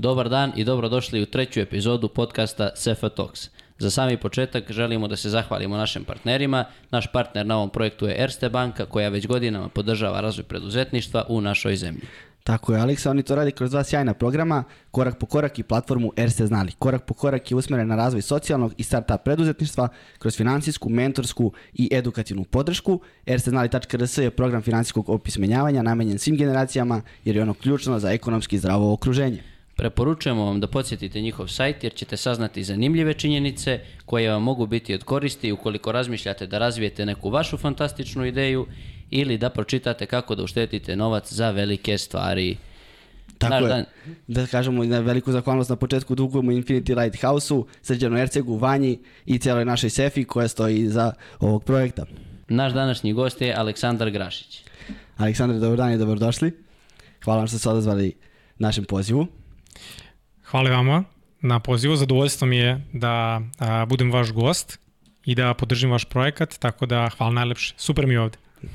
Dobar dan i dobrodošli u treću epizodu podcasta Cefa Talks. Za sami početak želimo da se zahvalimo našim partnerima. Naš partner na ovom projektu je Erste banka koja već godinama podržava razvoj preduzetništva u našoj zemlji. Tako je, Aleksa, oni to radi kroz dva sjajna programa, Korak po korak i platformu Erste Znali. Korak po korak je usmeren na razvoj socijalnog i startup preduzetništva kroz finansijsku, mentorsku i edukativnu podršku. Ersteznali.rs je program finansijskog opismenjavanja namenjen svim generacijama jer je ono ključno za ekonomski zdravo okruženje. Preporučujemo vam da podsjetite njihov sajt jer ćete saznati zanimljive činjenice koje vam mogu biti od koristi ukoliko razmišljate da razvijete neku vašu fantastičnu ideju ili da pročitate kako da uštetite novac za velike stvari. Tako Naš je. dan- Da kažemo na veliku zahvalnost na početku dugujemo Infinity Lighthouse-u, Srđanu Ercegu, Vanji i cijeloj našoj Sefi koja stoji iza ovog projekta. Naš današnji gost je Aleksandar Grašić. Aleksandar, dobar dan i dobrodošli. Hvala vam što ste se odazvali našem pozivu. Hvala vama na pozivu. Zadovoljstvo mi je da a, budem vaš gost i da podržim vaš projekat, tako da hvala najlepše. Super mi je ovde.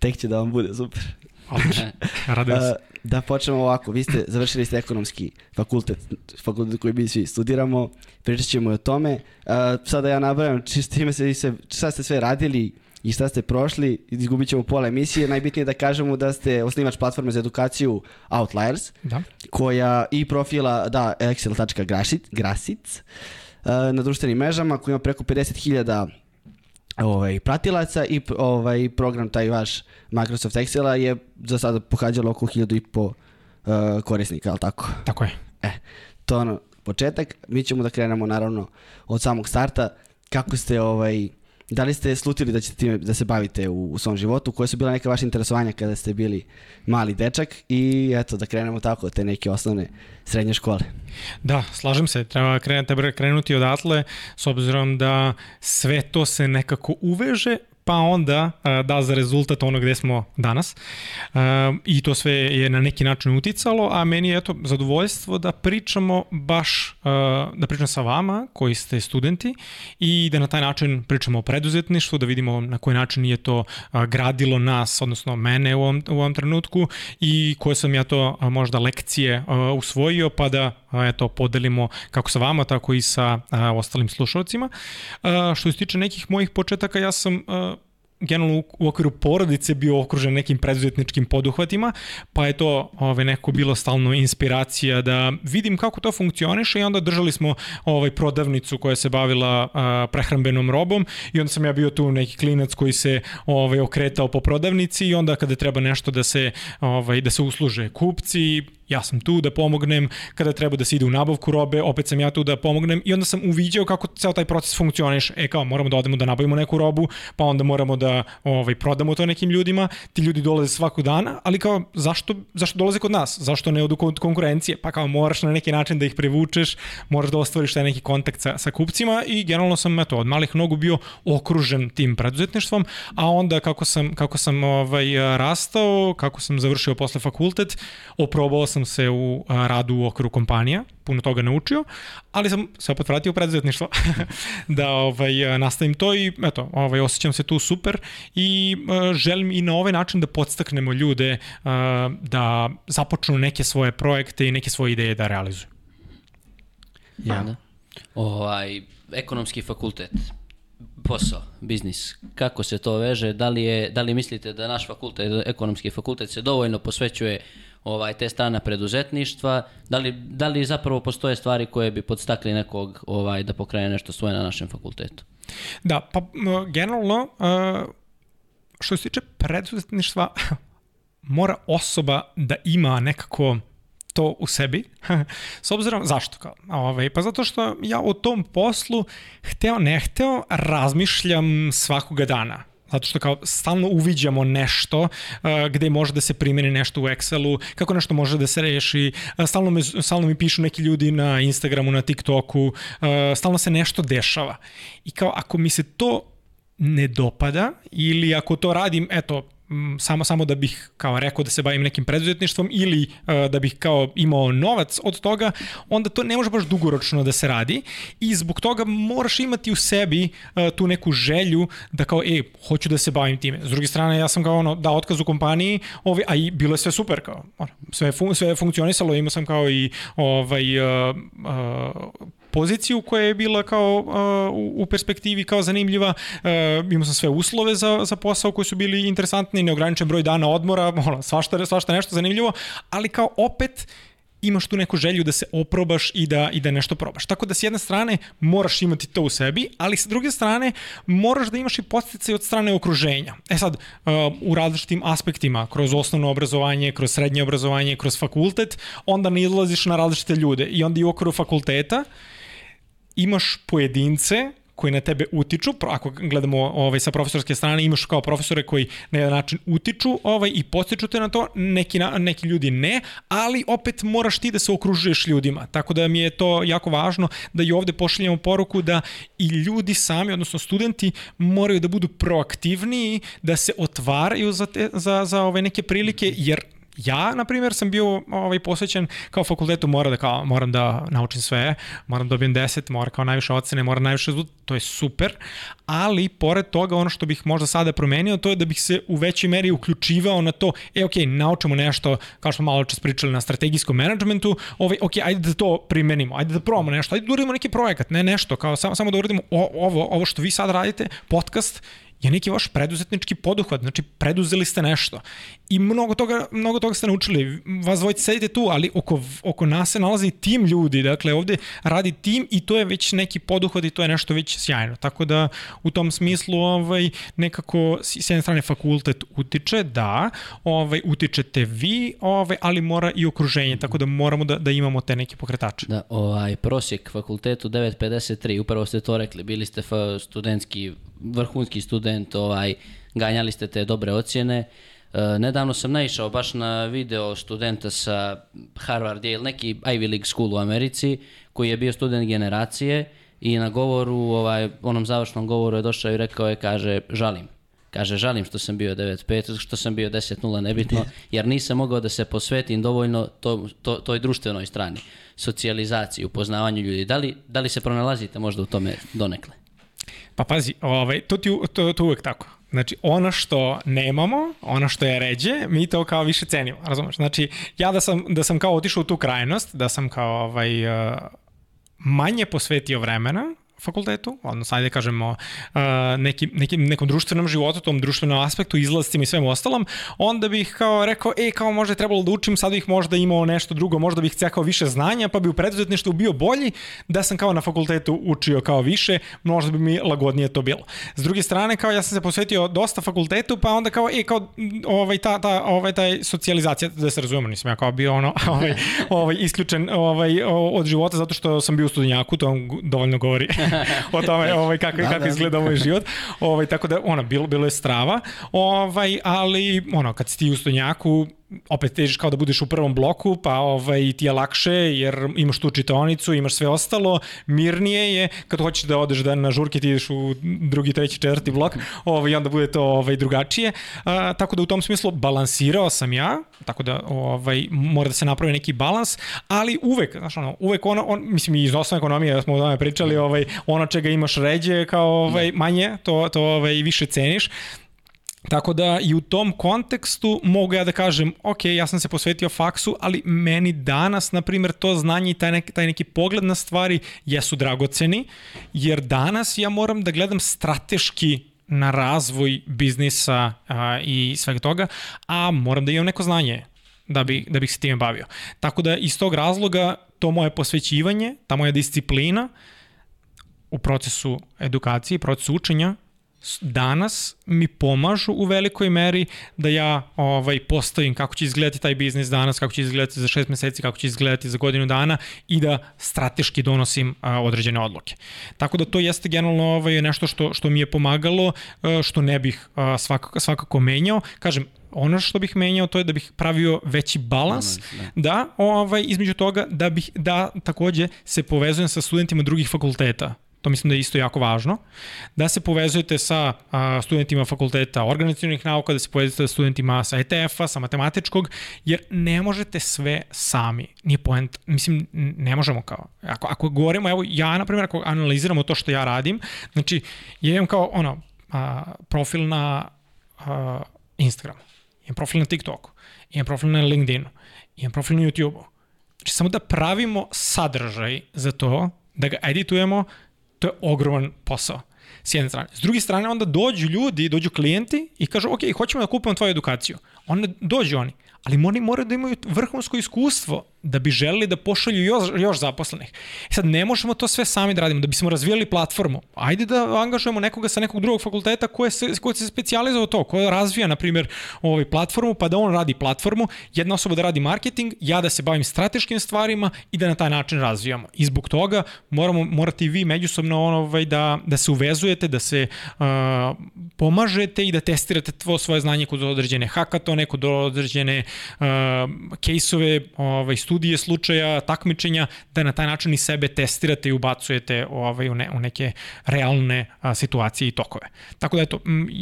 Tek će da vam bude super. Radujem se. Da počnemo ovako, vi ste završili ste ekonomski fakultet, fakultet koji mi svi studiramo, pričat ćemo i o tome. Uh, sada ja nabrajam či- s time se, se, šta ste sve radili i šta ste prošli, izgubit ćemo pola emisije. Najbitnije je da kažemo da ste osnivač platforme za edukaciju Outliers, Da. koja i profila, da, excel.grasic, uh, na društvenim mrežama, koji ima preko 50.000 ovaj, pratilaca i ovaj, program taj vaš Microsoft Excela je za sada pohađalo oko 1000 i po uh, korisnika, ali tako? Tako je. E, to je ono početak. Mi ćemo da krenemo naravno od samog starta. Kako ste, ovaj, da li ste slutili da ćete time da se bavite u, u svom životu? Koje su bila neka vaša interesovanja kada ste bili mali dečak? I eto, da krenemo tako te neke osnovne srednje škole. Da, slažem se. Treba krenuti, treba krenuti odatle, s obzirom da sve to se nekako uveže, pa onda a, da za rezultat ono gde smo danas. A, I to sve je na neki način uticalo, a meni je eto zadovoljstvo da pričamo baš, a, da pričam sa vama koji ste studenti i da na taj način pričamo o preduzetništvu, da vidimo na koji način je to gradilo nas, odnosno mene u ovom, u ovom trenutku i koje sam ja to možda lekcije usvojio, pa da eto, podelimo kako sa vama, tako i sa a, ostalim slušalcima. A, što se tiče nekih mojih početaka, ja sam a, generalno u- okviru porodice bio okružen nekim preduzetničkim poduhvatima, pa je to ove, neko bilo stalno inspiracija da vidim kako to funkcioniše i onda držali smo ovaj prodavnicu koja se bavila a, prehrambenom robom i onda sam ja bio tu neki klinac koji se ovaj okretao po prodavnici i onda kada treba nešto da se ovaj da se usluže kupci ja sam tu da pomognem, kada treba da se ide u nabavku robe, opet sam ja tu da pomognem i onda sam uviđao kako ceo taj proces funkcioniše. E kao, moramo da odemo da nabavimo neku robu, pa onda moramo da ovaj, prodamo to nekim ljudima, ti ljudi dolaze svakog dana, ali kao, zašto, zašto dolaze kod nas? Zašto ne odu kod konkurencije? Pa kao, moraš na neki način da ih privučeš, moraš da ostvariš taj neki kontakt sa, sa kupcima i generalno sam, eto, od malih nogu bio okružen tim preduzetništvom, a onda kako sam, kako sam ovaj, rastao, kako sam završio posle fakultet, oprobao sam se u a, radu u okviru kompanija, puno toga naučio, ali sam se opet vratio u preduzetništvo da ovaj, nastavim to i eto, ovaj, osjećam se tu super i a, želim i na ovaj način da podstaknemo ljude a, da započnu neke svoje projekte i neke svoje ideje da realizuju. Ja. Da. Ovaj, ekonomski fakultet, posao, biznis, kako se to veže, da li, je, da li mislite da naš fakultet, ekonomski fakultet se dovoljno posvećuje ovaj, te strana preduzetništva, da li, da li zapravo postoje stvari koje bi podstakli nekog ovaj, da pokrene nešto svoje na našem fakultetu? Da, pa generalno, što se tiče preduzetništva, mora osoba da ima nekako to u sebi. S obzirom, zašto kao? Ove, pa zato što ja u tom poslu, hteo ne hteo, razmišljam svakoga dana. Zato što kao stalno uviđamo nešto uh, gde može da se primeni nešto u Excelu, kako nešto može da se reši, uh, stalno, me, stalno mi pišu neki ljudi na Instagramu, na TikToku, uh, stalno se nešto dešava. I kao ako mi se to ne dopada ili ako to radim, eto, samo samo da bih kao rekao da se bavim nekim preduzetništvom ili uh, da bih kao imao novac od toga, onda to ne može baš dugoročno da se radi i zbog toga moraš imati u sebi uh, tu neku želju da kao e, hoću da se bavim time. S druge strane, ja sam kao ono, da otkaz u kompaniji, ovaj, a i bilo je sve super kao, ono, sve, fun, sve je funkcionisalo, imao sam kao i ovaj, uh, uh, poziciju koja je bila kao uh, u perspektivi kao zanimljiva, uh, imao sam sve uslove za, za posao koji su bili interesantni, neograničen broj dana odmora, ono, svašta, svašta nešto zanimljivo, ali kao opet imaš tu neku želju da se oprobaš i da, i da nešto probaš. Tako da s jedne strane moraš imati to u sebi, ali s druge strane moraš da imaš i postice od strane okruženja. E sad, uh, u različitim aspektima, kroz osnovno obrazovanje, kroz srednje obrazovanje, kroz fakultet, onda ne izlaziš na različite ljude i onda i u okviru fakulteta imaš pojedince koji na tebe utiču, ako gledamo ovaj, sa profesorske strane, imaš kao profesore koji na jedan način utiču ovaj, i postiču te na to, neki, na, neki ljudi ne, ali opet moraš ti da se okružuješ ljudima. Tako da mi je to jako važno da i ovde pošaljamo poruku da i ljudi sami, odnosno studenti, moraju da budu proaktivniji, da se otvaraju za, te, za, za ove neke prilike, jer ja, na primjer, sam bio ovaj, posvećen kao fakultetu, mora da, kao, moram da naučim sve, moram da dobijem 10, mora kao najviše ocene, mora najviše zvut, to je super, ali pored toga ono što bih možda sada promenio, to je da bih se u većoj meri uključivao na to, e, ok, naučimo nešto, kao što smo malo čas pričali na strategijskom menadžmentu, ovaj, ok, ajde da to primenimo, ajde da probamo nešto, ajde da uradimo neki projekat, ne nešto, kao samo, samo da uradimo ovo, ovo što vi sad radite, podcast, je neki vaš preduzetnički poduhvat, znači preduzeli ste nešto. I mnogo toga, mnogo toga ste naučili, vas dvojice sedite tu, ali oko, oko nas se nalazi tim ljudi, dakle ovde radi tim i to je već neki poduhvat i to je nešto već sjajno, tako da u tom smislu ovaj, nekako s jedne strane fakultet utiče, da, ovaj, utičete vi, ovaj, ali mora i okruženje, tako da moramo da, da imamo te neke pokretače. Da, ovaj, prosjek fakultetu 9.53, upravo ste to rekli, bili ste studentski vrhunski student, ovaj, ganjali ste te dobre ocjene. E, nedavno sam naišao baš na video studenta sa Harvard ili neki Ivy League school u Americi, koji je bio student generacije i na govoru, ovaj, onom završnom govoru je došao i rekao je, kaže, žalim. Kaže, žalim što sam bio 9.5, što sam bio 10.0, nebitno, jer nisam mogao da se posvetim dovoljno to, to, toj društvenoj strani, socijalizaciji, upoznavanju ljudi. Da li, da li se pronalazite možda u tome donekle? Pa pazi, ovaj, to, ti, to, to uvek tako. Znači, ono što nemamo, ono što je ređe, mi to kao više cenimo, razumeš? Znači, ja da sam, da sam kao otišao u tu krajnost, da sam kao ovaj, uh, manje posvetio vremena, fakultetu, odnosno ajde kažemo uh, neki, neki, nekom društvenom životu, tom društvenom aspektu, izlascima i svemu ostalom, onda bih kao rekao, e, kao možda je trebalo da učim, sad bih možda imao nešto drugo, možda bih cekao više znanja, pa bi u preduzetništvu bio bolji da sam kao na fakultetu učio kao više, možda bi mi lagodnije to bilo. S druge strane, kao ja sam se posvetio dosta fakultetu, pa onda kao, e, kao ovaj, ta, ta, ovaj, taj socijalizacija, da se razumemo, nisam ja kao bio ono, ovaj, ovaj, isključen ovaj, od života zato što sam bio u studenjaku, to vam dovoljno govori o tome ovaj, kako, da, kako da. izgleda moj život. Ovaj, tako da, ono, bilo, bilo je strava, ovaj, ali, ono, kad si ti u stonjaku, opet težiš kao da budeš u prvom bloku, pa ovaj, ti je lakše jer imaš tu čitaonicu, imaš sve ostalo, mirnije je, kad hoćeš da odeš da na žurke ti ideš u drugi, treći, četvrti blok, ovaj, onda bude to ovaj, drugačije. A, tako da u tom smislu balansirao sam ja, tako da ovaj, mora da se napravi neki balans, ali uvek, znaš ono, uvek ono, on, mislim i iz osnovne ekonomije, da smo o tome pričali, ovaj, ono čega imaš ređe kao ovaj, da. manje, to, to ovaj, više ceniš. Tako da i u tom kontekstu mogu ja da kažem, ok, ja sam se posvetio faksu, ali meni danas, na primjer, to znanje i taj neki, taj neki pogled na stvari jesu dragoceni, jer danas ja moram da gledam strateški na razvoj biznisa a, i svega toga, a moram da imam neko znanje da, bi, da bih se time bavio. Tako da iz tog razloga to moje posvećivanje, ta moja disciplina u procesu edukacije, procesu učenja danas mi pomažu u velikoj meri da ja ovaj postavim kako će izgledati taj biznis danas, kako će izgledati za šest meseci, kako će izgledati za godinu dana i da strateški donosim a, određene odluke. Tako da to jeste generalno ovaj, nešto što, što mi je pomagalo, a, što ne bih a, svakako, svakako menjao. Kažem, ono što bih menjao to je da bih pravio veći balans, da, da ovaj između toga da bih da takođe se povezujem sa studentima drugih fakulteta to mislim da je isto jako važno, da se povezujete sa a, studentima fakulteta organizacijonih nauka, da se povezujete sa studentima sa ETF-a, sa matematičkog, jer ne možete sve sami. Nije point, mislim, ne možemo kao, ako, ako govorimo, evo ja, na primjer, ako analiziramo to što ja radim, znači, ja imam kao, ono, a, profil na a, Instagramu, imam profil na TikToku, imam profil na LinkedInu, imam profil na YouTubeu. Znači, samo da pravimo sadržaj za to, da ga editujemo, to je ogroman posao s jedne strane. S druge strane, onda dođu ljudi, dođu klijenti i kažu, ok, hoćemo da kupimo tvoju edukaciju. Onda dođu oni, ali oni moraju da imaju vrhunsko iskustvo da bi želeli da pošalju još, još zaposlenih. E sad, ne možemo to sve sami da radimo, da bismo razvijali platformu. Ajde da angažujemo nekoga sa nekog drugog fakulteta ko, je se, ko se specializao to, ko razvija, na primjer, ovaj platformu, pa da on radi platformu, jedna osoba da radi marketing, ja da se bavim strateškim stvarima i da na taj način razvijamo. I zbog toga moramo, morate i vi međusobno ovaj, da, da se uvezujete, da se uh, pomažete i da testirate tvo svoje znanje kod određene hakatone, kod određene uh, kejsove, ovaj, studije studije slučaja, takmičenja, da na taj način i sebe testirate i ubacujete ovaj, u, ne, u neke realne a, situacije i tokove. Tako da eto,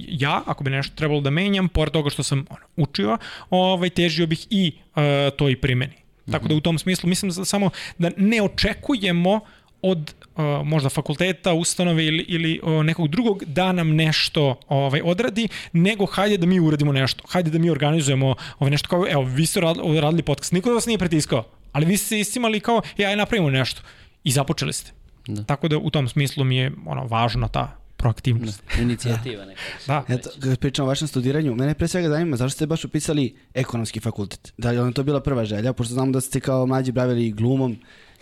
ja, ako bi nešto trebalo da menjam, pored toga što sam ono, učio, ovaj, težio bih i a, to i primeni. Tako da u tom smislu mislim da samo da ne očekujemo od možda fakulteta, ustanove ili, ili nekog drugog da nam nešto ovaj odradi, nego hajde da mi uradimo nešto. Hajde da mi organizujemo ovaj nešto kao, evo, vi ste radili, podcast, niko da vas nije pritiskao, ali vi ste istimali kao, ja, aj napravimo nešto. I započeli ste. Da. Tako da u tom smislu mi je ono važno ta proaktivnost. Da, inicijativa neka. Da. Eto, kad pričamo o vašem studiranju, mene pre svega zanima zašto ste baš upisali ekonomski fakultet? Da li je to bila prva želja, pošto znamo da ste kao mlađi bravili glumom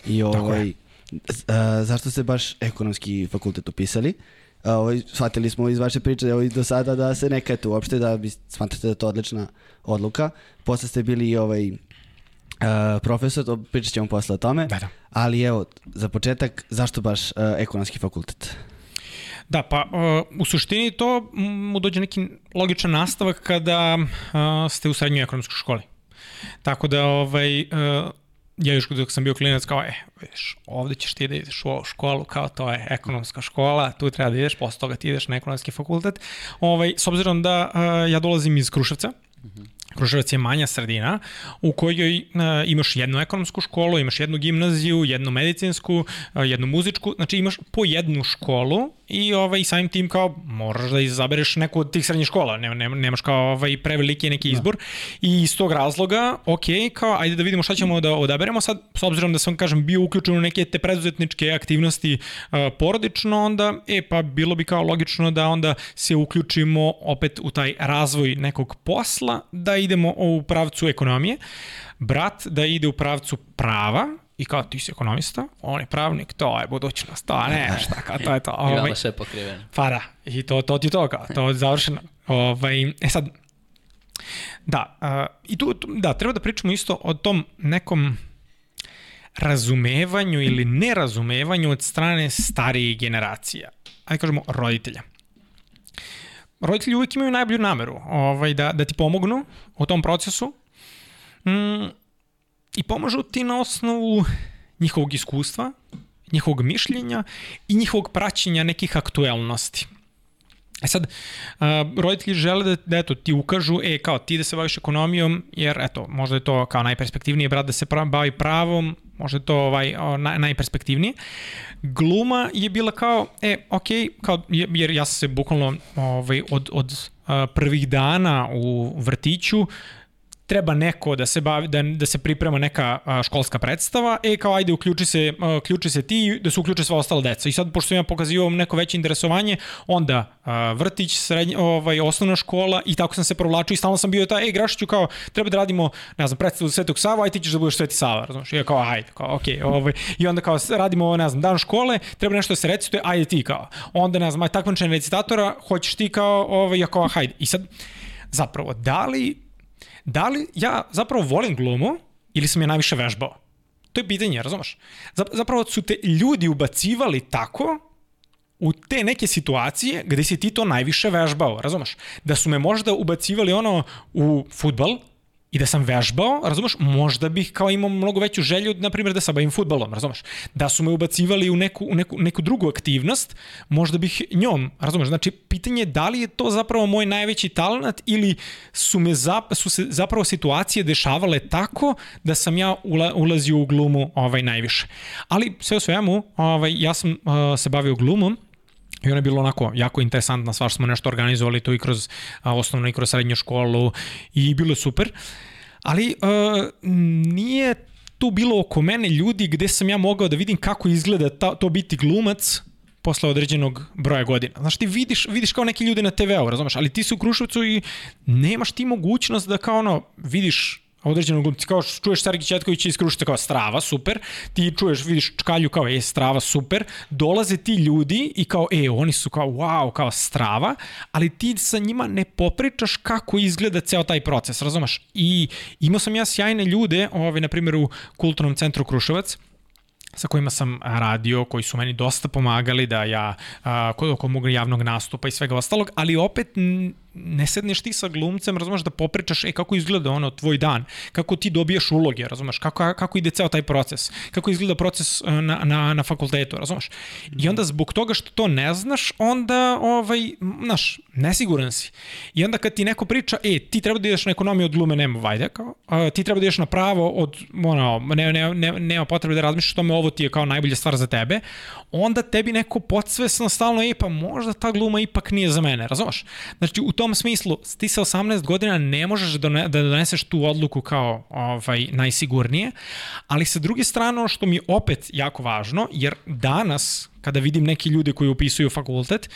i ovaj, A, zašto ste baš ekonomski fakultet upisali? A, ovaj, shvatili smo iz vaše priče ovaj, do sada da se nekajete uopšte, da bi smatrate da je to odlična odluka. Posle ste bili ovaj, uh, profesor, to pričat ćemo posle o tome. Da, da. Ali evo, za početak, zašto baš uh, ekonomski fakultet? Da, pa uh, u suštini to mu dođe neki logičan nastavak kada uh, ste u srednjoj ekonomskoj školi. Tako da ovaj, uh, ja još dok sam bio klinac kao, e, vidiš, ovde ćeš ti da ideš u školu, kao to je ekonomska škola, tu treba da ideš, posle toga ti ideš na ekonomski fakultet. Ovaj, s obzirom da uh, ja dolazim iz Kruševca, mm -hmm. Kruševac je manja sredina u kojoj imaš jednu ekonomsku školu, imaš jednu gimnaziju, jednu medicinsku, jednu muzičku, znači imaš po jednu školu i ovaj, samim tim kao moraš da izabereš neku od tih srednjih škola, ne, ne, nemaš kao ovaj, preveliki neki da. izbor da. i iz tog razloga, ok, kao ajde da vidimo šta ćemo da odaberemo sad, s obzirom da sam kažem bio uključen u neke te preduzetničke aktivnosti uh, porodično, onda e pa bilo bi kao logično da onda se uključimo opet u taj razvoj nekog posla, da idemo u pravcu ekonomije, brat da ide u pravcu prava, i kao ti si ekonomista, on je pravnik, to je budućnost, to ne, šta, kao to je to. Ovaj, Imamo sve pokriveno. Pa da, i to, to ti to kao, to je završeno. Ovaj, e sad, da, uh, i tu, tu, da, treba da pričamo isto o tom nekom razumevanju ili nerazumevanju od strane starijih generacija. Ajde kažemo roditelja. Roditelji uvijek imaju najbolju nameru ovaj, da, da ti pomognu u tom procesu. Mm, i pomažu ti na osnovu njihovog iskustva, njihovog mišljenja i njihovog praćenja nekih aktuelnosti. E sad, uh, roditelji žele da, da eto, ti ukažu, e, kao ti da se baviš ekonomijom, jer eto, možda je to kao najperspektivnije, brat da se pra, bavi pravom, možda je to ovaj, o, naj, najperspektivnije. Gluma je bila kao, e, ok, kao, jer ja sam se bukvalno ovaj, od, od uh, prvih dana u vrtiću treba neko da se bavi da da se priprema neka školska predstava, e kao ajde uključi se uključi se ti da se uključe sva ostala deca. I sad pošto sam ja pokazivao neko veće interesovanje, onda vrtić, srednja ovaj osnovna škola i tako sam se provlačio i stalno sam bio taj ej Grašiću kao treba da radimo ne znam predstavu Svetog Sava, aj ti ćeš da budeš Sveti Sava, razumeš? I ja kao ajde, kao okej, okay, ovaj i onda kao radimo ne znam dan škole, treba nešto da se recituje, ajde ti kao. Onda ne znam, aj takmičenje recitatora, hoćeš ti kao ovaj ja kao hajde. I sad zapravo da li da li ja zapravo volim glumu ili sam je najviše vežbao? To je pitanje, razumeš? Zapravo su te ljudi ubacivali tako u te neke situacije gde si ti to najviše vežbao, razumeš? Da su me možda ubacivali ono u futbal, i da sam vežbao, razumeš, možda bih kao imao mnogo veću želju, na primjer, da se bavim futbolom, razumeš. Da su me ubacivali u neku, u neku, neku drugu aktivnost, možda bih njom, razumeš. Znači, pitanje je da li je to zapravo moj najveći talent ili su, me zap, su se zapravo situacije dešavale tako da sam ja ula, ulazio u glumu ovaj, najviše. Ali sve u svemu, ovaj, ja sam uh, se bavio glumom, I ona je bilo onako jako interesantna stvar, smo nešto organizovali tu i kroz a, osnovnu i kroz srednju školu i bilo je super. Ali uh, nije tu bilo oko mene ljudi gde sam ja mogao da vidim kako izgleda ta, to biti glumac posle određenog broja godina. Znaš, ti vidiš, vidiš kao neki ljudi na TV-u, razumeš, ali ti si u Kruševcu i nemaš ti mogućnost da kao ono, vidiš određenog glumca, kao što čuješ Sergij Četković iz Krušta kao Strava, super, ti čuješ, vidiš Čkalju kao, e, Strava, super, dolaze ti ljudi i kao, e, oni su kao, wow, kao Strava, ali ti sa njima ne popričaš kako izgleda ceo taj proces, razumeš? I imao sam ja sjajne ljude, ovaj, na primjer u Kulturnom centru Kruševac, sa kojima sam radio, koji su meni dosta pomagali da ja, kod oko mogu javnog nastupa i svega ostalog, ali opet ne sedneš ti sa glumcem, razumeš, da popričaš, e, kako izgleda ono, tvoj dan, kako ti dobijaš uloge, razumeš, kako, kako ide ceo taj proces, kako izgleda proces e, na, na, na fakultetu, razumeš. I onda zbog toga što to ne znaš, onda, ovaj, znaš, nesiguran si. I onda kad ti neko priča, e, ti treba da ideš na ekonomiju od glume, nema vajde, kao, a, ti treba da ideš na pravo od, ono, ne, ne, ne, nema potrebe da razmišljaš tome, ovo ti je kao najbolja stvar za tebe, onda tebi neko podsvesno stalno, e, pa možda ta gluma ipak nije za mene, razumeš? Znači, u tom smislu, ti sa 18 godina ne možeš da, da doneseš tu odluku kao ovaj, najsigurnije, ali sa druge strane, ono što mi opet jako važno, jer danas, kada vidim neki ljudi koji upisuju fakultet,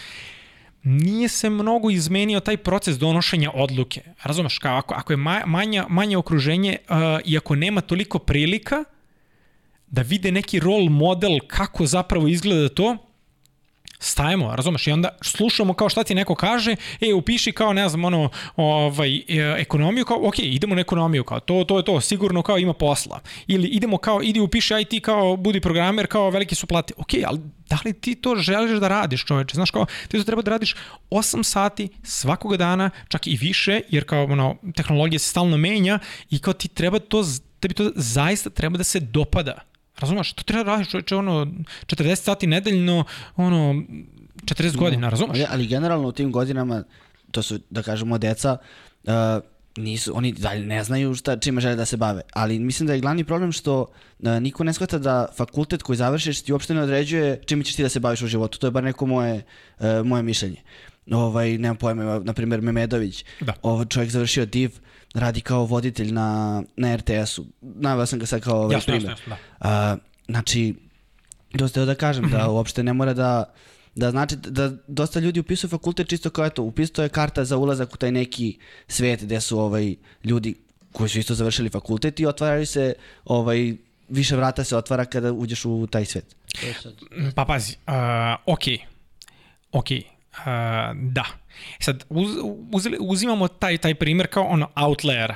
nije se mnogo izmenio taj proces donošenja odluke. Razumeš, kao ako, ako je manja, manje okruženje uh, i ako nema toliko prilika da vide neki rol model kako zapravo izgleda to, stajemo, razumeš, i onda slušamo kao šta ti neko kaže, e, upiši kao, ne znam, ono, ovaj, e, ekonomiju, kao, ok, idemo na ekonomiju, kao, to, to je to, sigurno kao ima posla. Ili idemo kao, idi upiši IT kao, budi programer, kao, velike su plate. Ok, ali da li ti to želiš da radiš, čoveče? Znaš, kao, ti to treba da radiš 8 sati svakog dana, čak i više, jer kao, ono, tehnologija se stalno menja i kao ti treba to, tebi to zaista treba da se dopada Razumeš, to treba da radiš čoveče, ono, 40 sati nedeljno, ono, 40 no, godina, razumeš? Ali, ali generalno u tim godinama, to su, da kažemo, deca, uh, nisu, oni dalje ne znaju šta, čime žele da se bave. Ali mislim da je glavni problem što uh, niko ne shvata da fakultet koji završiš ti uopšte ne određuje čime ćeš ti da se baviš u životu. To je bar neko moje, uh, moje mišljenje. Ovaj, nemam pojma, na primjer Memedović, da. ovaj čovjek završio div, radi kao voditelj na, na RTS-u. Naveo sam ga sad kao ovaj jasno, primjer. Jasno, jasno, da. Uh, znači, dosta da kažem mm -hmm. da mhm. uopšte ne mora da da znači da dosta ljudi upisuju fakultet čisto kao eto, upisao je karta za ulazak u taj neki svet gde su ovaj ljudi koji su isto završili fakultet i otvaraju se ovaj više vrata se otvara kada uđeš u taj svet. Pa pazi, uh, ok, ok, uh, da. Sad, uz, uz, uzimamo taj, taj primjer kao ono outlayera.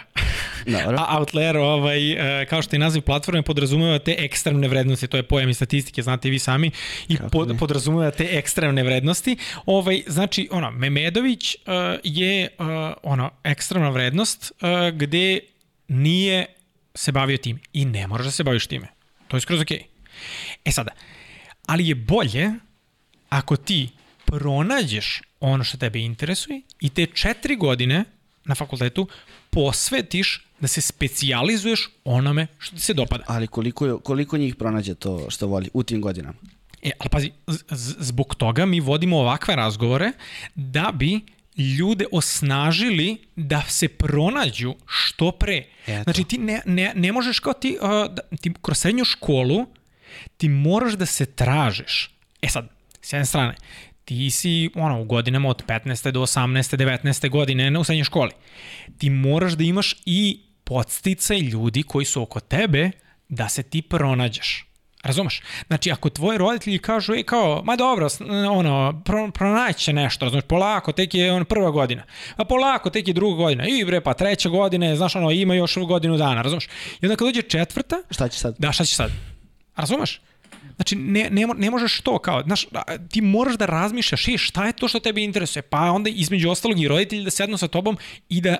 Dobro. A outlayer, ovaj, e, kao što je naziv platforme, podrazumeva te ekstremne vrednosti, to je pojam i statistike, znate i vi sami, i pod, podrazumeva te ekstremne vrednosti. Ovaj, znači, ono, Memedović uh, je uh, ono, ekstremna vrednost uh, gde nije se bavio time. I ne moraš da se baviš time. To je skroz okej. Okay. E sada, ali je bolje ako ti pronađeš ono što tebe interesuje i te četiri godine na fakultetu posvetiš da se specijalizuješ onome što ti se dopada. Ali koliko, koliko njih pronađe to što voli u tim godinama? E, ali pazi, zbog toga mi vodimo ovakve razgovore da bi ljude osnažili da se pronađu što pre. Eto. Znači ti ne, ne, ne možeš kao ti, uh, da, ti kroz srednju školu ti moraš da se tražeš. E sad, s jedne strane, ti si ono, u godinama od 15. do 18. 19. godine u srednjoj školi. Ti moraš da imaš i podsticaj ljudi koji su oko tebe da se ti pronađeš. Razumeš? Znači, ako tvoji roditelji kažu, ej, kao, ma dobro, ono, pro, pronaće nešto, razumeš, polako, tek je on prva godina, pa polako, tek je druga godina, i bre, pa treća godina, znaš, ono, ima još godinu dana, razumeš? I onda kad dođe četvrta... Šta će sad? Da, šta će sad? Razumeš? Znači, ne, ne, ne možeš to kao, znaš, ti moraš da razmišljaš, i šta je to što tebe interesuje, pa onda između ostalog i roditelji da sednu sa tobom i da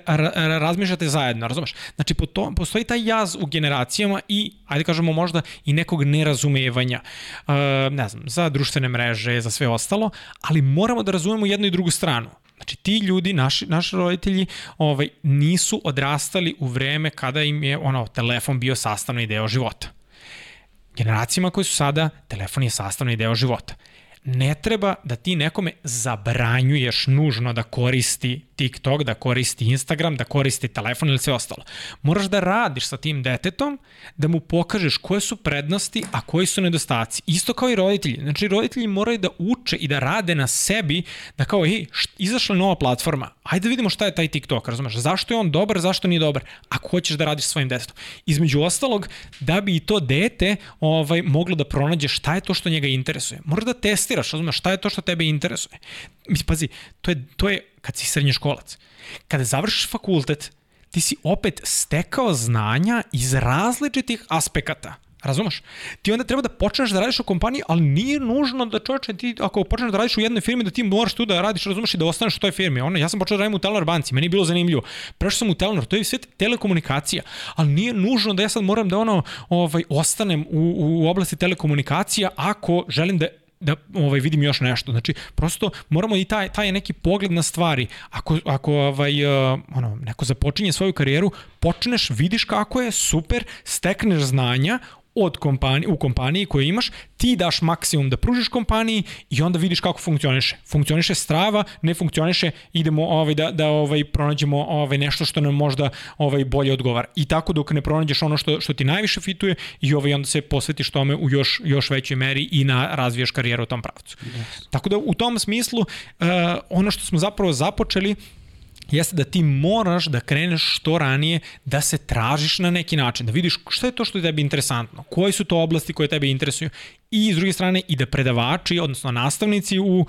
razmišljate zajedno, razumeš? Znači, po to, postoji taj jaz u generacijama i, ajde kažemo, možda i nekog nerazumevanja, uh, ne znam, za društvene mreže, za sve ostalo, ali moramo da razumemo jednu i drugu stranu. Znači ti ljudi, naši, naši roditelji, ovaj, nisu odrastali u vreme kada im je ono, telefon bio sastavni deo života generacijama koji su sada, telefon je sastavni deo života. Ne treba da ti nekome zabranjuješ nužno da koristi TikTok, da koristi Instagram, da koristi telefon ili sve ostalo. Moraš da radiš sa tim detetom, da mu pokažeš koje su prednosti, a koji su nedostaci. Isto kao i roditelji. Znači, roditelji moraju da uče i da rade na sebi, da kao, ej, izašla nova platforma, ajde da vidimo šta je taj TikTok, razumeš? Zašto je on dobar, zašto nije dobar, ako hoćeš da radiš svojim detetom. Između ostalog, da bi i to dete ovaj, moglo da pronađe šta je to što njega interesuje. Moraš da testiraš, razumeš, šta je to što tebe interesuje. Mislim, pazi, to je, to je kad si srednjoškolac. Kada završiš fakultet, ti si opet stekao znanja iz različitih aspekata. Razumeš? Ti onda treba da počneš da radiš u kompaniji, ali nije nužno da čovječe ti, ako počneš da radiš u jednoj firmi, da ti moraš tu da radiš, razumeš, i da ostaneš u toj firmi. Ono, ja sam počeo da radim u Telenor banci, meni je bilo zanimljivo. Prešao sam u Telenor, to je sve telekomunikacija, ali nije nužno da ja sad moram da ono, ovaj, ostanem u, u oblasti telekomunikacija ako želim da da ovaj vidim još nešto. Znači prosto moramo i taj taj neki pogled na stvari. Ako ako ovaj uh, ono neko započinje svoju karijeru, počneš, vidiš kako je super, stekneš znanja, od kompanije, u kompaniji koju imaš, ti daš maksimum da pružiš kompaniji i onda vidiš kako funkcioniše. Funkcioniše strava, ne funkcioniše, idemo ovaj, da, da ovaj, pronađemo ovaj, nešto što nam možda ovaj, bolje odgovara. I tako dok ne pronađeš ono što, što ti najviše fituje i ovaj, onda se posvetiš tome u još, još većoj meri i na razvijaš karijeru u tom pravcu. Yes. Tako da u tom smislu uh, ono što smo zapravo započeli jeste da ti moraš da kreneš što ranije da se tražiš na neki način, da vidiš šta je to što je tebi interesantno, koje su to oblasti koje tebe interesuju i s druge strane i da predavači, odnosno nastavnici u uh,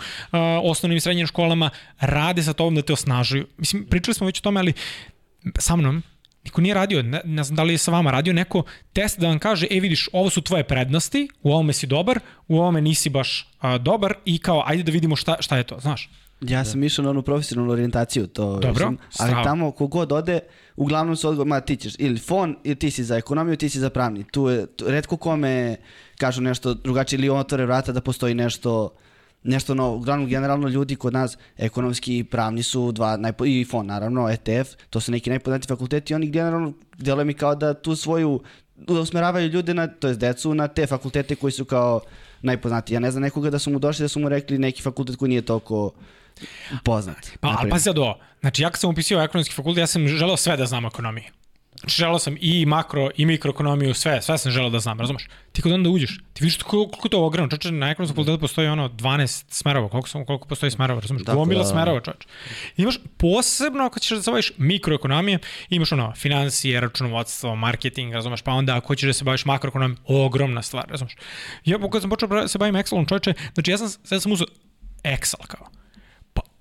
osnovnim i srednjim školama rade sa tobom da te osnažuju. Mislim, pričali smo već o tome, ali sa mnom Niko nije radio, ne, ne znam da li je sa vama radio neko test da vam kaže, e vidiš, ovo su tvoje prednosti, u ovome si dobar, u ovome nisi baš a, dobar i kao, ajde da vidimo šta, šta je to, znaš? Ja sam da. išao na onu profesionalnu orijentaciju, to Dobro, sam, ali strava. tamo kogod ode, uglavnom su odgovor, ma ti ćeš ili fon, ili ti si za ekonomiju, ti si za pravni. Tu je, tu, redko kome kažu nešto drugačije ili otvore vrata da postoji nešto nešto novo. Uglavnom, generalno ljudi kod nas ekonomski i pravni su dva, najpo, i fon naravno, ETF, to su neki najpoznatiji fakulteti i oni generalno deluje mi kao da tu svoju, da usmeravaju ljude, na, to je decu, na te fakultete koji su kao najpoznatiji. Ja ne znam nekoga da su mu došli da su mu rekli neki fakultet koji nije toliko poznat. Pa, ali pazi do, znači ja kad sam upisio ekonomski fakultet, ja sam želeo sve da znam ekonomiju. Znači, želeo sam i makro i mikroekonomiju, sve, sve sam želeo da znam, razumeš? Ti kod onda uđeš, ti vidiš koliko, koliko to ogromno, čoče, na ekonomskom fakultetu postoji ono 12 smerova, koliko, sam, koliko postoji smerova, razumeš? Dakle, Gomila da. smerova, čoče. Imaš posebno kad ćeš da se baviš mikroekonomije, imaš ono, financije, računovodstvo, marketing, razumeš, pa onda ako hoćeš da se baviš makroekonomijom, ogromna stvar, razumeš? Ja kad sam počeo da se bavim Excelom, čoče, znači ja sam, sad sam uzao Excel kao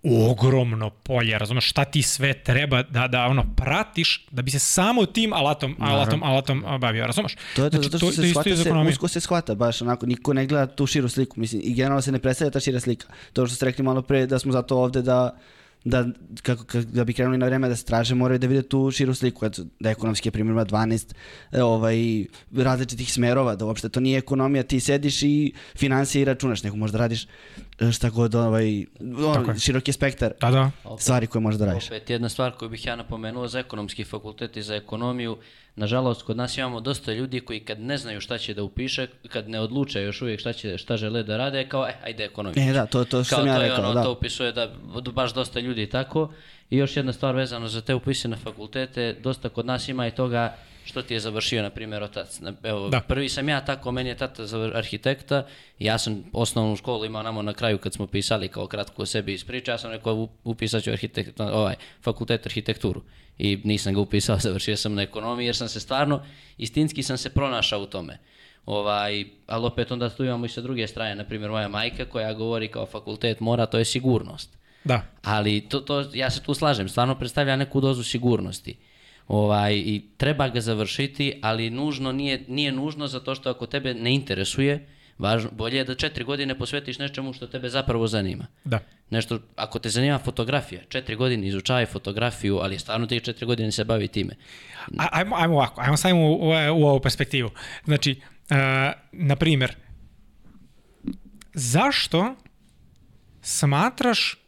ogromno polje, razumeš šta ti sve treba da da ono pratiš da bi se samo tim alatom alatom alatom bavio, razumeš? To je to, znači, zato što to, se shvata se, usko se shvata, baš onako niko ne gleda tu širu sliku, mislim i generalno se ne predstavlja ta šira slika. To što ste rekli malo pre da smo zato ovde da da, kako, kako, da bi krenuli na vreme da se traže, moraju da vide tu širu sliku, da ekonomski primjer ima 12 e, ovaj, različitih smerova, da uopšte to nije ekonomija, ti sediš i financije i računaš, nego možda radiš e, šta god, ovaj, on, široki spektar da, da. stvari koje možda radiš. Opet jedna stvar koju bih ja napomenuo za ekonomski fakultet i za ekonomiju, Nažalost, kod nas imamo dosta ljudi koji kad ne znaju šta će da upiše, kad ne odluče još uvijek šta, će, šta žele da rade, kao, e, ajde ekonomiju. E, da, to, to što sam ja rekao, ono, da. To upisuje da baš dosta ljudi tako. I još jedna stvar vezano za te upise na fakultete, dosta kod nas ima i toga što ti je završio, na primjer, otac. Evo, da. Prvi sam ja tako, meni je tata arhitekta, ja sam osnovnu školu imao namo na kraju kad smo pisali kao kratko o sebi iz priča, ja sam rekao upisat ću arhitekt, ovaj, fakultet arhitekturu i nisam ga upisao, završio sam na ekonomiji jer sam se stvarno, istinski sam se pronašao u tome. Ovaj, ali opet onda tu imamo i sa druge strane, na primjer moja majka koja govori kao fakultet mora, to je sigurnost. Da. Ali to, to, ja se tu slažem, stvarno predstavlja neku dozu sigurnosti. Ovaj, I treba ga završiti, ali nužno nije, nije nužno zato što ako tebe ne interesuje, Važno, bolje je da četiri godine posvetiš nečemu što tebe zapravo zanima. Da. Nešto, ako te zanima fotografija, četiri godine izučavaj fotografiju, ali stvarno tih četiri godine se bavi time. A- Ajmo, ajmo ovako, ajmo stavimo u, u, u ovu perspektivu. Znači, uh, na primjer, zašto smatraš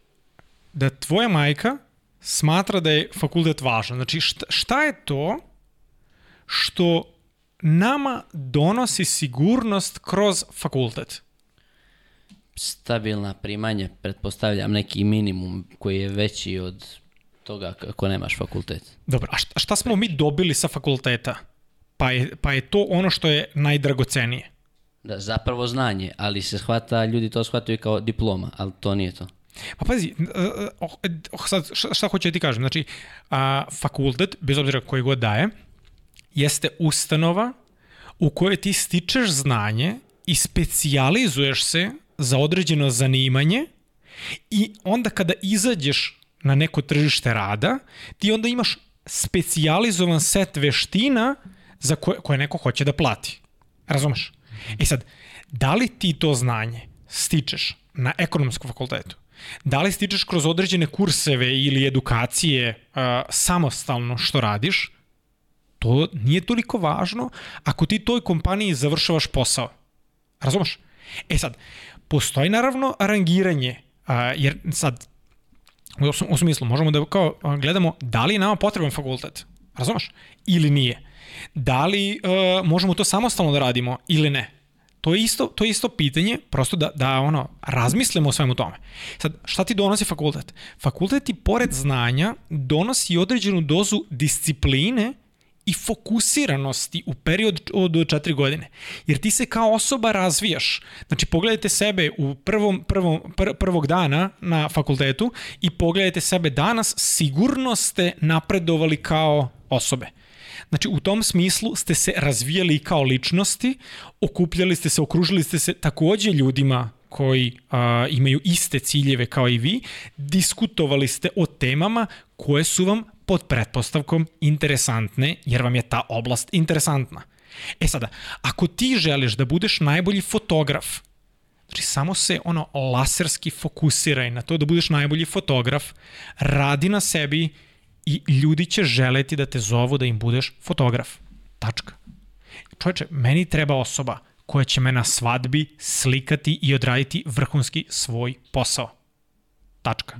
da tvoja majka smatra da je fakultet važan? Znači, šta, šta je to što nama donosi sigurnost kroz fakultet? Stabilna primanja, pretpostavljam neki minimum koji je veći od toga kako nemaš fakultet. Dobro, a šta, šta smo mi dobili sa fakulteta? Pa je, pa je to ono što je najdragocenije. Da, zapravo znanje, ali se shvata, ljudi to shvataju kao diploma, ali to nije to. Pa pazi, uh, uh, sad, šta, šta hoću da ti kažem, znači, a, fakultet, bez obzira koji god daje, jeste ustanova u kojoj ti stičeš znanje i specijalizuješ se za određeno zanimanje i onda kada izađeš na neko tržište rada, ti onda imaš specijalizovan set veština za koje, koje neko hoće da plati. Razumeš? E sad, da li ti to znanje stičeš na ekonomskom fakultetu? Da li stičeš kroz određene kurseve ili edukacije uh, samostalno što radiš? To nije toliko važno ako ti toj kompaniji završavaš posao. Razumeš? E sad, postoji naravno rangiranje, uh, jer sad, u, u smislu, možemo da kao gledamo da li je nama potreban fakultet, razumeš? Ili nije. Da li uh, možemo to samostalno da radimo ili ne. To je isto, to je isto pitanje, prosto da, da ono, razmislimo o svemu tome. Sad, šta ti donosi fakultet? Fakultet ti pored znanja donosi određenu dozu discipline i fokusiranosti u period od 4 godine. Jer ti se kao osoba razvijaš. Znači, pogledajte sebe u prvom, prvom, pr, prvog dana na fakultetu i pogledajte sebe danas, sigurno ste napredovali kao osobe. Znači, u tom smislu ste se razvijali kao ličnosti, okupljali ste se, okružili ste se takođe ljudima koji a, imaju iste ciljeve kao i vi, diskutovali ste o temama koje su vam pod pretpostavkom interesantne, jer vam je ta oblast interesantna. E sada, ako ti želiš da budeš najbolji fotograf, znači samo se ono laserski fokusiraj na to da budeš najbolji fotograf, radi na sebi i ljudi će želeti da te zovu da im budeš fotograf. Tačka. Čovječe, meni treba osoba koja će me na svadbi slikati i odraditi vrhunski svoj posao. Tačka.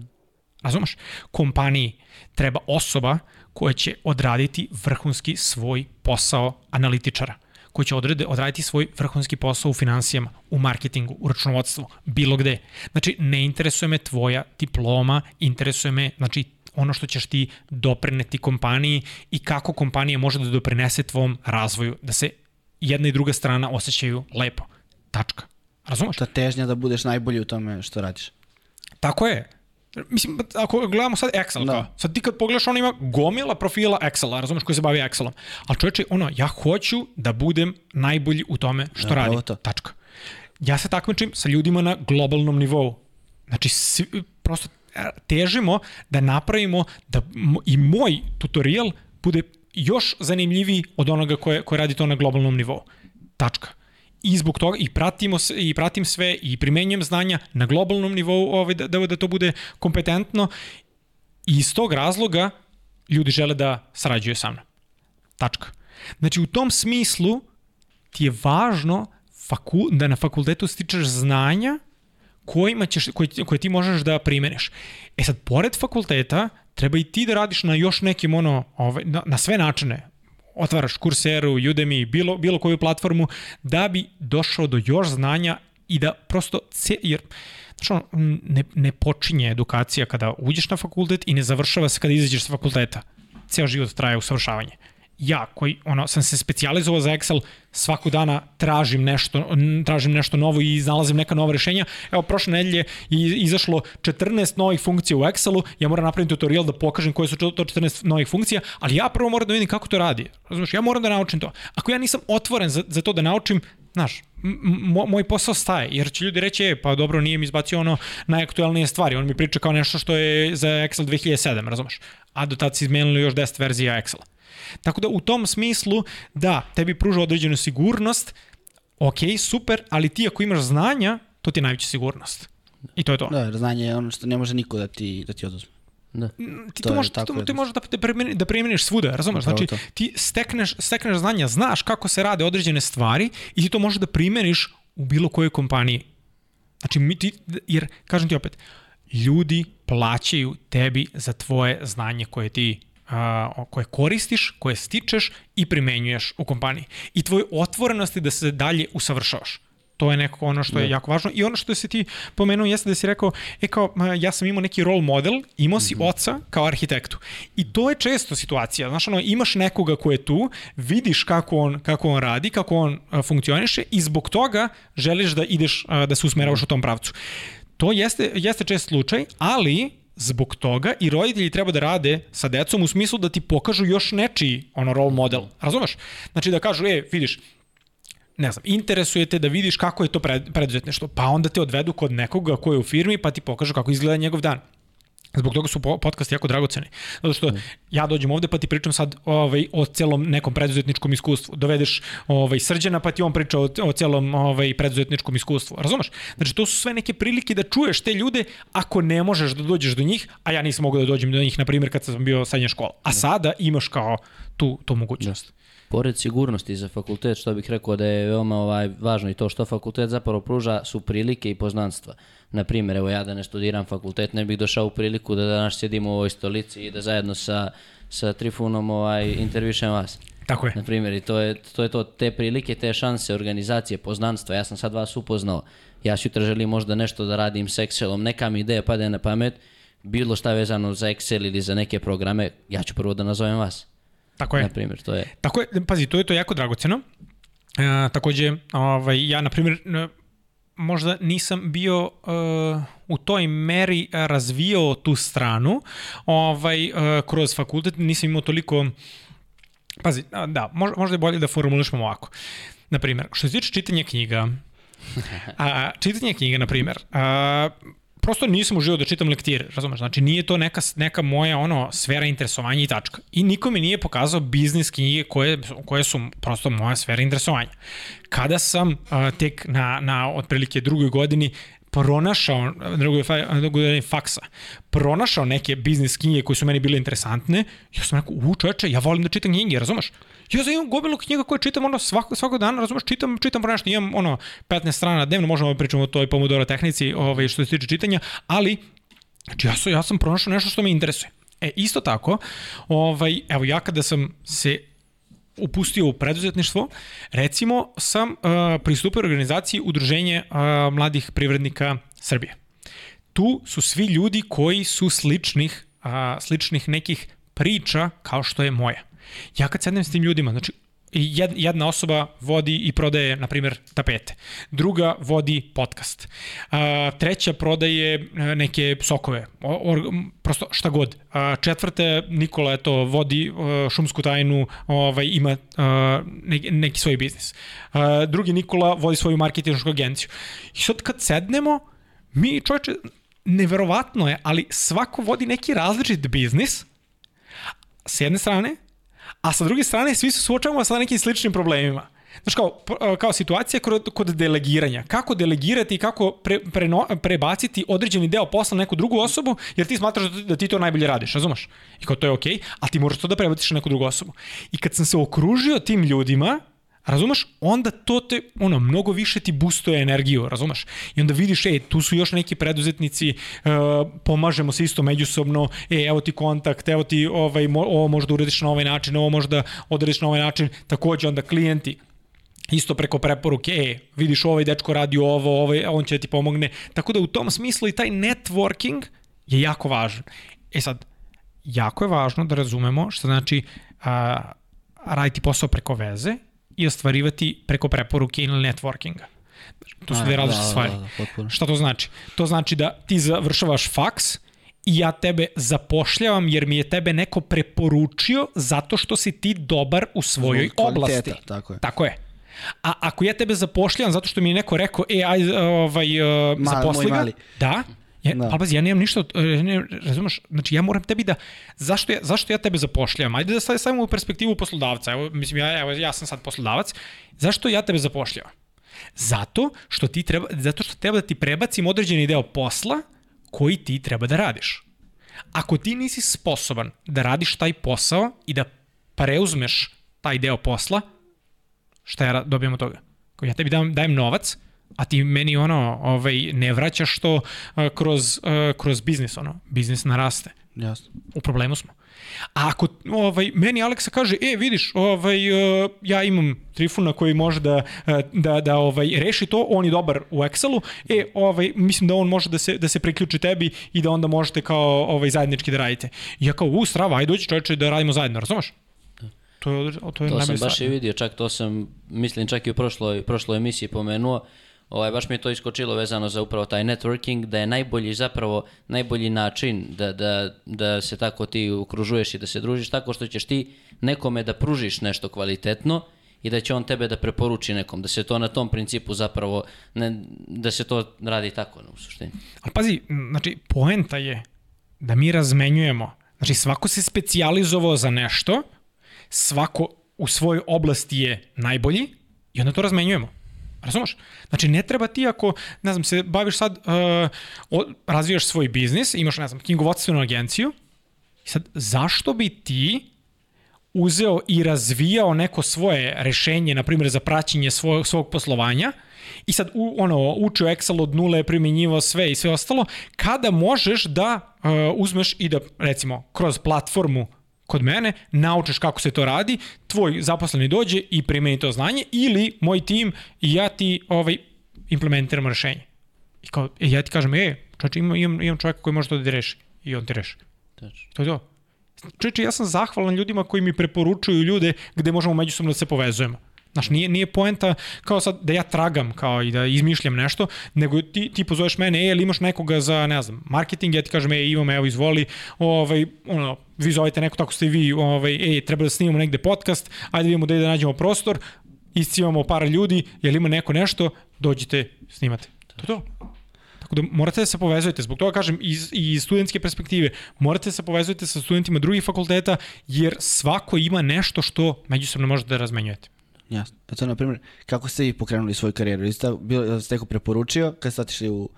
Razumeš? Kompaniji treba osoba koja će odraditi vrhunski svoj posao analitičara koji će odrede, odraditi svoj vrhunski posao u financijama, u marketingu, u računovodstvu, bilo gde. Znači, ne interesuje me tvoja diploma, interesuje me znači, ono što ćeš ti doprineti kompaniji i kako kompanija može da doprinese tvom razvoju, da se jedna i druga strana osjećaju lepo. Tačka. Razumeš? Ta težnja da budeš najbolji u tome što radiš. Tako je. Mislim, ako gledamo sad Excel, da. kao, sad ti kad pogledaš, ono ima gomila profila Excela, razumeš, koji se bavi Excelom. Ali čovječe, ono, ja hoću da budem najbolji u tome što Da, radim. to. Tačka. Ja se takmičim sa ljudima na globalnom nivou. Znači, svi, prosto težimo da napravimo da i moj tutorial bude još zanimljiviji od onoga koje, koje radi to na globalnom nivou. Tačka. I zbog toga i pratimo se, i pratim sve i primenjujem znanja na globalnom nivou ovaj, da, da, da to bude kompetentno i iz tog razloga ljudi žele da sarađuju sa mnom. Tačka. Znači u tom smislu ti je važno faku, da na fakultetu stičeš znanja kojima ćeš, koje, koje ti možeš da primeniš. E sad, pored fakulteta, treba i ti da radiš na još nekim ono, ovaj, na, na sve načine, otvaraš kurseru, Udemy, bilo, bilo koju platformu, da bi došao do još znanja i da prosto, ce, jer ono, ne, ne počinje edukacija kada uđeš na fakultet i ne završava se kada izađeš sa fakulteta. Ceo život traje usavršavanje ja koji ono sam se specijalizovao za Excel svaku dana tražim nešto tražim nešto novo i iznalazim neka nova rešenja evo prošle nedelje je izašlo 14 novih funkcija u Excelu ja moram napraviti tutorial da pokažem koje su to 14 novih funkcija ali ja prvo moram da vidim kako to radi razumeš ja moram da naučim to ako ja nisam otvoren za, za to da naučim Znaš, moj posao staje, jer će ljudi reći, e, pa dobro, nije mi izbacio ono najaktualnije stvari, on mi priča kao nešto što je za Excel 2007, razumeš? A do tada si izmenili još 10 verzija Excela. Tako da u tom smislu, da, tebi pruža određenu sigurnost, ok, super, ali ti ako imaš znanja, to ti je najveća sigurnost. I to je to. Da, jer znanje je ono što ne može niko da ti, da ti oduzme. Da. ti To to, možeš, to, ti možeš da, da, primeni, da primeniš svuda, razumeš? Znači, to. ti stekneš, stekneš znanja, znaš kako se rade određene stvari i ti to možeš da primeniš u bilo kojoj kompaniji. Znači, mi ti, jer, kažem ti opet, ljudi plaćaju tebi za tvoje znanje koje ti a, koje koristiš, koje stičeš i primenjuješ u kompaniji. I tvoj otvorenosti da se dalje usavršavaš. To je nekako ono što je jako važno. I ono što si ti pomenuo jeste da si rekao, e kao, ja sam imao neki role model, imao si oca kao arhitektu. I to je često situacija. Znaš, ono, imaš nekoga ko je tu, vidiš kako on, kako on radi, kako on a, funkcioniše i zbog toga želiš da ideš, a, da se usmeravaš u tom pravcu. To jeste, jeste čest slučaj, ali zbog toga i roditelji treba da rade sa decom u smislu da ti pokažu još nečiji ono role model. Razumeš? Znači da kažu, e, vidiš, ne znam, interesuje te da vidiš kako je to pred, preduzetništvo, pa onda te odvedu kod nekoga ko je u firmi pa ti pokažu kako izgleda njegov dan. Zbog toga su po- podcasti jako dragoceni. Zato što ja dođem ovde pa ti pričam sad ovaj, o celom nekom preduzetničkom iskustvu. Dovedeš ovaj, srđana pa ti on priča o, o celom ovaj, preduzetničkom iskustvu. Razumeš? Znači to su sve neke prilike da čuješ te ljude ako ne možeš da dođeš do njih, a ja nisam mogao da dođem do njih, na primjer kad sam bio srednja škola. A sada imaš kao tu, tu mogućnost. Pored sigurnosti za fakultet, što bih rekao da je veoma ovaj, važno i to što fakultet zapravo pruža su prilike i poznanstva. Na primjer, evo ja da ne studiram fakultet, ne bih došao u priliku da danas sjedimo u ovoj stolici i da zajedno sa, sa Trifunom ovaj, intervjušem vas. Tako je. Na primjer, i to je, to je to, te prilike, te šanse, organizacije, poznanstva. Ja sam sad vas upoznao. Ja sutra želim možda nešto da radim s Excelom, neka mi ideja pade na pamet, bilo šta vezano za Excel ili za neke programe, ja ću prvo da nazovem vas. Tako je. Na primjer, to je... Tako je, pazi, to je to jako dragoceno. E, takođe, ovaj, ja, na primjer, možda nisam bio uh, u toj meri razvio tu stranu ovaj, uh, kroz fakultet, nisam imao toliko Pazi, da, možda, je bolje da formulišemo ovako. Na primjer, što se tiče čitanja knjiga, a, čitanje knjiga, na primjer, a, prosto nisam uživao da čitam lektire, razumeš? Znači nije to neka, neka moja ono sfera interesovanja i tačka. I niko mi nije pokazao biznis knjige koje, koje su prosto moja sfera interesovanja. Kada sam a, tek na, na otprilike drugoj godini pronašao, drugoj godini faksa, pronašao neke biznis knjige koje su meni bile interesantne, ja sam rekao, u čoveče, ja volim da čitam knjige, razumeš? Ja sam imam gomilu knjiga koje čitam ono svako, svako dana, razumeš, čitam, čitam nešto, imam ono 15 strana dnevno, možemo da pričamo o toj Pomodoro tehnici ovaj, što se tiče čitanja, ali znači ja sam, ja sam pronašao nešto što me interesuje. E, isto tako, ovaj, evo ja kada sam se upustio u preduzetništvo, recimo sam uh, pristupio organizaciji Udruženje uh, mladih privrednika Srbije. Tu su svi ljudi koji su sličnih, uh, sličnih nekih priča kao što je moja. Ja kad sednem s tim ljudima, znači jed- jedna osoba vodi i prodaje, na primjer, tapete. Druga vodi podcast. A, treća prodaje e, neke sokove. Or, prosto šta god. A, četvrta, Nikola, eto, vodi e, šumsku tajnu, ovaj, ima a, neki, neki svoj biznis. A, drugi Nikola vodi svoju marketinšku agenciju. I sad kad sednemo, mi čovječe, neverovatno je, ali svako vodi neki različit biznis, s jedne strane, a sa druge strane svi se suočavamo sa nekim sličnim problemima. Znaš, kao, p- kao situacija kod, delegiranja. Kako delegirati i kako pre, preno, prebaciti određeni deo posla na neku drugu osobu, jer ti smatraš da, da ti to najbolje radiš, razumeš? I kao to je okej, okay, a ti možeš to da prebaciš na neku drugu osobu. I kad sam se okružio tim ljudima, Razumeš? Onda to te, ono, mnogo više ti boostuje energiju, razumeš? I onda vidiš, ej, tu su još neki preduzetnici, uh, pomažemo se isto međusobno, ej, evo ti kontakt, evo ti ovaj, mo, ovo možda uradiš na ovaj način, ovo možda odradiš na ovaj način, takođe onda klijenti, isto preko preporuke, e, vidiš ovaj dečko radi ovo, ovaj, on će ti pomogne. Tako da u tom smislu i taj networking je jako važan. E sad, jako je važno da razumemo što znači a, raditi posao preko veze i ostvarivati preko preporuke ili networkinga. To su dve da, različite da, stvari. da, da, potpuno. Šta to znači? To znači da ti završavaš faks i ja tebe zapošljavam jer mi je tebe neko preporučio zato što si ti dobar u svojoj kvaliteta, oblasti. tako je. Tako je. A ako ja tebe zapošljavam zato što mi je neko rekao, e, aj, ovaj, uh, zaposli ga, da, Ja, Da. Ali pazi, ja nemam ništa, e, ne, razumeš, znači ja moram tebi da, zašto ja, zašto ja tebe zapošljavam? Ajde da sad stavimo u perspektivu poslodavca, evo, mislim, ja, evo, ja sam sad poslodavac, zašto ja tebe zapošljavam? Zato što ti treba, zato što treba da ti prebacim određeni deo posla koji ti treba da radiš. Ako ti nisi sposoban da radiš taj posao i da preuzmeš taj deo posla, šta ja dobijam od toga? Ako ja tebi dam, dajem novac, a ti meni ono ovaj, ne vraćaš to uh, kroz, uh, kroz biznis, ono, biznis naraste. Jasno. U problemu smo. A ako ovaj, meni Aleksa kaže, e, vidiš, ovaj, uh, ja imam Trifuna koji može da, da, da ovaj, reši to, on je dobar u Excelu, e, ovaj, mislim da on može da se, da se priključi tebi i da onda možete kao ovaj, zajednički da radite. I ja kao, u, strava, ajde dođi čoveče da radimo zajedno, razumeš? To je, to je to sam baš i vidio, čak to sam, mislim, čak i u prošloj, prošloj emisiji pomenuo, ovaj, baš mi je to iskočilo vezano za upravo taj networking, da je najbolji zapravo, najbolji način da, da, da se tako ti ukružuješ i da se družiš, tako što ćeš ti nekome da pružiš nešto kvalitetno i da će on tebe da preporuči nekom, da se to na tom principu zapravo, ne, da se to radi tako u suštini. Ali pazi, znači, poenta je da mi razmenjujemo, znači svako se specijalizovao za nešto, svako u svojoj oblasti je najbolji i onda to razmenjujemo. Razumeš? Znači, ne treba ti ako, ne znam, se baviš sad, uh, razvijaš svoj biznis, imaš, ne znam, knjigovodstvenu agenciju, i sad, zašto bi ti uzeo i razvijao neko svoje rešenje, na primjer, za praćenje svog, svog poslovanja, i sad u, ono, učio Excel od nule, primjenjivao sve i sve ostalo, kada možeš da uh, uzmeš i da, recimo, kroz platformu kod mene, naučiš kako se to radi, tvoj zaposleni dođe i primeni to znanje ili moj tim i ja ti ovaj, implementiramo rešenje. I kao, e, ja ti kažem, e, čoče, imam, imam, imam čovjeka koji može to da reši. I on ti reši. Tačno. To je to. Čoče, ja sam zahvalan ljudima koji mi preporučuju ljude gde možemo međusobno da se povezujemo. Znaš, nije, nije poenta kao sad da ja tragam kao i da izmišljam nešto, nego ti, ti pozoveš mene, e, ili imaš nekoga za, ne znam, marketing, ja ti kažem, e, imam, evo, izvoli, ovaj, ono, vi zovete neko tako ste vi, ovaj, e, treba da snimamo negde podcast, ajde vidimo da, da nađemo prostor, iscivamo par ljudi, jel ima neko nešto, dođite, snimate. To je to. Tako da morate da se povezujete, zbog toga kažem iz, iz studentske perspektive, morate da se povezujete sa studentima drugih fakulteta, jer svako ima nešto što međusobno možete da razmenjujete. Jasno. Eto, na primjer, kako ste vi pokrenuli svoju karijeru? Jeste bilo, ste neko preporučio kad ste otišli u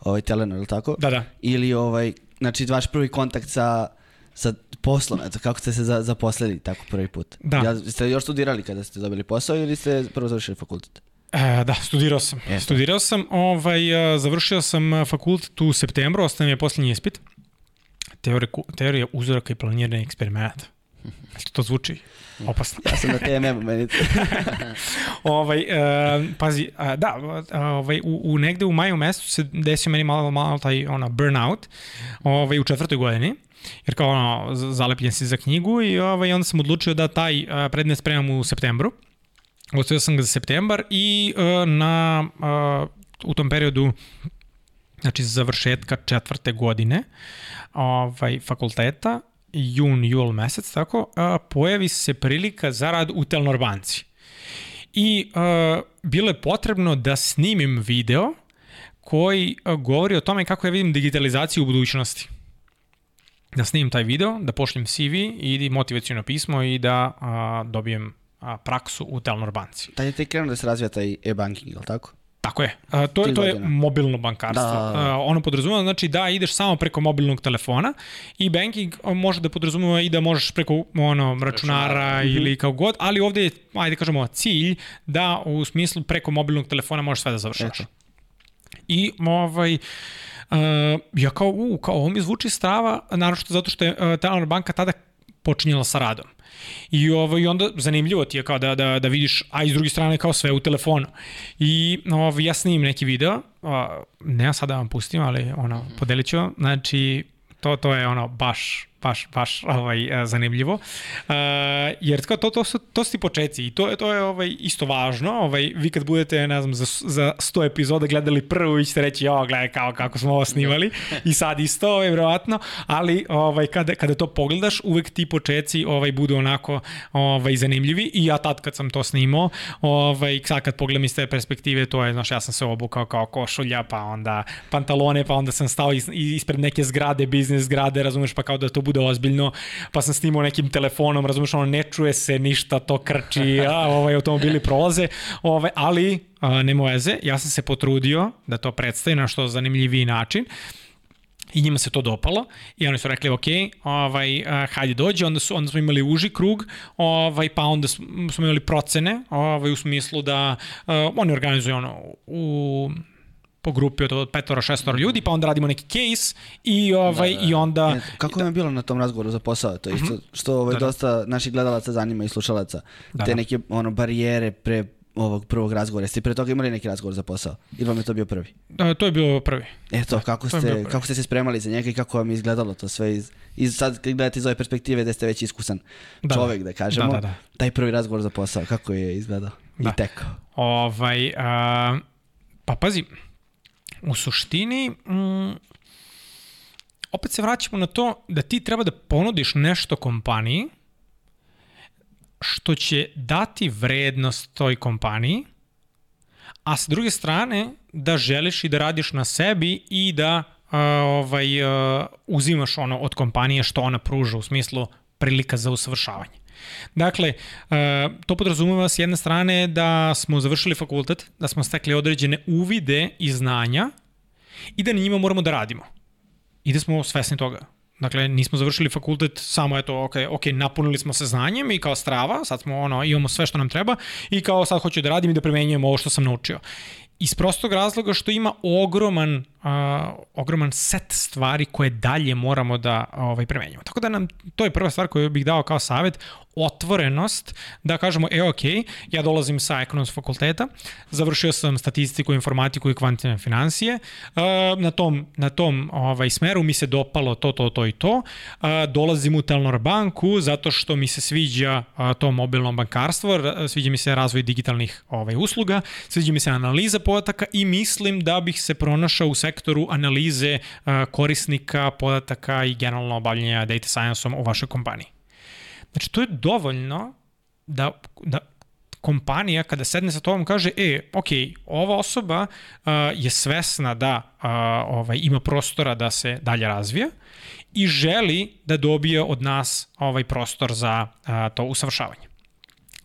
ovaj, Telenor, ili tako? Da, da. Ili, ovaj, znači, vaš prvi kontakt sa, sa poslom, eto, kako ste se za, zaposlili tako prvi put? Da. Ja, ste još studirali kada ste dobili posao ili ste prvo završili fakultet? E, da, studirao sam. Jeste. Studirao sam, ovaj, završio sam fakultet u septembru, ostao mi je posljednji ispit. Teorija, teorija uzoraka i planiranja eksperimenta. Eto, to zvuči opasno. ja sam na TMM-u, meni. ovaj, uh, pazi, uh, da, ovaj, u, u negde u maju mesecu se desio meni malo, malo taj ona, burnout ovaj, u četvrtoj godini jer kao ono, zalepljen si za knjigu i ovaj, onda sam odlučio da taj uh, predmet spremam u septembru. Ostavio sam ga za septembar i uh, na, uh, u tom periodu znači završetka četvrte godine ovaj, fakulteta jun, jul mesec, tako, pojavi se prilika za rad u Telnor banci. I a, bilo je potrebno da snimim video koji govori o tome kako ja vidim digitalizaciju u budućnosti. Da snimim taj video, da pošljem CV i motivacijono pismo i da a, dobijem a, praksu u Telnor banci. Tad je tek krenuo da se razvija taj e-banking, je li tako? Tako je. A, to, je, to je mobilno bankarstvo. Da. A, ono podrazumeva znači da ideš samo preko mobilnog telefona i banking može da podrazumeva i da možeš preko ono, računara, računara. ili kao god, ali ovde je, ajde kažemo, cilj da u smislu preko mobilnog telefona možeš sve da završaš. Eto. I ovaj, Uh, ja kao, u, kao ovo mi zvuči strava, naravno zato što je uh, Telenor banka tada počinjela sa radom. I ovaj, onda zanimljivo ti je kao da, da, da vidiš, a iz druge strane kao sve u telefonu. I ovaj, ja snimim neki video, a, nema sada da vam pustim, ali ono, podelit ću. Znači, to, to je ono baš baš, baš ovaj, e, zanimljivo. Uh, jer to, to, to, su, to su ti početci i to, to je ovaj, isto važno. Ovaj, vi kad budete, ne znam, za, za 100 epizoda gledali prvu, vi ćete reći, jo, gledaj kao, kako smo ovo snimali i sad isto, ovaj, vjerovatno, ali ovaj, kada, kada to pogledaš, uvek ti početci ovaj, budu onako ovaj, zanimljivi i ja tad kad sam to snimao, ovaj, sad kad pogledam iz te perspektive, to je, znaš, ja sam se obukao kao košulja, pa onda pantalone, pa onda sam stao ispred neke zgrade, biznis zgrade, razumeš, pa kao da to bude ozbiljno, pa sam snimao nekim telefonom, razumeš, ono, ne čuje se ništa, to krči, a ovaj automobili prolaze, ovaj, ali a, nema veze, ja sam se potrudio da to predstavi na što zanimljiviji način. I njima se to dopalo i oni su rekli ok, ovaj, hajde dođe, onda, su, onda smo imali uži krug, ovaj, pa onda smo imali procene ovaj, u smislu da uh, oni organizuju ono u po grupi od petora, šestora ljudi, pa onda radimo neki case i ovaj da, da. i onda Eto, kako vam je bilo na tom razgovoru za posao? To je isto mhm. što ovaj da, da. dosta naših gledalaca zanima i slušalaca. Da, Te da. neke ono barijere pre ovog prvog razgovora. Jeste pre toga imali neki razgovor za posao? Ili vam je to bio prvi? Da, to je bio prvi. Eto, da, kako, ste, kako ste se spremali za njega i kako vam je izgledalo to sve iz, iz sad kad gledate iz ove perspektive da ste već iskusan da, čovek, da kažemo. Da, da, da. Taj prvi razgovor za posao, kako je izgledao da. i tekao? Ovaj, a, pa pazi, u suštini, mm, opet se vraćamo na to da ti treba da ponudiš nešto kompaniji što će dati vrednost toj kompaniji, a sa druge strane da želiš i da radiš na sebi i da uh, ovaj, uh, uzimaš ono od kompanije što ona pruža u smislu prilika za usavršavanje. Dakle, to podrazumeva s jedne strane da smo završili fakultet, da smo stekli određene uvide i znanja i da na njima moramo da radimo. I da smo svesni toga. Dakle, nismo završili fakultet samo eto, ok, ok, napunili smo se znanjem i kao strava, sad smo ono, imamo sve što nam treba i kao sad hoću da radim i da primenjujem ovo što sam naučio. Iz prostog razloga što ima ogroman, uh, ogroman set stvari koje dalje moramo da ovaj, premenjamo. Tako da nam, to je prva stvar koju bih dao kao savet, otvorenost da kažemo, e ok, ja dolazim sa ekonomskog fakulteta, završio sam statistiku, informatiku i kvantitne financije, na tom, na tom ovaj, smeru mi se dopalo to, to, to i to, dolazim u Telnor banku zato što mi se sviđa to mobilno bankarstvo, sviđa mi se razvoj digitalnih ovaj, usluga, sviđa mi se analiza podataka i mislim da bih se pronašao u sektoru analize korisnika podataka i generalno obavljanja data science-om u vašoj kompaniji. Znači, to je dovoljno da, da kompanija kada sedne sa tobom kaže, e, ok, ova osoba uh, je svesna da uh, ovaj, ima prostora da se dalje razvija i želi da dobije od nas ovaj prostor za uh, to usavršavanje.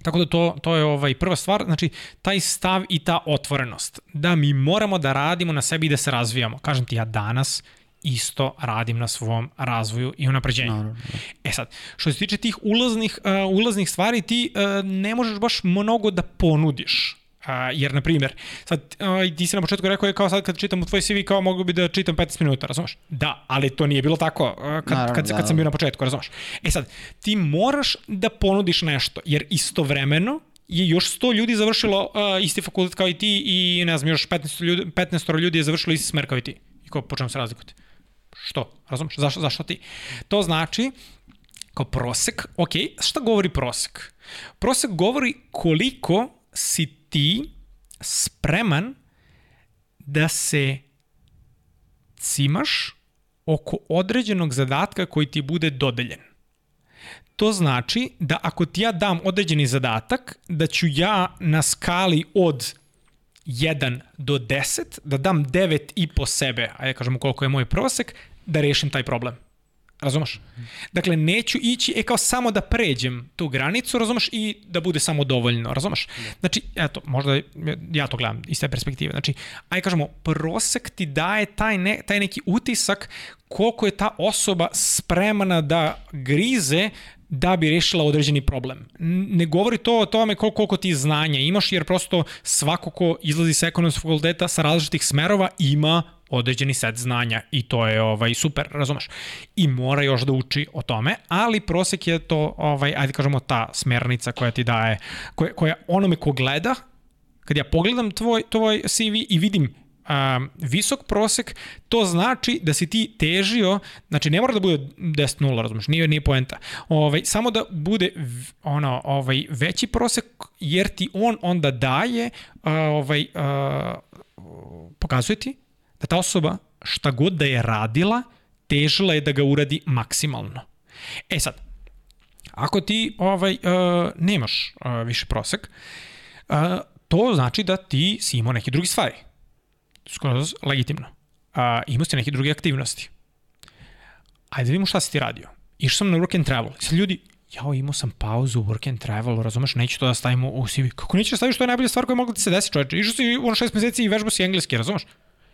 Tako da to, to je ovaj prva stvar, znači taj stav i ta otvorenost. Da mi moramo da radimo na sebi i da se razvijamo. Kažem ti ja danas isto radim na svom razvoju i unapređenju. Naravno. Da. E sad, što se tiče tih ulaznih, uh, ulaznih stvari, ti uh, ne možeš baš mnogo da ponudiš. Uh, jer, na primjer, sad, uh, ti si na početku rekao je kao sad kad čitam u tvoj CV kao mogu bi da čitam 15 minuta, razumeš? Da, ali to nije bilo tako uh, kad, Naravno, kad, da, kad sam bio na početku, razumeš? E sad, ti moraš da ponudiš nešto, jer istovremeno je još 100 ljudi završilo uh, isti fakultet kao i ti i ne znam, još 15 ljudi, 15 ljudi je završilo isti smer kao i ti. I ko, po čemu se razlikujete? Što? Razumeš? Zašto, zašto ti? To znači, kao prosek, ok, šta govori prosek? Prosek govori koliko si ti spreman da se cimaš oko određenog zadatka koji ti bude dodeljen. To znači da ako ti ja dam određeni zadatak, da ću ja na skali od 1 do 10, da dam 9 i po sebe, ajde kažemo koliko je moj prosek, da rešim taj problem. Razumeš? Dakle, neću ići, e kao samo da pređem tu granicu, razumeš, i da bude samo dovoljno, razumeš? Znači, eto, možda ja to gledam iz te perspektive. Znači, aj kažemo, prosek ti daje taj, ne, taj neki utisak koliko je ta osoba spremana da grize da bi rešila određeni problem. Ne govori to o tome koliko, koliko ti znanja imaš, jer prosto svako ko izlazi sa ekonomskog fakulteta sa različitih smerova ima određeni set znanja i to je ovaj super, razumeš? I mora još da uči o tome, ali prosek je to ovaj ajde kažemo ta smernica koja ti daje koja koja onome ko gleda kad ja pogledam tvoj tvoj CV i vidim um, visok prosek, to znači da si ti težio, znači ne mora da bude 10-0, razumeš, nije, nije poenta, ovaj, samo da bude ono, ovaj, veći prosek, jer ti on onda daje, uh, ovaj, uh, pokazuje ti da ta osoba šta god da je radila, težila je da ga uradi maksimalno. E sad, ako ti ovaj, uh, nemaš uh, više prosek, uh, to znači da ti si imao neke druge stvari skoro legitimno. A, imao si neke druge aktivnosti. Ajde da vidimo šta si ti radio. išao sam na work and travel. Sad ljudi, jao, imao sam pauzu, work and travel, razumeš, neću to da stavimo u CV. Kako nećeš da staviš, to je najbolja stvar koja mogla da ti se desi, čoveče. Išao si ono šest meseci i vežbao si engleski, razumeš?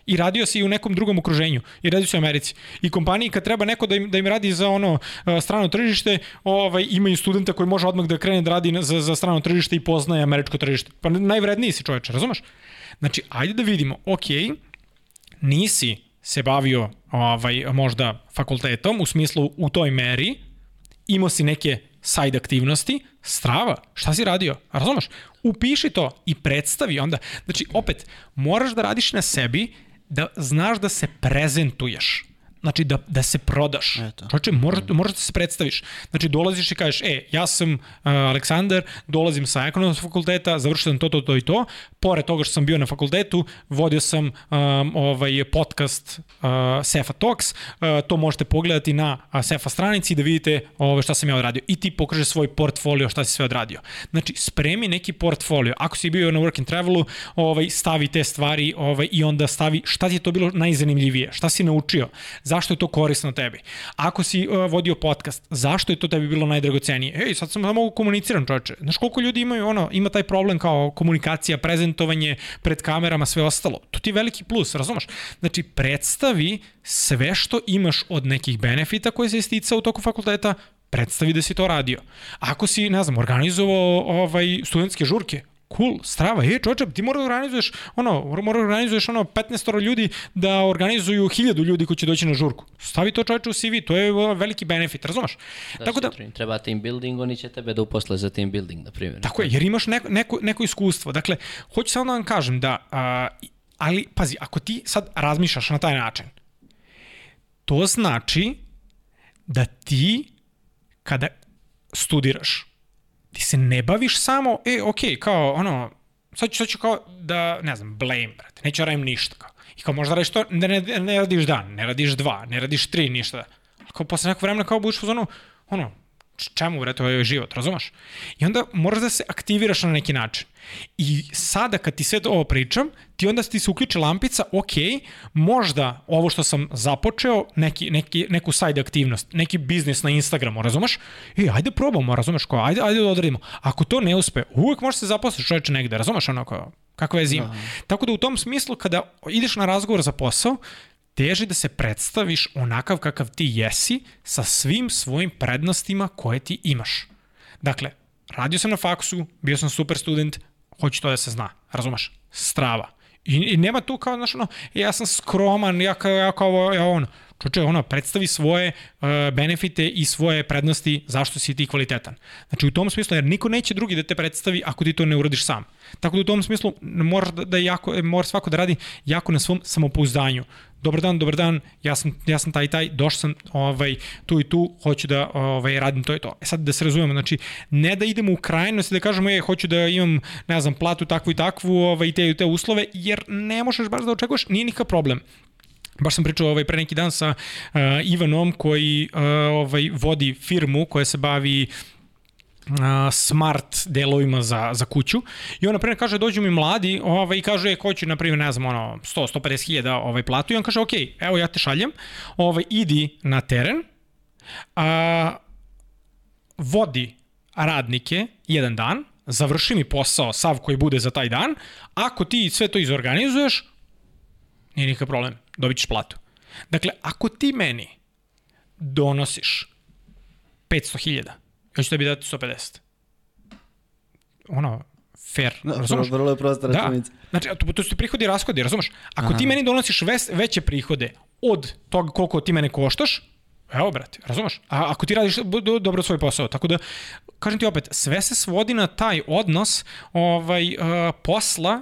i radio si u nekom drugom okruženju i radio si u Americi. I kompaniji kad treba neko da im, da im radi za ono strano tržište, ovaj, imaju studenta koji može odmah da krene da radi za, za strano tržište i poznaje američko tržište. Pa najvredniji si čoveče, razumeš? Znači, ajde da vidimo, ok, nisi se bavio ovaj, možda fakultetom, u smislu u toj meri, imao si neke side aktivnosti, strava, šta si radio? Razumeš? Upiši to i predstavi onda. Znači, opet, moraš da radiš na sebi da znaš da se prezentuješ. Znači da, da se prodaš. Eto. Čoče, moraš, moraš da se predstaviš. Znači dolaziš i kažeš, e, ja sam uh, Aleksandar, dolazim sa ekonomskog fakulteta, završio sam to, to, to i to. Pored toga što sam bio na fakultetu, vodio sam um, ovaj podcast uh, Sefa Talks. Uh, to možete pogledati na uh, Sefa stranici da vidite ovaj, šta sam ja odradio. I ti pokaže svoj portfolio šta si sve odradio. Znači, spremi neki portfolio. Ako si bio na work and travelu, ovaj, stavi te stvari ovaj, i onda stavi šta ti je to bilo najzanimljivije, šta si naučio zašto je to korisno tebi? Ako si uh, vodio podcast, zašto je to tebi bilo najdragocenije? Ej, sad sam samo komuniciram, čoveče. Znaš koliko ljudi imaju ono, ima taj problem kao komunikacija, prezentovanje pred kamerama, sve ostalo. To ti je veliki plus, razumeš? Znači, predstavi sve što imaš od nekih benefita koje se istica u toku fakulteta, predstavi da si to radio. Ako si, ne znam, organizovao ovaj, studentske žurke, cool, strava, je čoče, ti mora da organizuješ, ono, mora da organizuješ ono 15 ljudi da organizuju 1000 ljudi koji će doći na žurku. Stavi to čoveče u CV, to je veliki benefit, razumeš? Da, Tako da, treba team building, oni će tebe da uposle za team building, na primjer. Tako je, jer imaš neko, neko, neko iskustvo. Dakle, hoću samo da vam kažem da, a, ali, pazi, ako ti sad razmišljaš na taj način, to znači da ti, kada studiraš, ti se ne baviš samo, e, ok, kao, ono, sad ću, sad ću kao da, ne znam, blame, brate, neću da radim ništa, kao. I kao možda radiš to, da ne, ne radiš dan, ne radiš dva, ne radiš tri, ništa. Ali kao posle nekog vremena kao budiš u zonu, ono, čemu, bre, to je život, razumeš? I onda moraš da se aktiviraš na neki način. I sada kad ti sve ovo pričam, ti onda ti se uključi lampica, ok, možda ovo što sam započeo, neki, neki, neku side aktivnost, neki biznis na Instagramu, razumeš? E, ajde probamo, razumeš, ko, ajde, ajde da odredimo. Ako to ne uspe, uvek možeš se zaposliti čoveče negde, razumeš ono kao, kakva je zima. Tako da u tom smislu, kada ideš na razgovor za posao, teži da se predstaviš onakav kakav ti jesi sa svim svojim prednostima koje ti imaš. Dakle, radio sam na faksu, bio sam super student, hoću to da se zna, razumeš? Strava. I, i nema tu kao, znaš, ono, ja sam skroman, ja kao, ja kao, ja ono. Čuče, ono, predstavi svoje uh, benefite i svoje prednosti zašto si ti kvalitetan. Znači, u tom smislu, jer niko neće drugi da te predstavi ako ti to ne uradiš sam. Tako da u tom smislu moraš da, da jako, mora svako da radi jako na svom samopouzdanju. Dobar dan, dobar dan, ja sam, ja sam taj taj, došao sam ovaj, tu i tu, hoću da ovaj, radim to i to. E sad da se razumemo, znači, ne da idemo u krajnost i da kažemo, je, hoću da imam, ne znam, platu takvu i takvu, ovaj, i te i te uslove, jer ne možeš baš da očekuješ, nije nikakav problem. Baš sam pričao ovaj, pre neki dan sa uh, Ivanom koji uh, ovaj, vodi firmu koja se bavi smart delovima za, za kuću. I on na primjer kaže dođu mi mladi ovaj, i kaže ko će na primjer ne znam ono 100 150 hiljada ovaj, platu i on kaže ok, evo ja te šaljem ovaj, idi na teren a, vodi radnike jedan dan završi mi posao sav koji bude za taj dan ako ti sve to izorganizuješ nije nikakav problem, dobit ćeš platu dakle ako ti meni donosiš 500 hiljada ja ću tebi dati 150. Ono, fair, no, razumeš? Vrlo je prosta da. računica. Da. Znači, to, to su prihodi i rashodi, razumeš? Ako Aha. ti meni donosiš ves, veće prihode od toga koliko ti mene koštaš, Evo, brate, razumeš? A ako ti radiš dobro svoj posao, tako da, kažem ti opet, sve se svodi na taj odnos ovaj, uh, posla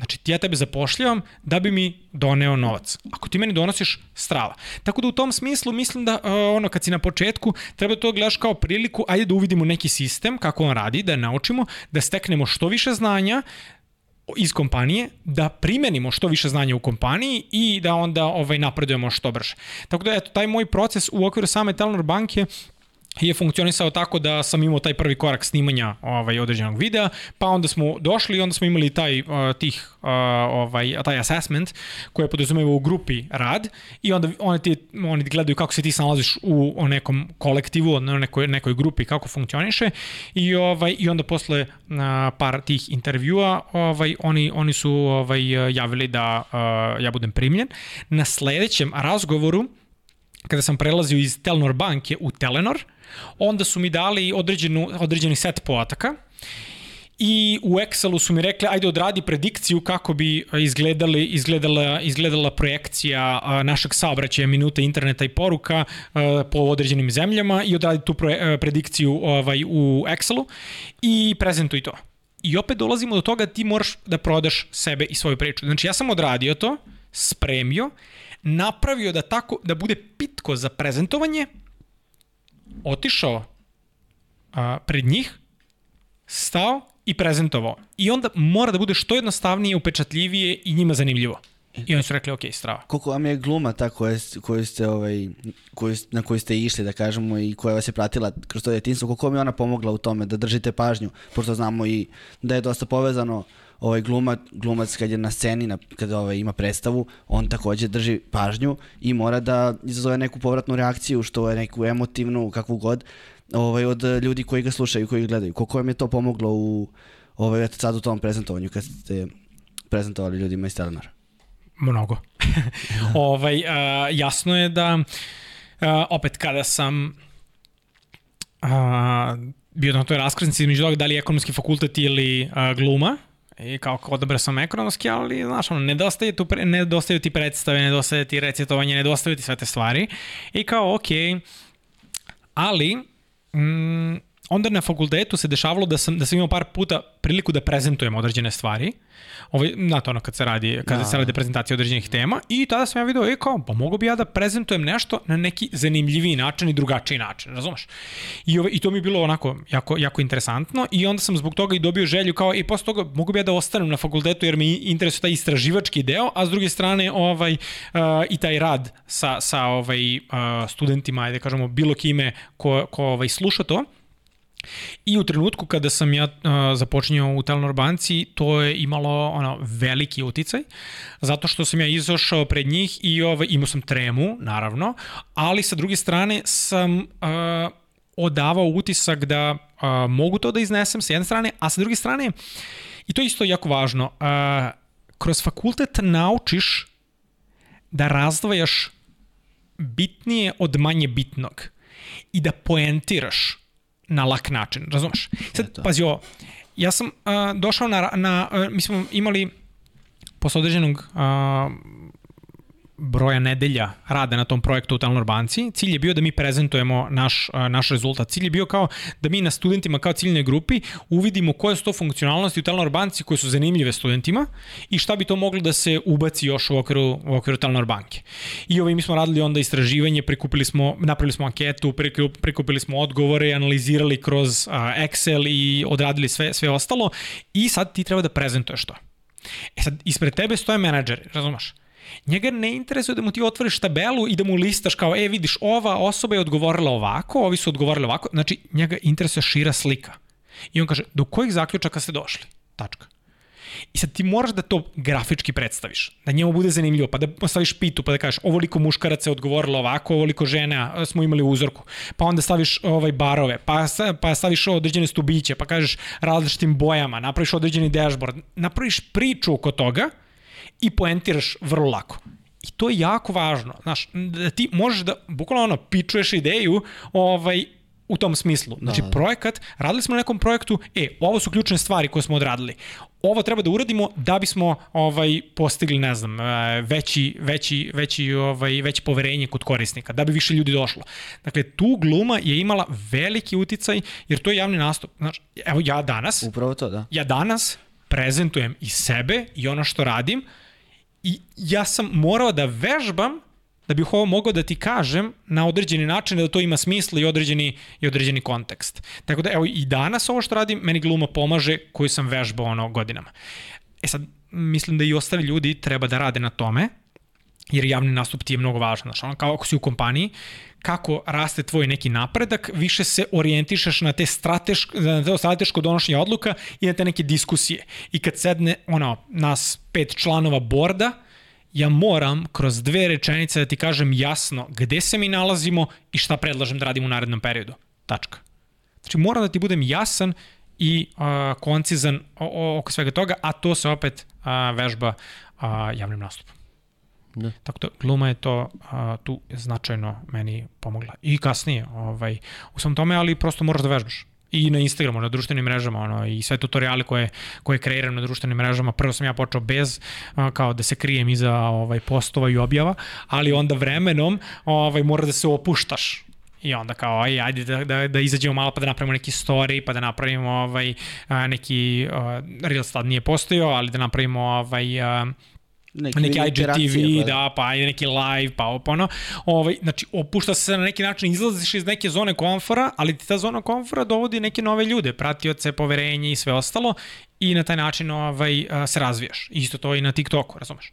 Znači, ja tebe zapošljavam da bi mi doneo novac. Ako ti meni donosiš strava. Tako da u tom smislu mislim da uh, ono kad si na početku treba to gledaš kao priliku, ajde da uvidimo neki sistem kako on radi, da naučimo, da steknemo što više znanja iz kompanije, da primenimo što više znanja u kompaniji i da onda ovaj napredujemo što brže. Tako da eto taj moj proces u okviru same Telenor banke je funkcionisao tako da sam imao taj prvi korak snimanja ovaj određenog videa, pa onda smo došli i onda smo imali taj uh, tih uh, ovaj taj assessment koji je podrazumevao u grupi rad i onda oni ti oni gledaju kako se ti snalaziš u nekom kolektivu, na nekoj nekoj grupi kako funkcioniše i ovaj i onda posle uh, par tih intervjua ovaj oni oni su ovaj javili da ja budem primljen. Na sledećem razgovoru kada sam prelazio iz Telnor banke u Telenor, onda su mi dali određenu, određeni set podataka i u Excelu su mi rekli ajde odradi predikciju kako bi izgledali, izgledala, izgledala projekcija našeg saobraćaja minuta interneta i poruka po određenim zemljama i odradi tu predikciju ovaj, u Excelu i prezentuj to. I opet dolazimo do toga da ti moraš da prodaš sebe i svoju priču. Znači ja sam odradio to, spremio, napravio da tako da bude pitko za prezentovanje, otišao a, pred njih, stao i prezentovao. I onda mora da bude što jednostavnije, upečatljivije i njima zanimljivo. I oni su rekli, ok, strava. Koliko vam je gluma ta koja, koju ste, ovaj, koju, na koju ste išli, da kažemo, i koja vas je pratila kroz to djetinstvo, koliko vam je ona pomogla u tome da držite pažnju, pošto znamo i da je dosta povezano ovaj gluma, glumac kad je na sceni, na, kada ovaj, ima predstavu, on takođe drži pažnju i mora da izazove neku povratnu reakciju, što je neku emotivnu, kakvu god, ovaj, od ljudi koji ga slušaju, koji ga gledaju. Koliko vam je to pomoglo u, ovaj, eto sad u tom prezentovanju, kad ste prezentovali ljudima iz Telenora? Mnogo. ovaj, a, jasno je da a, opet kada sam a, bio na toj raskrsnici između toga da li je ekonomski fakultet ili a, gluma, I kao odabrao sam ekonomski, ali znaš, ono, nedostaje, tu, pre, nedostaju ti predstave, nedostaje ti recitovanje, nedostaju ti sve te stvari. I kao, okej, okay, ali mm, onda na fakultetu se dešavalo da sam, da sam imao par puta priliku da prezentujem određene stvari. Ovaj, to ono kad se radi, kad da. se radi prezentacija određenih tema i tada sam ja video, e kao, pa mogu bi ja da prezentujem nešto na neki zanimljiviji način i drugačiji način, razumeš? I, ovaj, I to mi je bilo onako jako, jako interesantno i onda sam zbog toga i dobio želju kao, i posle toga mogu bi ja da ostanem na fakultetu jer me interesuje taj istraživački deo, a s druge strane ovaj, uh, i taj rad sa, sa ovaj, uh, studentima, ajde kažemo, bilo kime ko, ko ovaj, sluša to, I u trenutku kada sam ja uh, započinjao u Telenor banci, to je imalo ono, veliki uticaj, zato što sam ja izašao pred njih i ovaj, imao sam tremu, naravno, ali sa druge strane sam uh, odavao utisak da uh, mogu to da iznesem sa jedne strane, a sa druge strane, i to je isto jako važno, uh, kroz fakultet naučiš da razdvajaš bitnije od manje bitnog i da poentiraš na lak način, razumeš? Sad, Eto. pazi ovo, ja sam uh, došao na, na uh, mi smo imali posle određenog uh, broja nedelja rada na tom projektu u Telnor banci. Cilj je bio da mi prezentujemo naš, naš rezultat. Cilj je bio kao da mi na studentima kao ciljnoj grupi uvidimo koje su to funkcionalnosti u Telnor banci koje su zanimljive studentima i šta bi to moglo da se ubaci još u okviru, u okviru Telnor banke. I ovaj, mi smo radili onda istraživanje, prikupili smo, napravili smo anketu, prikupili smo odgovore, analizirali kroz Excel i odradili sve, sve ostalo i sad ti treba da prezentuješ to. E sad, ispred tebe stoje menadžeri, razumeš? Njega ne interesuje da mu ti otvoriš tabelu i da mu listaš kao, e vidiš, ova osoba je odgovorila ovako, ovi su odgovorili ovako, znači njega interesuje šira slika. I on kaže, do kojih zaključaka ste došli? Tačka. I sad ti moraš da to grafički predstaviš, da njemu bude zanimljivo, pa da postaviš pitu, pa da kažeš ovoliko muškaraca je odgovorilo ovako, ovoliko žena smo imali uzorku, pa onda staviš ovaj barove, pa, pa staviš određene stubiće, pa kažeš različitim bojama, napraviš određeni dashboard, napraviš priču oko toga, i poentiraš vrlo lako. I to je jako važno, znaš, da ti možeš da bukvalno ono pičuješ ideju ovaj u tom smislu. Da, znači, da, da. projekat, radili smo na nekom projektu, e, ovo su ključne stvari koje smo odradili. Ovo treba da uradimo da bismo ovaj postigli, ne znam, e, veći veći veći ovaj veće poverenje kod korisnika, da bi više ljudi došlo. Dakle, tu gluma je imala veliki uticaj jer to je javni nastup. Znači, evo ja danas Upravo to, da. Ja danas prezentujem i sebe i ono što radim, I ja sam morao da vežbam da bih ovo mogao da ti kažem na određeni način da to ima smisla i određeni, i određeni kontekst. Tako da evo i danas ovo što radim, meni gluma pomaže koju sam vežbao ono godinama. E sad, mislim da i ostali ljudi treba da rade na tome, jer javni nastup ti je mnogo važan. Znaš, ono, kao ako si u kompaniji, kako raste tvoj neki napredak, više se orijentišeš na te strateško, na te strateško donošenje odluka i na te neke diskusije. I kad sedne ono, nas pet članova borda, ja moram kroz dve rečenice da ti kažem jasno gde se mi nalazimo i šta predlažem da radim u narednom periodu. Tačka. Znači moram da ti budem jasan i uh, koncizan oko svega toga, a to se opet uh, vežba uh, javnim nastupom. Da. Tako da gluma je to a, tu značajno meni pomogla. I kasnije ovaj, u svom tome, ali prosto moraš da vežbaš i na Instagramu, na društvenim mrežama, ono, i sve tutoriale koje, koje kreiram na društvenim mrežama. Prvo sam ja počeo bez, a, kao da se krijem iza ovaj, postova i objava, ali onda vremenom ovaj, mora da se opuštaš. I onda kao, aj, ajde da, da, da izađemo malo pa da napravimo neki story, pa da napravimo ovaj, a, neki, a, Reels tad nije postojao, ali da napravimo ovaj, a, neki, neki IGTV, pa. da, pa ajde neki live, pa ono. Ovaj, znači, opušta se na neki način, izlaziš iz neke zone komfora, ali ti ta zona komfora dovodi neke nove ljude, pratioce, poverenje i sve ostalo i na taj način ovaj, se razvijaš. Isto to i na TikToku, razumeš?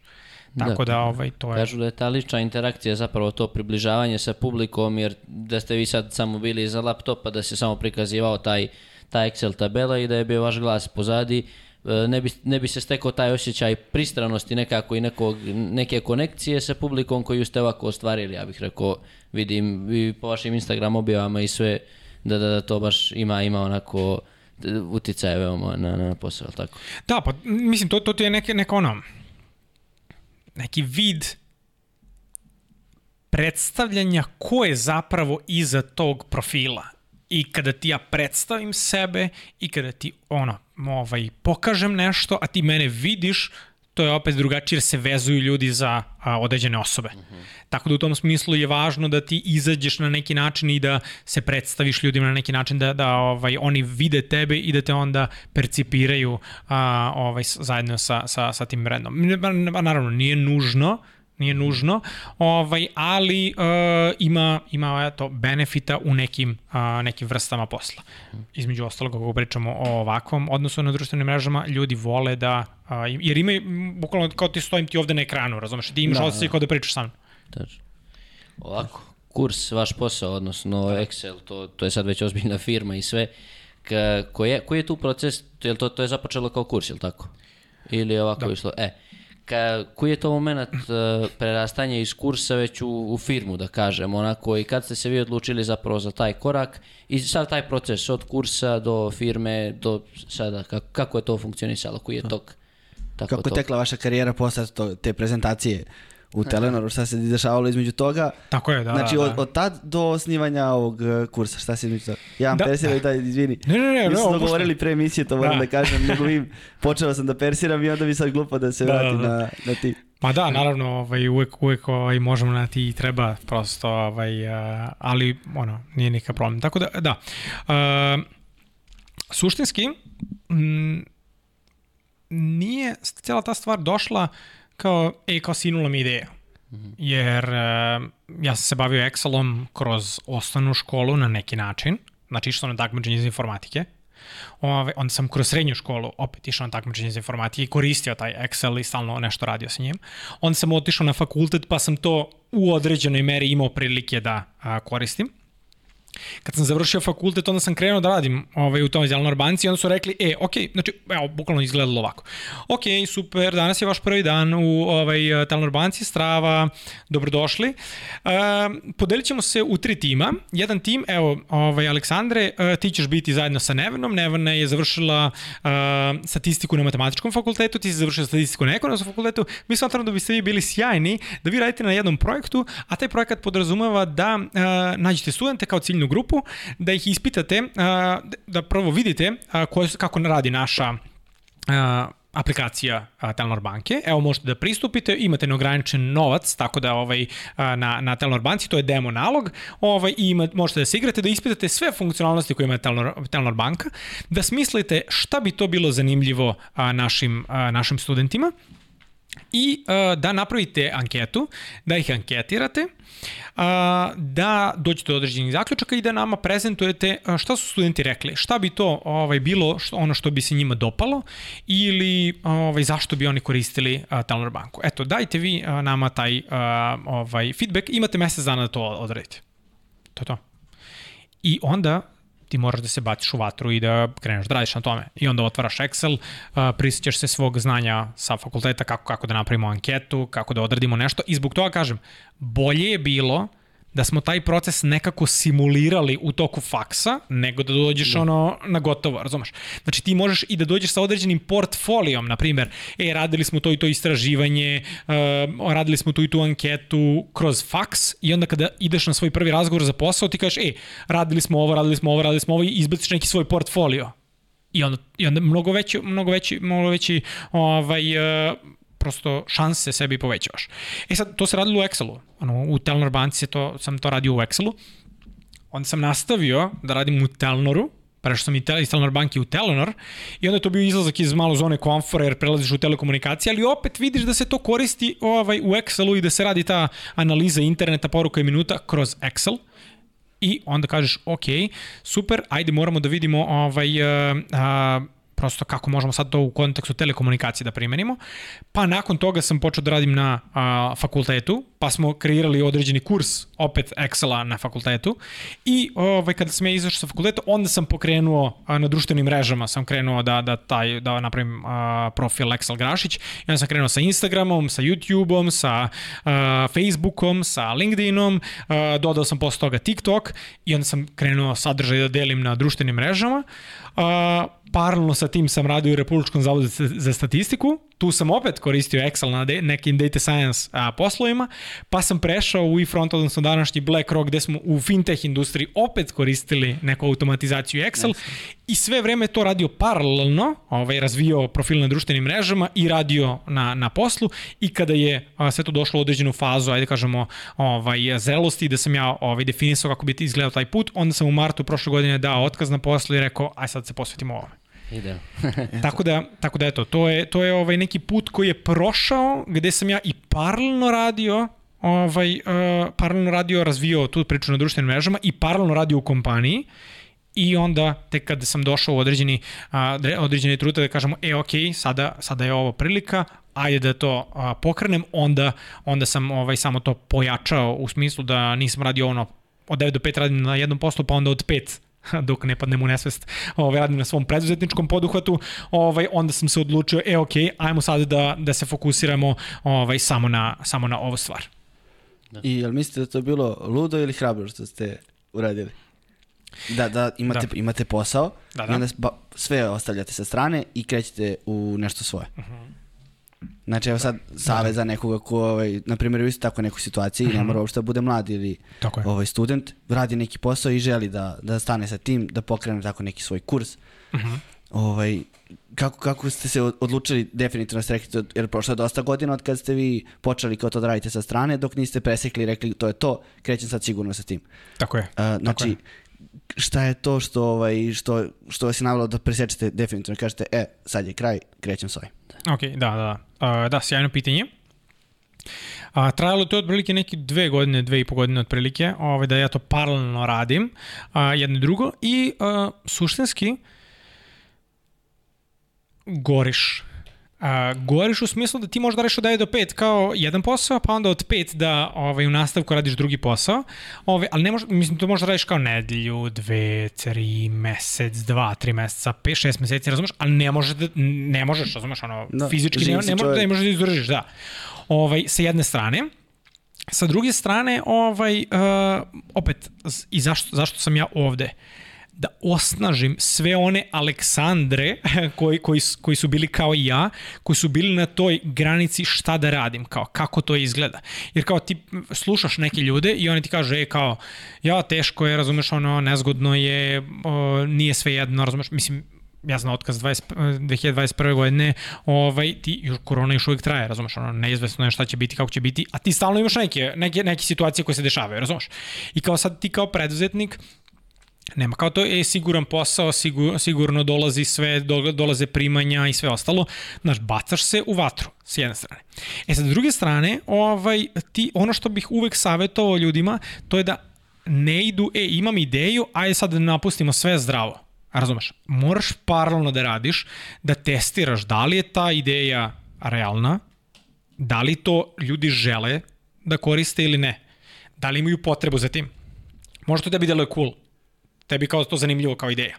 Tako da, da ovaj, to je... Kažu da je ta lična interakcija zapravo to približavanje sa publikom, jer da ste vi sad samo bili iza laptopa, da se samo prikazivao taj, ta Excel tabela i da je bio vaš glas pozadi, ne bi, ne bi se stekao taj osjećaj pristranosti nekako i nekog, neke konekcije sa publikom koju ste ovako ostvarili, ja bih rekao, vidim i po vašim Instagram objavama i sve, da, da, da to baš ima, ima onako uticaje veoma na, na posao, tako? Da, pa mislim, to, to ti je neke, neko ono, neki vid predstavljanja ko je zapravo iza tog profila i kada ti ja predstavim sebe i kada ti ono, ovaj, pokažem nešto, a ti mene vidiš, to je opet drugačije jer se vezuju ljudi za a, određene osobe. Mm -hmm. Tako da u tom smislu je važno da ti izađeš na neki način i da se predstaviš ljudima na neki način da, da ovaj, oni vide tebe i da te onda percipiraju a, ovaj, zajedno sa, sa, sa tim brendom. Naravno, nije nužno, nije nužno, ovaj, ali uh, ima, ima eto, benefita u nekim, uh, nekim vrstama posla. Između ostalog, kako pričamo o ovakvom odnosu na društvenim mrežama, ljudi vole da, uh, jer ima, bukvalno kao ti stojim ti ovde na ekranu, razumeš, ti imaš da, osjećaj da. kao da pričaš sa mnom. Tačno. Ovako, kurs, vaš posao, odnosno Excel, to, to je sad već ozbiljna firma i sve, koji, je, koji je tu proces, je to, to je započelo kao kurs, je li tako? Ili je ovako da. išlo? E, ka, koji je to moment uh, prerastanja iz kursa već u, u firmu, da kažem, onako, i kad ste se vi odlučili zapravo za taj korak i sad taj proces od kursa do firme, do sada, kako, kako je to funkcionisalo, koji je tok? Tako kako je tekla vaša karijera posle te prezentacije? U Telenoru, šta se dešavalo između toga. Tako je, da. Znači, da, od, od tad do osnivanja ovog e, kursa, šta se između toga? Ja vam da. persiram i taj, izvini. Ne, ne, ne. Mi smo dogovorili pre emisije, to moram da, da kažem, nego vi, počeo sam da persiram i onda mi sad glupo da se da, vratim da, da. na, na ti. Ma da, naravno, ovaj, uvek, uvek ovaj, možemo na ti treba, prosto, ovaj, ali, ono, nije nikakav problem. Tako da, da. Uh, suštinski, m, nije cijela ta stvar došla uh, kao, e, kao sinula mi ideja. -hmm. Jer uh, ja sam se bavio Excelom kroz osnovnu školu na neki način, znači išao na takmičenje iz informatike, Ove, onda sam kroz srednju školu opet išao na takmičenje iz informatike i koristio taj Excel i stalno nešto radio sa njim. Onda sam otišao na fakultet pa sam to u određenoj meri imao prilike da a, koristim. Kad sam završio fakultet, onda sam krenuo da radim ovaj, u tom Zelenor banci i onda su rekli, e, ok, znači, evo, bukvalno izgledalo ovako. Ok, super, danas je vaš prvi dan u ovaj, Telenor banci, strava, dobrodošli. Uh, podelit ćemo se u tri tima. Jedan tim, evo, ovaj, Aleksandre, uh, ti ćeš biti zajedno sa Nevenom. Nevena je završila uh, statistiku na matematičkom fakultetu, ti si završila statistiku na ekonomskom fakultetu. Mi smatramo da biste vi bili sjajni, da vi radite na jednom projektu, a taj projekat podrazumeva da uh, nađete studente kao ciljnu grupu, da ih ispitate, da prvo vidite kako radi naša aplikacija Telnor banke. Evo možete da pristupite, imate neograničen novac, tako da ovaj na na Telnor banci to je demo nalog. Ovaj i ima, možete da se igrate da ispitate sve funkcionalnosti koje ima Telnor Telnor banka, da smislite šta bi to bilo zanimljivo našim našim studentima i uh, da napravite anketu, da ih anketirate, uh, da dođete do određenih zaključaka i da nama prezentujete uh, šta su studenti rekli, šta bi to ovaj bilo što, ono što bi se njima dopalo ili ovaj zašto bi oni koristili uh, Telenor banku. Eto, dajte vi uh, nama taj uh, ovaj feedback, imate mesec dana da to odradite. To je to. I onda ti moraš da se baciš u vatru i da kreneš da radiš na tome. I onda otvaraš Excel, uh, prisjećaš se svog znanja sa fakulteta kako, kako da napravimo anketu, kako da odradimo nešto i zbog toga kažem, bolje je bilo da smo taj proces nekako simulirali u toku faksa, nego da dođeš da. ono na gotovo, razumeš? Znači ti možeš i da dođeš sa određenim portfolijom, na primer, e, radili smo to i to istraživanje, uh, radili smo tu i tu anketu kroz faks i onda kada ideš na svoj prvi razgovor za posao, ti kažeš, e, radili smo ovo, radili smo ovo, radili smo ovo i izbaciš neki svoj portfolio. I onda, i onda mnogo veći, mnogo veći, mnogo veći ovaj, uh, prosto šanse sebi povećavaš. E sad, to se radilo u Excelu. Ano, u Telnor banci to, sam to radio u Excelu. Onda sam nastavio da radim u Telnoru, prešao sam iz Telnor banke u Telnor i onda je to bio izlazak iz malo zone komfora jer prelaziš u telekomunikacije, ali opet vidiš da se to koristi ovaj, u Excelu i da se radi ta analiza interneta, poruka i minuta kroz Excel i onda kažeš ok, super, ajde moramo da vidimo ovaj, uh, uh, prosto kako možemo sad to u kontekstu telekomunikacije da primenimo. Pa nakon toga sam počeo da radim na a, fakultetu, pa smo kreirali određeni kurs opet Excela na fakultetu i ovaj, kada sam ja izašao sa fakulteta, onda sam pokrenuo a, na društvenim mrežama, sam krenuo da, da, taj, da napravim a, profil Excel Grašić i onda sam krenuo sa Instagramom, sa YouTubeom, sa a, Facebookom, sa LinkedInom, a, dodao sam posle toga TikTok i onda sam krenuo sadržaj da delim na društvenim mrežama. A, paralelno sa tim sam radio u Republičkom zavodu za statistiku, tu sam opet koristio Excel na nekim data science a, poslovima, pa sam prešao u e-front, odnosno današnji BlackRock, gde smo u fintech industriji opet koristili neku automatizaciju Excel yes. i sve vreme to radio paralelno, ovaj, razvio profil na društvenim mrežama i radio na, na poslu i kada je a, sve to došlo u određenu fazu, ajde kažemo, ovaj, zrelosti, da sam ja ovaj, definisao kako bi izgledao taj put, onda sam u martu prošle godine dao otkaz na poslu i rekao, aj sad se posvetimo ovome. Ide. tako da, tako da eto, to je, to je ovaj neki put koji je prošao gde sam ja i paralelno radio ovaj, uh, paralelno radio, razvio tu priču na društvenim mrežama i paralelno radio u kompaniji i onda tek kada sam došao u određeni, uh, određeni trute da kažemo, e ok, sada, sada je ovo prilika, ajde da to uh, pokrenem, onda, onda sam ovaj, samo to pojačao u smislu da nisam radio ono od 9 do 5 radim na jednom poslu, pa onda od 5 dok ne padnem u nesvest, ovaj, radim na svom preduzetničkom poduhvatu, ovaj, onda sam se odlučio, e, ok, ajmo sad da, da se fokusiramo ovaj, samo, na, samo na ovu stvar. Da. I jel mislite da to bilo ludo ili hrabro što ste uradili? Da, da imate, da. imate posao da, da. i onda sve ostavljate sa strane i krećete u nešto svoje. Uh mhm. -huh. Znači, evo sad, savez za nekoga ko, ovaj, na primjer, vi ste tako nekoj situaciji mm -hmm. ne mora uopšte da bude mlad ili ovaj, student, radi neki posao i želi da, da stane sa tim, da pokrene tako neki svoj kurs. Mm -hmm. ovaj, kako, kako ste se odlučili definitivno ste rekli, jer prošlo je dosta godina od kad ste vi počeli kao to da radite sa strane, dok niste presekli i rekli to je to, krećem sad sigurno sa tim. Tako je. Uh, znači, tako je. šta je to što, ovaj, što, što vas je navalo da presečete definitivno i kažete, e, sad je kraj, krećem s ovim. Ok, da, da. Uh, da, sjajno pitanje. A, trajalo to otprilike neke dve godine, dve i po godine otprilike, ovaj, da ja to paralelno radim, a, jedno i drugo, i a, suštinski goriš a, govoriš u smislu da ti možeš da radiš od 9 do 5 kao jedan posao, pa onda od 5 da ovaj, u nastavku radiš drugi posao, ovaj, ali ne može, mislim, to možeš da radiš kao nedelju, dve, tri, mesec, dva, tri meseca, pet, šest meseci, razumeš, ali ne možeš da, ne možeš, razumeš, ono, da, fizički ne, ne, možeš, da, ne možeš da izdržiš, da. Ovaj, sa jedne strane, Sa druge strane, ovaj, uh, opet, i zašto, zašto sam ja ovde? Uh, da osnažim sve one Aleksandre koji, koji, koji su bili kao ja, koji su bili na toj granici šta da radim, kao kako to izgleda. Jer kao ti slušaš neke ljude i oni ti kažu, e kao, ja teško je, razumeš, ono, nezgodno je, o, nije sve jedno, razumeš, mislim, ja znam otkaz 20, 2021. godine, ovaj, ti, još, korona još uvijek traje, razumeš, ono, neizvesno je šta će biti, kako će biti, a ti stalno imaš neke, neke, neke situacije koje se dešavaju, razumeš. I kao sad ti kao preduzetnik, Nema kao to je siguran posao, sigur, sigurno dolazi sve, do, dolaze primanja i sve ostalo. Znaš, bacaš se u vatru s jedne strane. E sad, s druge strane, ovaj, ti, ono što bih uvek savjetovao ljudima, to je da ne idu, e, imam ideju, ajde sad da napustimo sve zdravo. Razumeš? Moraš paralelno da radiš, da testiraš da li je ta ideja realna, da li to ljudi žele da koriste ili ne. Da li imaju potrebu za tim. Možda to tebi deluje cool. Tebi kao to zanimljivo kao ideja.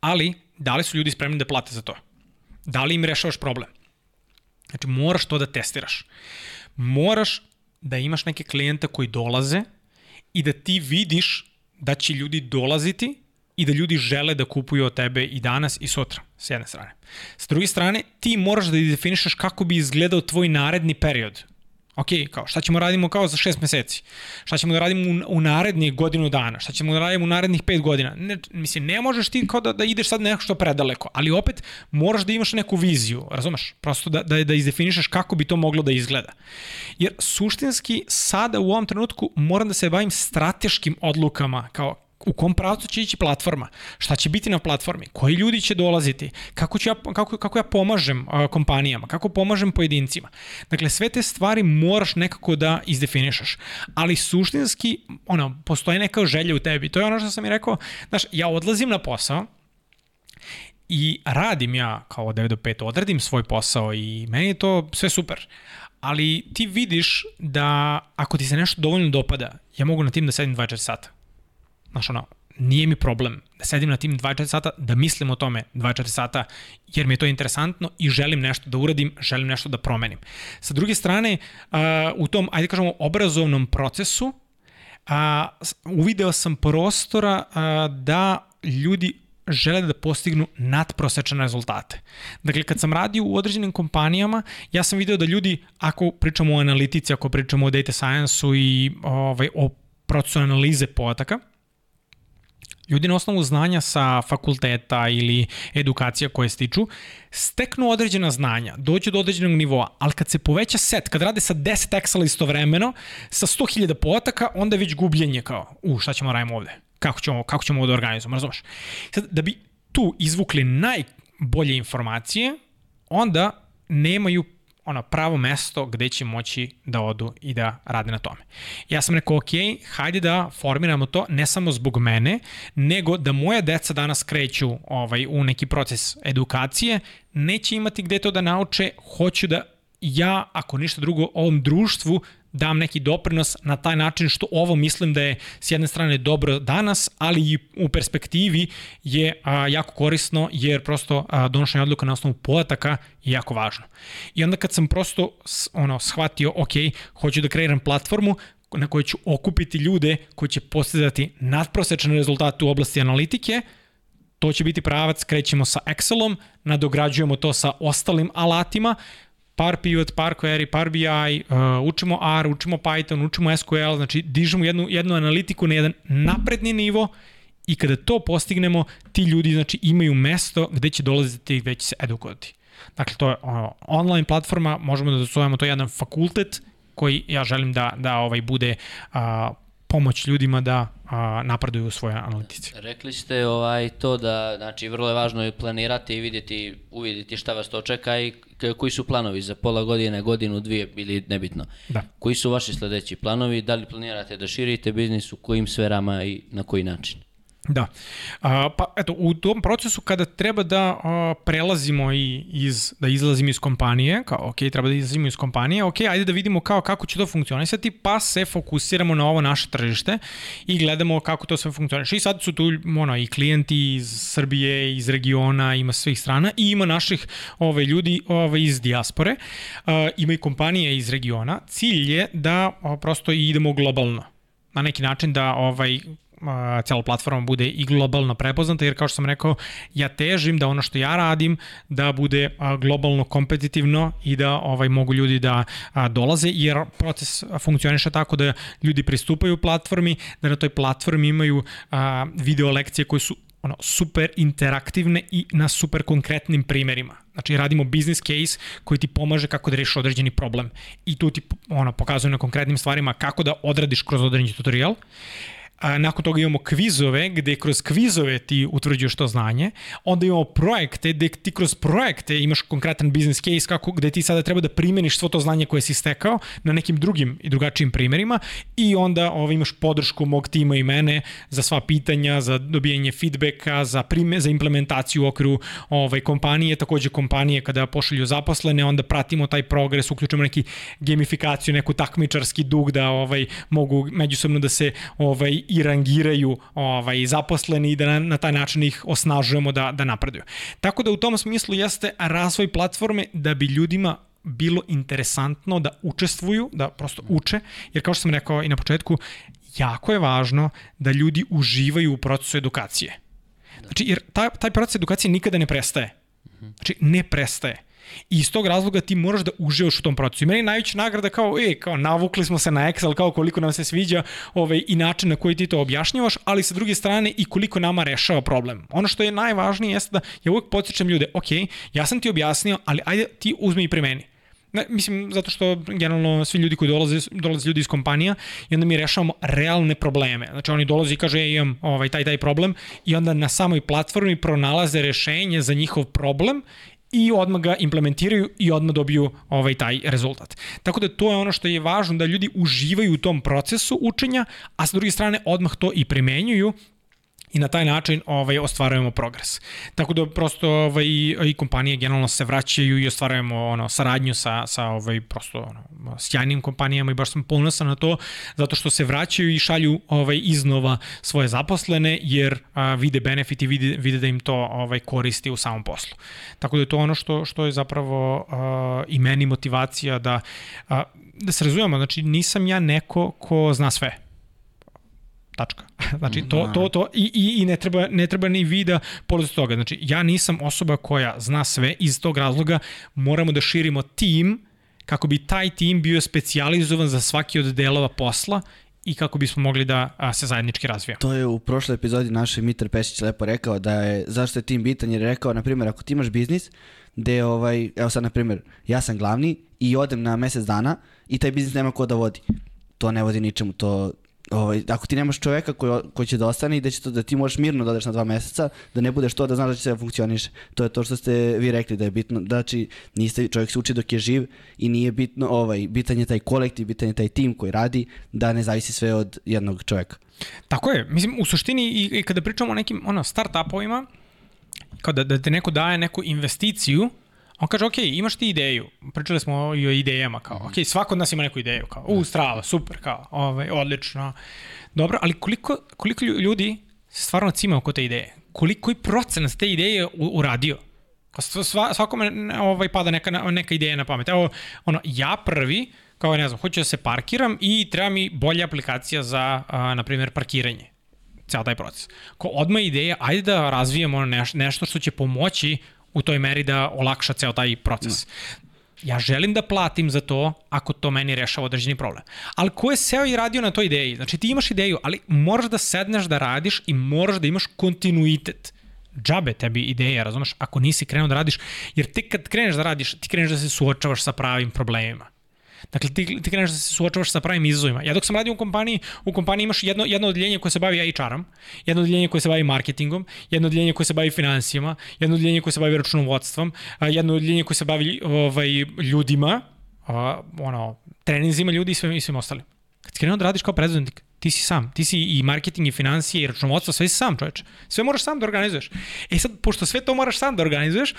Ali, da li su ljudi spremni da plate za to? Da li im rešavaš problem? Znači, moraš to da testiraš. Moraš da imaš neke klijente koji dolaze i da ti vidiš da će ljudi dolaziti i da ljudi žele da kupuju od tebe i danas i sutra, s jedne strane. S druge strane, ti moraš da definišeš kako bi izgledao tvoj naredni period ok, kao šta ćemo radimo kao za šest meseci, šta ćemo da radimo u, u narednih godinu dana, šta ćemo da radimo u narednih pet godina. Ne, mislim, ne možeš ti kao da, da ideš sad nešto predaleko, ali opet moraš da imaš neku viziju, razumeš? Prosto da, da, da izdefinišeš kako bi to moglo da izgleda. Jer suštinski sada u ovom trenutku moram da se bavim strateškim odlukama, kao u kom pravcu će ići platforma, šta će biti na platformi, koji ljudi će dolaziti, kako, ću ja, kako, kako ja pomažem uh, kompanijama, kako pomažem pojedincima. Dakle, sve te stvari moraš nekako da izdefinišeš, ali suštinski, ono, postoji neka želja u tebi. To je ono što sam i rekao, znaš, ja odlazim na posao, i radim ja kao od 9 do 5, odradim svoj posao i meni je to sve super. Ali ti vidiš da ako ti se nešto dovoljno dopada, ja mogu na tim da sedim 24 sata znaš ono, nije mi problem da sedim na tim 24 sata, da mislim o tome 24 sata, jer mi je to interesantno i želim nešto da uradim, želim nešto da promenim. Sa druge strane, u tom, ajde kažemo, obrazovnom procesu, uh, uvideo sam prostora da ljudi žele da postignu nadprosečne rezultate. Dakle, kad sam radio u određenim kompanijama, ja sam video da ljudi, ako pričamo o analitici, ako pričamo o data science-u i ovaj, o procesu analize podataka, ljudi na osnovu znanja sa fakulteta ili edukacija koje stiču, steknu određena znanja, dođu do određenog nivoa, ali kad se poveća set, kad rade sa 10 Excel istovremeno, sa 100.000 potaka, onda je već gubljenje kao, u, šta ćemo radimo ovde? Kako ćemo, kako ćemo ovo da organizujemo, razumeš? Sad, da bi tu izvukli najbolje informacije, onda nemaju ono pravo mesto gde će moći da odu i da rade na tome. Ja sam rekao, ok, hajde da formiramo to ne samo zbog mene, nego da moja deca danas kreću ovaj, u neki proces edukacije, neće imati gde to da nauče, hoću da ja, ako ništa drugo, ovom društvu dam neki doprinos na taj način što ovo mislim da je s jedne strane dobro danas, ali i u perspektivi je a, jako korisno jer prosto a, donošenje odluka na osnovu podataka je jako važno. I onda kad sam prosto ono shvatio, ok, hoću da kreiram platformu na kojoj ću okupiti ljude koji će postizati nadprosečne rezultate u oblasti analitike, to će biti pravac, krećemo sa Excelom, nadograđujemo to sa ostalim alatima, par pivot, par query, par BI, uh, učimo R, učimo Python, učimo SQL, znači dižemo jednu, jednu analitiku na jedan napredni nivo i kada to postignemo, ti ljudi znači, imaju mesto gde će dolaziti već se edukovati. Dakle, to je ono, online platforma, možemo da zovemo to jedan fakultet koji ja želim da, da ovaj bude a, pomoć ljudima da a, napreduju u svoje analitici. Rekli ste ovaj to da znači vrlo je važno je planirati i vidjeti uvidjeti šta vas to čeka i koji su planovi za pola godine, godinu, dvije ili nebitno. Da. Koji su vaši sledeći planovi? Da li planirate da širite biznis u kojim sferama i na koji način? Da. A, pa eto, u tom procesu kada treba da a, prelazimo i iz, da izlazimo iz kompanije, kao ok, treba da izlazimo iz kompanije, ok, ajde da vidimo kao kako će to funkcionisati, pa se fokusiramo na ovo naše tržište i gledamo kako to sve funkcioniše. I sad su tu ono, i klijenti iz Srbije, iz regiona, ima svih strana i ima naših ove, ljudi ove, iz dijaspore, a, ima i kompanije iz regiona. Cilj je da a, prosto idemo globalno na neki način da ovaj cela platforma bude i globalno prepoznata, jer kao što sam rekao, ja težim da ono što ja radim da bude globalno kompetitivno i da ovaj mogu ljudi da dolaze, jer proces funkcioniše tako da ljudi pristupaju platformi, da na toj platformi imaju video lekcije koje su ono, super interaktivne i na super konkretnim primerima. Znači radimo business case koji ti pomaže kako da rešiš određeni problem i tu ti ono, pokazuje na konkretnim stvarima kako da odradiš kroz određeni tutorial a, nakon toga imamo kvizove gde kroz kvizove ti utvrđuješ to znanje, onda imamo projekte gde ti kroz projekte imaš konkretan business case kako, gde ti sada treba da primeniš svo to znanje koje si stekao na nekim drugim i drugačijim primerima. I onda ovaj, imaš podršku mog tima i mene za sva pitanja, za dobijanje feedbacka, za, prime, za implementaciju u okviru ovaj, kompanije, takođe kompanije kada pošalju zaposlene, onda pratimo taj progres, uključujemo neki gamifikaciju, neku takmičarski dug da ovaj mogu međusobno da se ovaj i rangiraju ovaj, zaposleni i da na, na taj način ih osnažujemo da, da napreduju. Tako da u tom smislu jeste razvoj platforme da bi ljudima bilo interesantno da učestvuju, da prosto uče, jer kao što sam rekao i na početku, jako je važno da ljudi uživaju u procesu edukacije. Znači, jer taj, taj proces edukacije nikada ne prestaje. Znači, ne prestaje. I iz tog razloga ti moraš da uživaš u tom procesu. I meni najveća nagrada kao, e, kao navukli smo se na Excel, kao koliko nam se sviđa ovaj, i način na koji ti to objašnjavaš, ali sa druge strane i koliko nama rešava problem. Ono što je najvažnije jeste da ja uvek podsjećam ljude, ok, ja sam ti objasnio, ali ajde ti uzmi i primeni. Ne, mislim, zato što generalno svi ljudi koji dolaze, dolaze ljudi iz kompanija i onda mi rešavamo realne probleme. Znači oni dolaze i kaže, ja imam ovaj, taj, taj problem i onda na samoj platformi pronalaze rešenje za njihov problem i odmah ga implementiraju i odmah dobiju ovaj taj rezultat. Tako da to je ono što je važno da ljudi uživaju u tom procesu učenja, a sa druge strane odmah to i primenjuju i na taj način ovaj ostvarujemo progres. Tako da prosto ovaj i kompanije generalno se vraćaju i ostvarujemo ono saradnju sa sa ovaj prosto ono sjajnim kompanijama i baš sam ponosan na to zato što se vraćaju i šalju ovaj iznova svoje zaposlene jer a, vide benefiti, vide vide da im to ovaj koristi u samom poslu. Tako da je to ono što što je zapravo a, i meni motivacija da a, da se razumemo, znači nisam ja neko ko zna sve Tačka. Znači, to, to, to, i, i, i ne, treba, ne treba ni vi da polazite toga. Znači, ja nisam osoba koja zna sve, iz tog razloga moramo da širimo tim kako bi taj tim bio specijalizovan za svaki od delova posla i kako bismo mogli da a, se zajednički razvijamo. To je u prošloj epizodi naše Mitar Pešić lepo rekao da je zašto je tim bitan jer je rekao na primjer ako ti imaš biznis gde ovaj evo sad na primjer ja sam glavni i odem na mesec dana i taj biznis nema ko da vodi. To ne vodi ničemu, to ovaj, ako ti nemaš čoveka koji, koji će da ostane i da, će to, da ti možeš mirno da odeš na dva meseca, da ne budeš to da znaš da će sve da funkcioniše. To je to što ste vi rekli da je bitno. Znači, niste, čovjek se uči dok je živ i nije bitno, ovaj, bitan je taj kolektiv, bitan je taj tim koji radi, da ne zavisi sve od jednog čoveka. Tako je. Mislim, u suštini i, i kada pričamo o nekim ono, start-upovima, kao da, da te neko daje neku investiciju, On kaže, ok, imaš ti ideju, pričali smo i o idejama, kao, ok, svako od nas ima neku ideju, kao, u, strava, super, kao, ovaj, odlično. Dobro, ali koliko, koliko ljudi se stvarno cima oko te ideje? Koliko i procenat te ideje uradio? Sva, svakome ovaj, pada neka, neka ideja na pamet. Evo, ono, ja prvi, kao ne znam, hoću da se parkiram i treba mi bolja aplikacija za, na primjer, parkiranje ceo taj proces. Ko odmah ideja, ajde da razvijemo neš, nešto što će pomoći u toj meri da olakša ceo taj proces. No. Ja želim da platim za to ako to meni rešava određeni problem. Ali ko je seo i radio na toj ideji? Znači ti imaš ideju, ali moraš da sedneš da radiš i moraš da imaš kontinuitet džabe tebi ideja, razumeš, ako nisi krenuo da radiš, jer tek kad kreneš da radiš, ti kreneš da se suočavaš sa pravim problemima. Dakle, ti, ti kreneš da se suočavaš sa pravim izazovima. Ja dok sam radio u kompaniji, u kompaniji imaš jedno, jedno odeljenje koje se bavi HR-om, jedno odeljenje koje se bavi marketingom, jedno odeljenje koje se bavi financijama, jedno odeljenje koje se bavi računovodstvom, jedno odeljenje koje se bavi ovaj, ljudima, a, ono, treninzima ljudi i svim, i svim ostalim. Kad si krenuo da radiš kao preduzetnik, ti si sam. Ti si i marketing i financije i računovodstvo, sve si sam, čoveče. Sve moraš sam da organizuješ. E sad, pošto sve to moraš sam da organizuješ,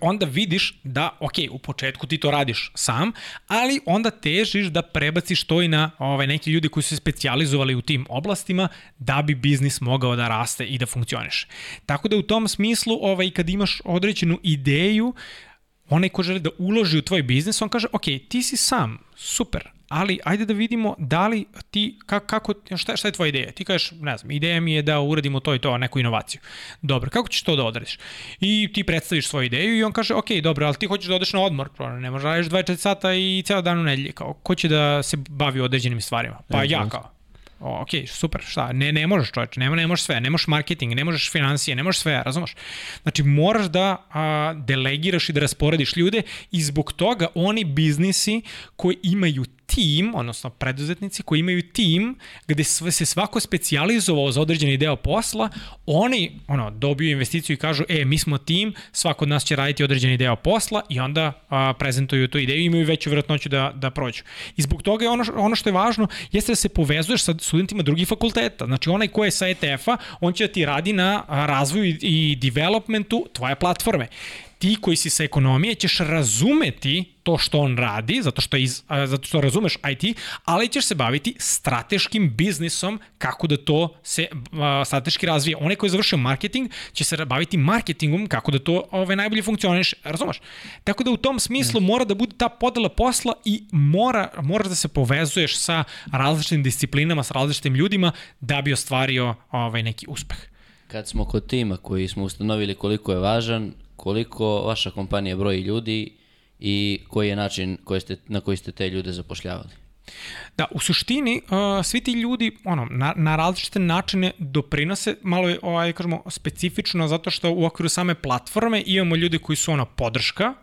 onda vidiš da, ok, u početku ti to radiš sam, ali onda težiš da prebaciš to i na ove, neki ljudi koji su se specializovali u tim oblastima da bi biznis mogao da raste i da funkcioniše. Tako da u tom smislu, ovaj, kad imaš određenu ideju, onaj ko želi da uloži u tvoj biznis, on kaže, ok, ti si sam, super, ali ajde da vidimo da li ti, kako, šta, šta je tvoja ideja? Ti kažeš, ne znam, ideja mi je da uradimo to i to, neku inovaciju. Dobro, kako ćeš to da odradiš? I ti predstaviš svoju ideju i on kaže, ok, dobro, ali ti hoćeš da odeš na odmor, ne možeš da radiš 24 sata i ceo dan u nedelji, kao, ko će da se bavi određenim stvarima? Pa ja, ja kao, O, ok, super, šta, ne, ne možeš čoveče, ne, ne možeš sve, ne možeš marketing, ne možeš financije, ne možeš sve, razumeš? Znači, moraš da a, delegiraš i da rasporediš ljude i zbog toga oni biznisi koji imaju tim, odnosno preduzetnici koji imaju tim gde se svako specijalizovao za određeni deo posla, oni ono, dobiju investiciju i kažu, e, mi smo tim, svako od nas će raditi određeni deo posla i onda a, prezentuju tu ideju i imaju veću vjerojatnoću da, da prođu. I zbog toga je ono, ono što je važno jeste da se povezuješ sa studentima drugih fakulteta. Znači, onaj ko je sa ETF-a, on će da ti radi na razvoju i, i developmentu tvoje platforme ti koji si sa ekonomije ćeš razumeti to što on radi, zato što, iz, zato što razumeš IT, ali ćeš se baviti strateškim biznisom, kako da to se a, strateški razvije. Onaj koji je završio marketing će se baviti marketingom, kako da to ove, najbolje funkcioniš, razumeš? Tako da u tom smislu mora da bude ta podela posla i mora, mora da se povezuješ sa različitim disciplinama, sa različitim ljudima da bi ostvario ovaj, neki uspeh. Kad smo kod tima koji smo ustanovili koliko je važan, koliko vaša kompanija broji ljudi i koji je način koji ste, na koji ste te ljude zapošljavali? Da, u suštini uh, svi ti ljudi ono, na, na različite načine doprinose, malo je ovaj, kažemo, specifično zato što u okviru same platforme imamo ljudi koji su ono podrška,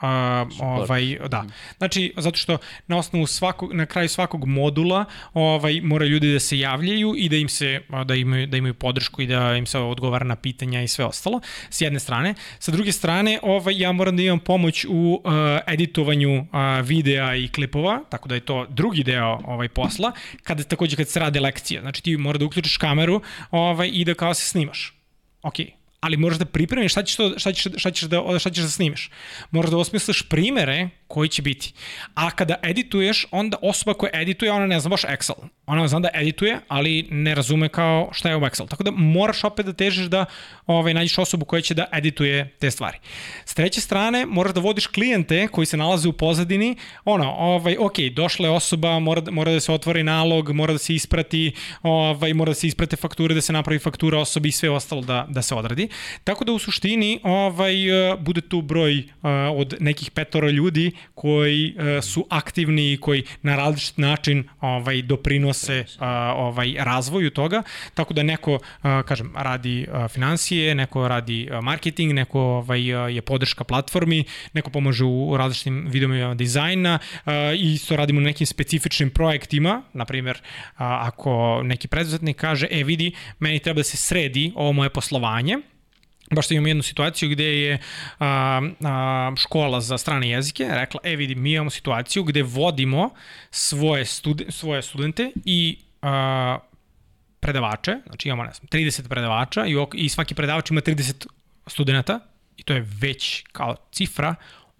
A, ovaj, da. Znači, zato što na osnovu svakog, na kraju svakog modula ovaj, mora ljudi da se javljaju i da im se, da imaju, da imaju podršku i da im se odgovara na pitanja i sve ostalo, s jedne strane. Sa druge strane, ovaj, ja moram da imam pomoć u uh, editovanju uh, videa i klipova, tako da je to drugi deo ovaj, posla, kada, takođe kad se rade lekcije. Znači, ti mora da uključiš kameru ovaj, i da kao se snimaš. Okej, okay ali moraš da pripremiš šta ćeš, to, šta ćeš, šta ćeš, da, šta ćeš da snimiš. Moraš da osmisliš primere koji će biti. A kada edituješ, onda osoba koja edituje, ona ne zna baš Excel. Ona zna da edituje, ali ne razume kao šta je u Excel. Tako da moraš opet da težiš da ovaj, nađeš osobu koja će da edituje te stvari. S treće strane, moraš da vodiš klijente koji se nalaze u pozadini, ono, ovaj, ok, došla je osoba, mora, mora da se otvori nalog, mora da se isprati, ovaj, mora da se isprate fakture, da se napravi faktura osobi i sve ostalo da, da se odradi. Tako da u suštini ovaj, bude tu broj od nekih petoro ljudi koji uh, su aktivni i koji na različit način ovaj doprinose uh, ovaj razvoju toga. Tako da neko uh, kažem radi uh, financije, neko radi uh, marketing, neko ovaj uh, je podrška platformi, neko pomaže u različitim vidovima dizajna uh, i isto radimo na nekim specifičnim projektima, na primjer uh, ako neki preduzetnik kaže e vidi meni treba da se sredi ovo moje poslovanje baš imamo jednu situaciju gde je a, a, škola za strane jezike rekla, e vidi, mi imamo situaciju gde vodimo svoje, studi, svoje studente i a, predavače, znači imamo, ne znam, 30 predavača i, i svaki predavač ima 30 studenta i to je već kao cifra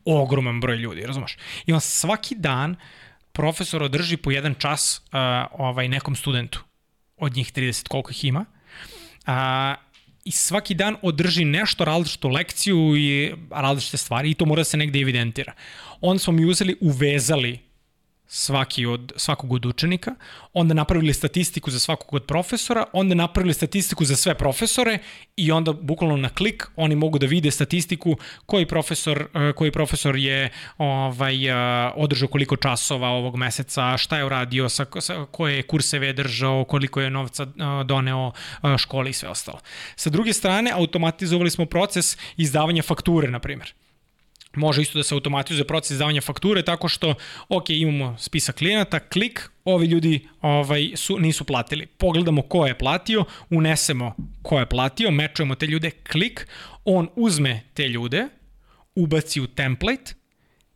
ogroman broj ljudi, razumeš? I on svaki dan profesor održi po jedan čas uh, ovaj nekom studentu od njih 30 koliko ih ima. Uh, i svaki dan održi nešto različitu lekciju i različite stvari i to mora da se negde evidentira. Onda smo mi uzeli, uvezali svaki od, svakog od učenika, onda napravili statistiku za svakog od profesora, onda napravili statistiku za sve profesore i onda bukvalno na klik oni mogu da vide statistiku koji profesor, eh, koji profesor je ovaj, eh, održao koliko časova ovog meseca, šta je uradio, sa, sa koje kurseve je držao, koliko je novca eh, doneo školi i sve ostalo. Sa druge strane, automatizovali smo proces izdavanja fakture, na primjer može isto da se automatizuje proces izdavanja fakture tako što, ok, imamo spisak klijenata, klik, ovi ljudi ovaj, su, nisu platili. Pogledamo ko je platio, unesemo ko je platio, mečujemo te ljude, klik, on uzme te ljude, ubaci u template,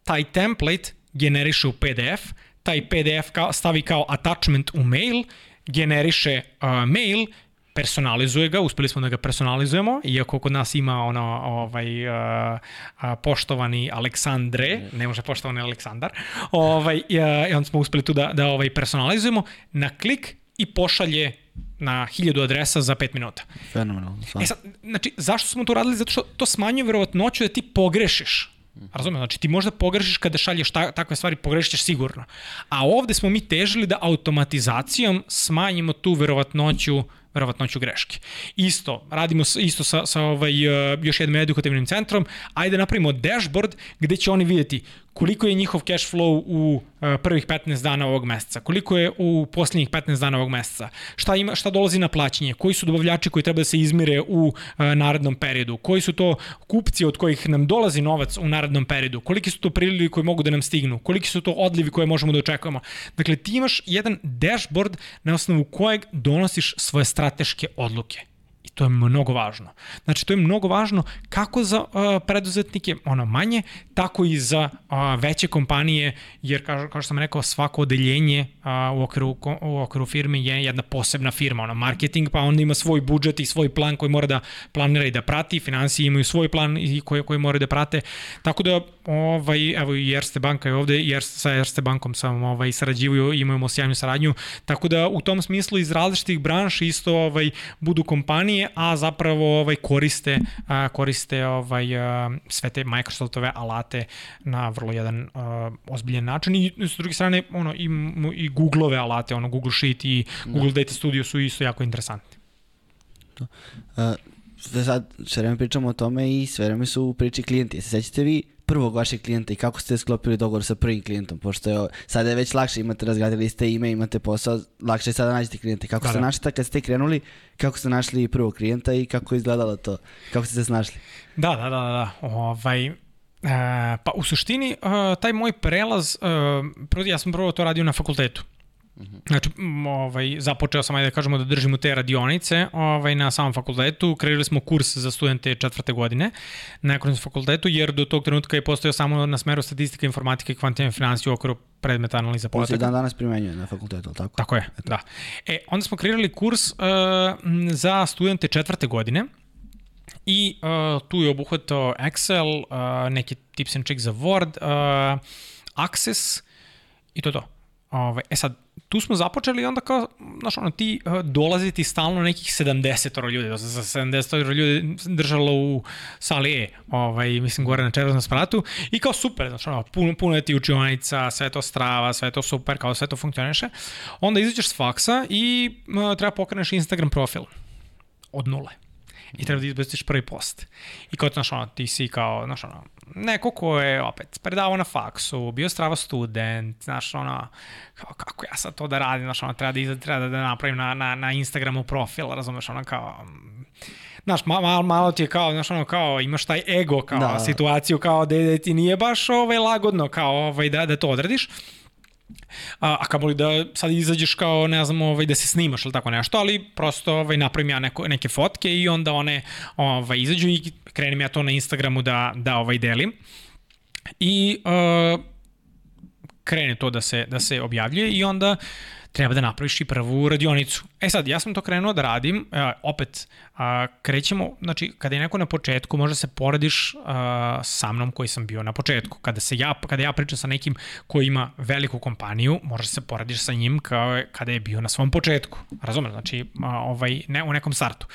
taj template generiše u PDF, taj PDF kao, stavi kao attachment u mail, generiše uh, mail, personalizuje ga, uspeli smo da ga personalizujemo, iako kod nas ima ono, ovaj, uh, uh, poštovani Aleksandre, ne može poštovani Aleksandar, ovaj, uh, i onda smo uspeli tu da, da ovaj, personalizujemo, na klik i pošalje na hiljadu adresa za 5 minuta. Fenomenalno. E sad, znači, zašto smo to radili? Zato što to smanjuje verovatnoću da ti pogrešiš. Razumem, znači ti možda pogrešiš kada šalješ ta, takve stvari, pogrešiš sigurno. A ovde smo mi težili da automatizacijom smanjimo tu verovatnoću verovatnoću greške. Isto, radimo isto sa, sa ovaj, uh, još jednim edukativnim centrom, ajde napravimo dashboard gde će oni vidjeti koliko je njihov cash flow u uh, prvih 15 dana ovog meseca, koliko je u poslednjih 15 dana ovog meseca, šta, ima, šta dolazi na plaćanje, koji su dobavljači koji treba da se izmire u uh, narednom periodu, koji su to kupci od kojih nam dolazi novac u narednom periodu, koliki su to prilivi koji mogu da nam stignu, koliki su to odlivi koje možemo da očekujemo. Dakle, ti imaš jedan dashboard na osnovu kojeg donosiš svoje strateške odluke to je mnogo važno. Znači, to je mnogo važno kako za uh, preduzetnike, ono manje, tako i za uh, veće kompanije, jer, kao, kao što sam rekao, svako odeljenje uh, u, okviru, u okviru firme je jedna posebna firma, ono, marketing, pa onda ima svoj budžet i svoj plan koji mora da planira i da prati, financije imaju svoj plan i koje, koje moraju da prate, tako da, ovaj, evo i Erste banka je ovde, jer sa Erste bankom sam ovaj, sarađivaju, imamo sjajnu saradnju, tako da u tom smislu iz različitih branši isto ovaj, budu kompanije a zapravo ovaj koriste a, koriste ovaj a, sve te Microsoftove alate na vrlo jedan a, ozbiljan način i s druge strane ono i i Googleove alate, ono Google Sheet i Google da. Data Studio su isto jako interesantni. To. Uh, sad sve vreme pričamo o tome i sve vreme su u priči klijenti. Se sećate vi prvog vašeg klijenta i kako ste sklopili dogovor sa prvim klijentom, pošto je, sada je već lakše, imate razgradili ste ime, imate posao, lakše je sada nađete klijente. Kako da, ste da. našli kad ste krenuli, kako ste našli prvog klijenta i kako je izgledalo to, kako ste se snašli? Da, da, da, da, ovaj, Uh, pa u suštini uh, taj moj prelaz, uh, ja sam prvo to radio na fakultetu. Znači, ovaj, započeo sam, ajde da kažemo, da držimo te radionice ovaj, na samom fakultetu. Kreirali smo kurs za studente četvrte godine na ekonomskom fakultetu, jer do tog trenutka je postojao samo na smeru statistika, informatika i kvantivne financije u okviru predmeta analiza podataka. Postoji dan danas primenjuje na fakultetu, ali tako? Tako je, Eto. da. E, onda smo kreirali kurs uh, za studente četvrte godine, I uh, tu je obuhvatao Excel, uh, neki tips and tricks za Word, uh, Access i to to. Ove, ovaj, e sad, tu smo započeli i onda kao, znaš, ono, ti uh, dolazi ti stalno nekih 70 ljudi, da se 70 ljudi držalo u sali E, ovaj, mislim, gore na červoznom spratu, i kao super, znaš, ono, puno, puno je ti učionica, sve to strava, sve to super, kao sve to funkcioniše. Onda izađeš s faksa i uh, treba pokreneš Instagram profil od nule i treba da izbaciš prvi post. I kao, znaš, ono, ti si kao, znaš, ono, neko ko je opet predavao na faksu, bio strava student, znaš, ono, kao, kako ja sad to da radim, znaš, ono, treba da, treba da napravim na, na, na Instagramu profil, razumeš, ono, kao, znaš, malo, malo ti je kao, znaš, ono, kao, imaš taj ego, kao, da. situaciju, kao, da, da ti nije baš, ovaj, lagodno, kao, ovaj, da, da to odradiš. A, a kamoli da sad izađeš kao, ne znam, ovaj, da se snimaš ili tako nešto, ali prosto ovaj, napravim ja neko, neke fotke i onda one ovaj, izađu i krenem ja to na Instagramu da, da ovaj, delim. I uh, krene to da se, da se objavljuje i onda uh, treba da napraviš i prvu radionicu. E sad, ja sam to krenuo da radim, uh, opet, uh, krećemo, znači, kada je neko na početku, možda se poradiš uh, sa mnom koji sam bio na početku. Kada, se ja, kada ja pričam sa nekim koji ima veliku kompaniju, možda se poradiš sa njim kao kada je bio na svom početku. Razumem, znači, uh, ovaj, ne, u nekom startu.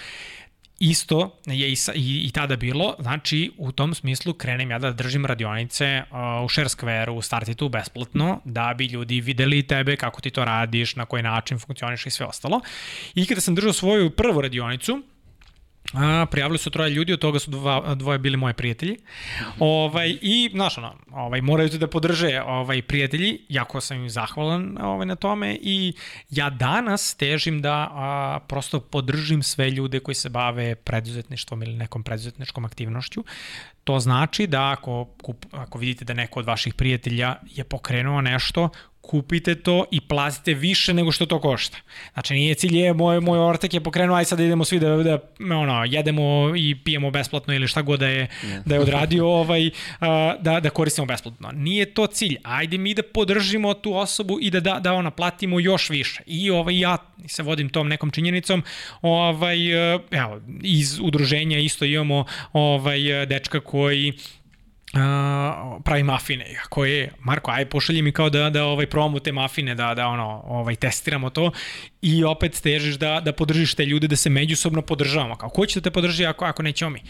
Isto je i, i, i tada bilo, znači u tom smislu krenem ja da držim radionice uh, u Share Square-u, u Startitu besplatno, da bi ljudi videli tebe, kako ti to radiš, na koji način funkcioniš i sve ostalo. I kada sam držao svoju prvu radionicu, A, prijavili su troje ljudi, od toga su dva, dvoje bili moji prijatelji. Ovaj, I, znaš, ono, ovaj, moraju da podrže ovaj, prijatelji, jako sam im zahvalan ovaj, na tome i ja danas težim da a, prosto podržim sve ljude koji se bave preduzetništvom ili nekom preduzetničkom aktivnošću. To znači da ako, ako vidite da neko od vaših prijatelja je pokrenuo nešto, kupite to i platite više nego što to košta. Znači nije cilj je moj moj ortak je pokrenuo aj sad da idemo svi da da ono jedemo i pijemo besplatno ili šta god da je yeah. da je odradio ovaj da da koristimo besplatno. Nije to cilj. Ajde mi da podržimo tu osobu i da da da ona platimo još više. I ovaj ja se vodim tom nekom činjenicom. Ovaj evo iz udruženja isto imamo ovaj dečka koji uh, pravi mafine koje Marko aj pošalji mi kao da da ovaj probamo te mafine da da ono ovaj testiramo to i opet težiš da da podržiš te ljude da se međusobno podržavamo. Kao ko će da te podrži ako ako nećemo mi?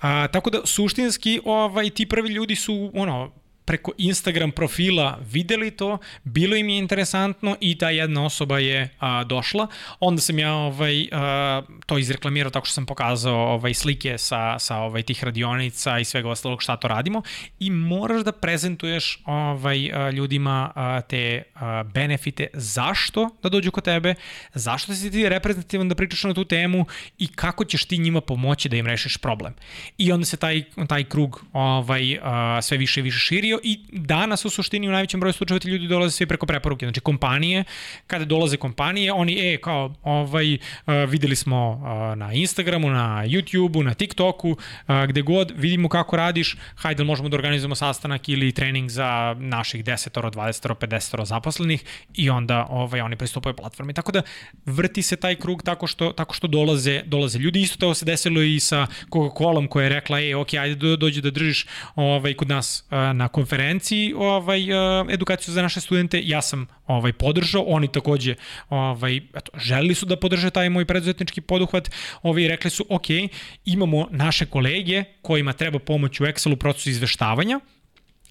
A, tako da suštinski ovaj ti prvi ljudi su ono preko Instagram profila videli to, bilo im je interesantno i ta jedna osoba je a, došla. Onda sam ja ovaj, a, to izreklamirao tako što sam pokazao ovaj, slike sa, sa ovaj, tih radionica i svega ostalog šta to radimo. I moraš da prezentuješ ovaj, a, ljudima a, te a, benefite. Zašto da dođu kod tebe, zašto si ti reprezentativan da pričaš na tu temu? I kako ćeš ti njima pomoći da im rešiš problem. I onda se taj, taj krug ovaj, a, sve više i više širio i danas u suštini u najvećem broju slučajeva ti ljudi dolaze svi preko preporuke. Znači kompanije, kada dolaze kompanije, oni, e, kao, ovaj, videli smo na Instagramu, na YouTubeu, na TikToku, gde god vidimo kako radiš, hajde možemo da organizujemo sastanak ili trening za naših 10 20 50 zaposlenih i onda ovaj, oni pristupaju platformi. Tako da vrti se taj krug tako što, tako što dolaze, dolaze ljudi. Isto to se desilo i sa Coca-Colom koja je rekla, ej, ok, ajde dođi da držiš ovaj, kod nas na konferenciji ovaj, edukaciju za naše studente. Ja sam ovaj, podržao, oni takođe ovaj, eto, želili su da podrže taj moj preduzetnički poduhvat, ovi rekli su, ok, imamo naše kolege kojima treba pomoć u Excelu procesu izveštavanja,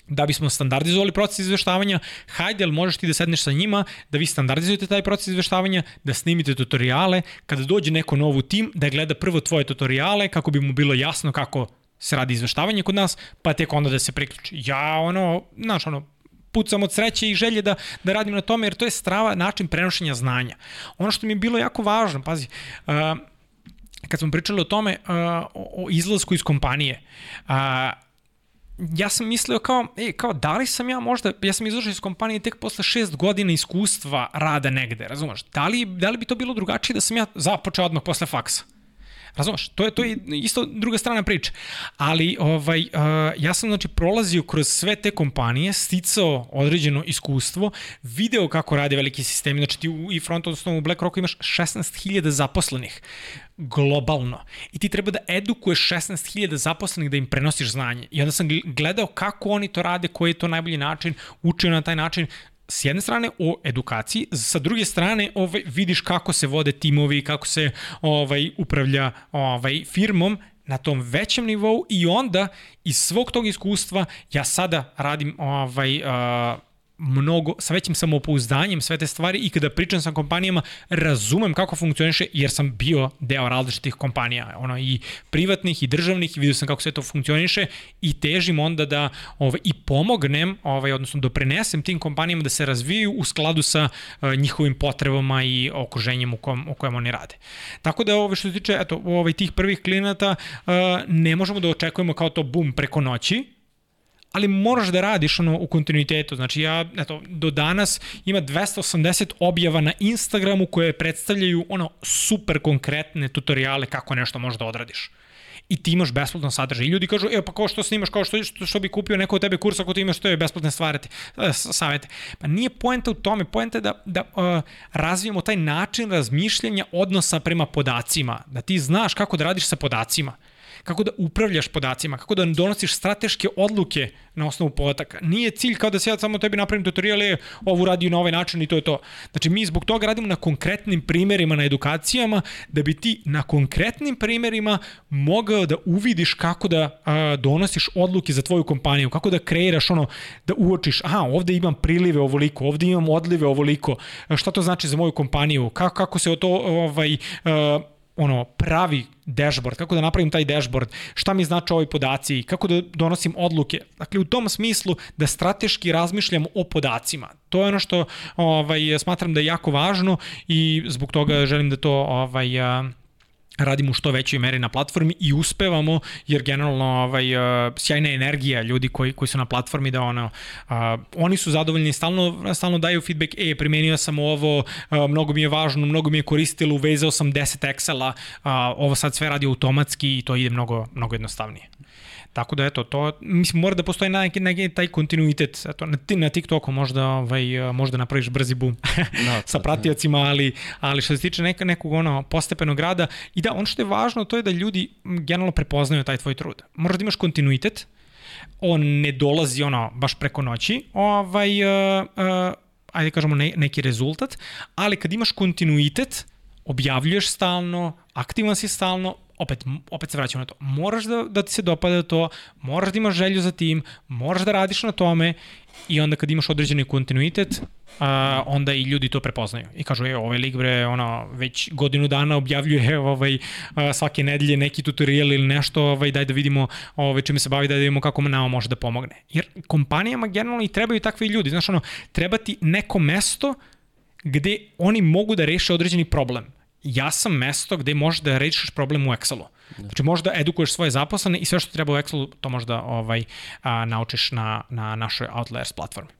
da bismo standardizovali proces izveštavanja, hajde, ali možeš ti da sedneš sa njima, da vi standardizujete taj proces izveštavanja, da snimite tutoriale, kada dođe neko novu tim, da gleda prvo tvoje tutoriale, kako bi mu bilo jasno kako se radi izveštavanje kod nas, pa tek onda da se priključi. Ja, ono, znaš, ono, pucam od sreće i želje da, da radim na tome, jer to je strava način prenošenja znanja. Ono što mi je bilo jako važno, pazi, uh, kad smo pričali o tome, uh, o, izlasku iz kompanije, uh, ja sam mislio kao, ej, kao da li sam ja možda, ja sam izašao iz kompanije tek posle šest godina iskustva rada negde, razumeš? Da li, da li bi to bilo drugačije da sam ja započeo odmah posle faksa? Razumeš? To je, to je isto druga strana priče. Ali ovaj, ja sam znači prolazio kroz sve te kompanije, sticao određeno iskustvo, video kako rade veliki sistemi, znači ti u, i front, odnosno u BlackRocku imaš 16.000 zaposlenih globalno. I ti treba da edukuješ 16.000 zaposlenih da im prenosiš znanje. I onda sam gledao kako oni to rade, koji je to najbolji način, učio na taj način, s jedne strane o edukaciji, sa druge strane ovaj, vidiš kako se vode timovi, kako se ovaj upravlja ovaj firmom na tom većem nivou i onda iz svog tog iskustva ja sada radim ovaj uh, mnogo, sa većim samopouzdanjem sve te stvari i kada pričam sa kompanijama razumem kako funkcioniše jer sam bio deo različitih kompanija, ono i privatnih i državnih i vidio sam kako sve to funkcioniše i težim onda da ovaj, i pomognem, ovaj, odnosno doprenesem tim kompanijama da se razvijaju u skladu sa uh, njihovim potrebama i okruženjem u kojem, u kojem oni rade. Tako da ovaj, što se tiče eto, ovaj, tih prvih klijenata uh, ne možemo da očekujemo kao to bum preko noći, ali moraš da radiš ono u kontinuitetu. Znači ja, eto, do danas ima 280 objava na Instagramu koje predstavljaju ono super konkretne tutoriale kako nešto možeš da odradiš i ti imaš besplatan sadržaj. I ljudi kažu, evo pa kao što snimaš, kao što, što, što bi kupio neko od tebe kurs ako ti imaš to je besplatne stvari, e, savete. Pa nije poenta u tome, poenta je da, da uh, razvijemo taj način razmišljanja odnosa prema podacima, da ti znaš kako da radiš sa podacima kako da upravljaš podacima, kako da donosiš strateške odluke na osnovu podataka. Nije cilj kao da se ja samo tebi napravim tutoriale, ovu radi na ovaj način i to je to. Znači mi zbog toga radimo na konkretnim primerima na edukacijama, da bi ti na konkretnim primerima mogao da uvidiš kako da a, donosiš odluke za tvoju kompaniju, kako da kreiraš ono, da uočiš, aha, ovde imam prilive ovoliko, ovde imam odlive ovoliko, šta to znači za moju kompaniju, kako, kako se to ovaj, a, ono pravi dashboard, kako da napravim taj dashboard, šta mi znači ovi podaci, kako da donosim odluke. Dakle, u tom smislu da strateški razmišljam o podacima. To je ono što ovaj, smatram da je jako važno i zbog toga želim da to ovaj, radimo u što većoj meri na platformi i uspevamo jer generalno ovaj uh, sjajna energija ljudi koji koji su na platformi da ono uh, oni su zadovoljni stalno stalno daju feedback e primenio sam ovo uh, mnogo mi je važno mnogo mi je koristilo uvezao sam 10 Excela uh, ovo sad sve radi automatski i to ide mnogo mnogo jednostavnije Tako da eto, to, mislim, mora da postoji neki, neki taj kontinuitet. Eto, na, na TikToku možda, ovaj, možda napraviš brzi boom no, sa pratiocima, ali, ali što se tiče neka, nekog ono, postepenog rada, i da, ono što je važno, to je da ljudi generalno prepoznaju taj tvoj trud. Možda da imaš kontinuitet, on ne dolazi ono baš preko noći, ovaj, uh, uh, ajde kažemo ne, neki rezultat, ali kad imaš kontinuitet, objavljuješ stalno, aktivan si stalno, opet, opet se vraćamo na to, moraš da, da ti se dopada to, moraš da imaš želju za tim, moraš da radiš na tome i onda kad imaš određeni kontinuitet, a, onda i ljudi to prepoznaju. I kažu, je, ovaj lig bre, ono, već godinu dana objavljuje ovaj, a, svake nedelje neki tutorial ili nešto, ovaj, daj da vidimo ovaj, čime se bavi, daj da vidimo kako nama može da pomogne. Jer kompanijama generalno i trebaju takvi ljudi, znaš, ono, treba ti neko mesto gde oni mogu da reše određeni problem ja sam mesto gde možeš da rešiš problem u Excelu. Znači možeš da edukuješ svoje zaposlene i sve što treba u Excelu to možda ovaj, a, naučiš na, na našoj Outliers platformi.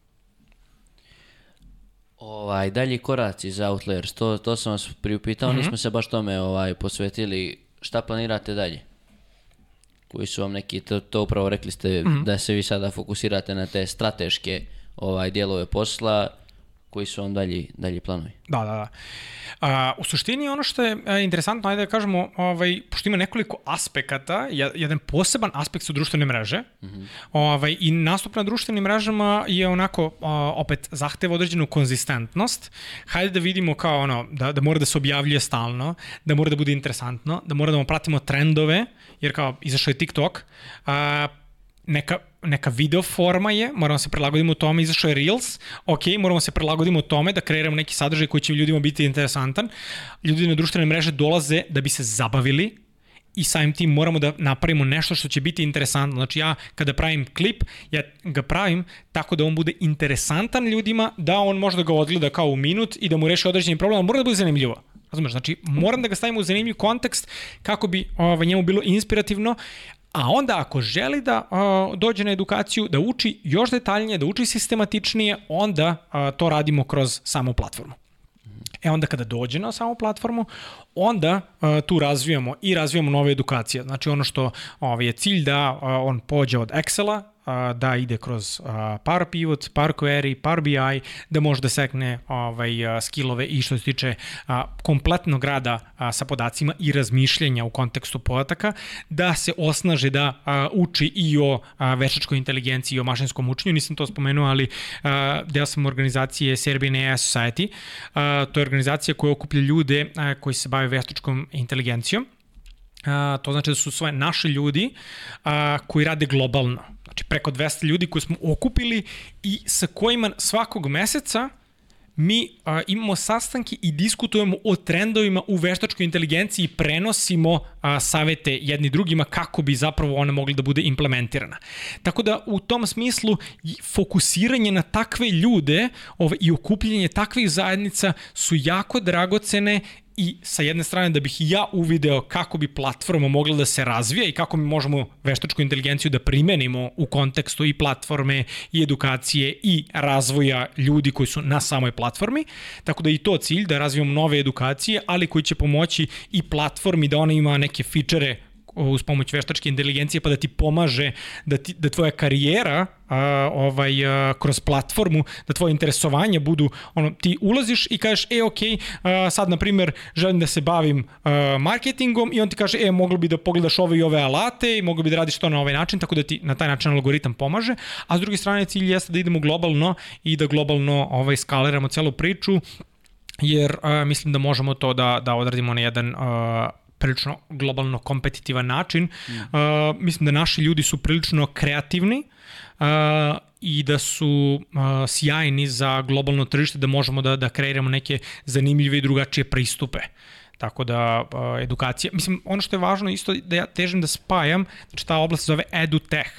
Ovaj, dalji koraci za Outliers, to, to sam vas priupitao, mm -hmm. nismo se baš tome ovaj, posvetili. Šta planirate dalje? Koji su vam neki, to, to upravo rekli ste mm -hmm. da se vi sada fokusirate na te strateške ovaj, dijelove posla, koji su vam dalji, dalji planovi? Da, da, da. A, u suštini ono što je a, interesantno, ajde da kažemo, ovaj, pošto ima nekoliko aspekata, jedan poseban aspekt su društvene mreže, mm -hmm. ovaj, i nastup na društvenim mrežama je onako, a, opet, zahteva određenu konzistentnost. Hajde da vidimo kao ono, da, da mora da se objavljuje stalno, da mora da bude interesantno, da mora da pratimo trendove, jer kao izašao je TikTok, a, neka, neka video forma je, moramo se prilagodimo u tome, izašao je Reels, ok, moramo se prilagodimo u tome da kreiramo neki sadržaj koji će ljudima biti interesantan. Ljudi na društvene mreže dolaze da bi se zabavili, i samim tim moramo da napravimo nešto što će biti interesantno. Znači ja kada pravim klip, ja ga pravim tako da on bude interesantan ljudima, da on može da ga odgleda kao u minut i da mu reši određeni problem, ali mora da bude zanimljivo. Razumeš, znači moram da ga stavim u zanimljiv kontekst kako bi ovaj, njemu bilo inspirativno, A onda ako želi da uh, dođe na edukaciju, da uči još detaljnije, da uči sistematičnije, onda uh, to radimo kroz samu platformu. E onda kada dođe na samu platformu, onda uh, tu razvijamo i razvijamo nove edukacije. Znači ono što ovaj, je cilj da uh, on pođe od Excela, da ide kroz Power Pivot, Power Query, Power BI, da može da sekne ovaj, skillove i što se tiče kompletnog rada sa podacima i razmišljenja u kontekstu podataka, da se osnaže da uči i o veštačkoj inteligenciji i o mašinskom učenju. Nisam to spomenuo, ali deo sam organizacije Serbian AI Society. To je organizacija koja okuplja ljude koji se bave veštačkom inteligencijom. to znači da su sve naši ljudi koji rade globalno Znači preko 200 ljudi koje smo okupili i sa kojima svakog meseca mi a, imamo sastanke i diskutujemo o trendovima u veštačkoj inteligenciji i prenosimo a, savete jedni drugima kako bi zapravo ona mogli da bude implementirana. Tako da u tom smislu fokusiranje na takve ljude ove, i okupljanje takvih zajednica su jako dragocene i sa jedne strane da bih ja uvideo kako bi platforma mogla da se razvija i kako mi možemo veštačku inteligenciju da primenimo u kontekstu i platforme i edukacije i razvoja ljudi koji su na samoj platformi. Tako da i to cilj da razvijamo nove edukacije, ali koji će pomoći i platformi da ona ima neke fičere uz pomoć veštačke inteligencije pa da ti pomaže da, ti, da tvoja karijera a, ovaj, a, kroz platformu, da tvoje interesovanje budu, ono, ti ulaziš i kažeš, e, ok, a, sad, na primjer, želim da se bavim a, marketingom i on ti kaže, e, moglo bi da pogledaš ove i ove alate i moglo bi da radiš to na ovaj način, tako da ti na taj način algoritam pomaže, a s druge strane cilj jeste da idemo globalno i da globalno ovaj, skaliramo celu priču, jer a, mislim da možemo to da, da odradimo na jedan a, prilično globalno kompetitivan način. Mm. Uh, mislim da naši ljudi su prilično kreativni uh, i da su uh, sjajni za globalno tržište, da možemo da, da kreiramo neke zanimljive i drugačije pristupe. Tako da, uh, edukacija, mislim, ono što je važno isto da ja težim da spajam, znači ta oblast zove EduTech,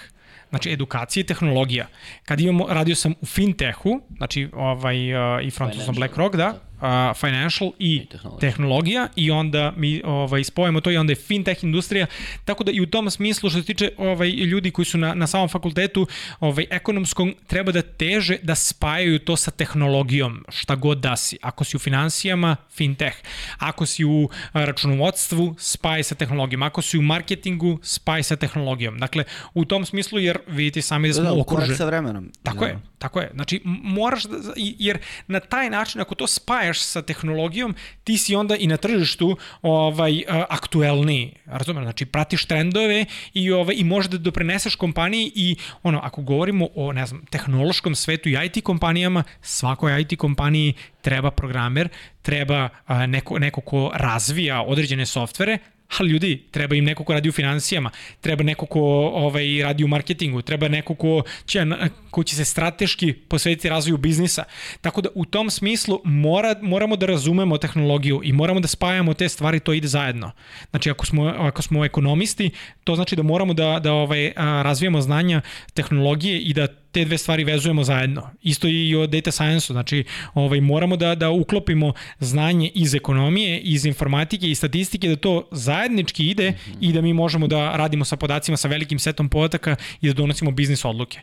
znači edukacija i tehnologija. Kad imamo, radio sam u fintechu, znači ovaj, uh, i frontu sam BlackRock, da, uh, financial i, I tehnologija. tehnologija i onda mi ovaj, spojimo to i onda je fintech industrija, tako da i u tom smislu što se tiče ovaj, ljudi koji su na, na samom fakultetu ovaj, ekonomskom, treba da teže da spajaju to sa tehnologijom, šta god da si. Ako si u financijama, fintech. Ako si u računovodstvu, spaj sa tehnologijom. Ako si u marketingu, spaj sa tehnologijom. Dakle, u tom smislu, jer vidite sami da smo da, da, okruženi. sa vremenom. Tako da. je, tako je. Znači, moraš da, jer na taj način, ako to spajaš sa tehnologijom, ti si onda i na tržištu ovaj, aktuelniji. Razumem, znači pratiš trendove i, ovaj, i možeš da doprineseš kompaniji i ono, ako govorimo o ne znam, tehnološkom svetu i IT kompanijama, svakoj IT kompaniji treba programer, treba neko, neko ko razvija određene softvere, Ali ljudi, treba im neko ko radi u financijama, treba neko ko ovaj, radi u marketingu, treba neko ko će, ko će se strateški posvetiti razvoju biznisa. Tako da u tom smislu mora, moramo da razumemo tehnologiju i moramo da spajamo te stvari, to ide zajedno. Znači ako smo, ako smo ekonomisti, to znači da moramo da, da ovaj, razvijamo znanja tehnologije i da te dve stvari vezujemo zajedno. Isto i o data science-u, znači ovaj, moramo da, da uklopimo znanje iz ekonomije, iz informatike i statistike, da to zajednički ide mm -hmm. i da mi možemo da radimo sa podacima sa velikim setom podataka i da donosimo biznis odluke.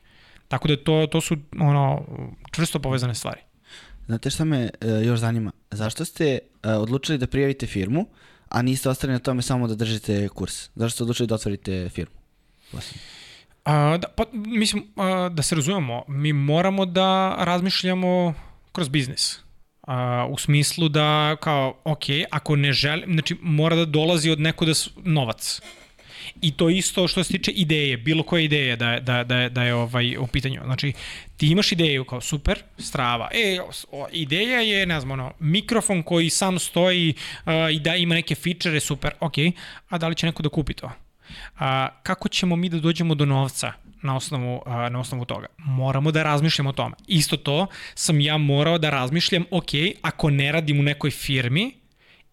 Tako da to, to su ono, čvrsto povezane stvari. Znate šta me uh, još zanima? Zašto ste uh, odlučili da prijavite firmu, a niste ostali na tome samo da držite kurs? Zašto ste odlučili da otvorite firmu? Vlastno. A, da, pa, mislim, a, da se razumemo, mi moramo da razmišljamo kroz biznis. A, u smislu da, kao, ok, ako ne želim, znači mora da dolazi od nekuda novac. I to isto što se tiče ideje, bilo koje ideje da, da, da, da je ovaj, u pitanju. Znači, ti imaš ideju kao super, strava. E, o, ideja je, ne znam, ono, mikrofon koji sam stoji uh, i da ima neke fičere, super, ok, a da li će neko da kupi to? A, kako ćemo mi da dođemo do novca na osnovu, a, na osnovu toga? Moramo da razmišljamo o tome. Isto to sam ja morao da razmišljam, ok, ako ne radim u nekoj firmi,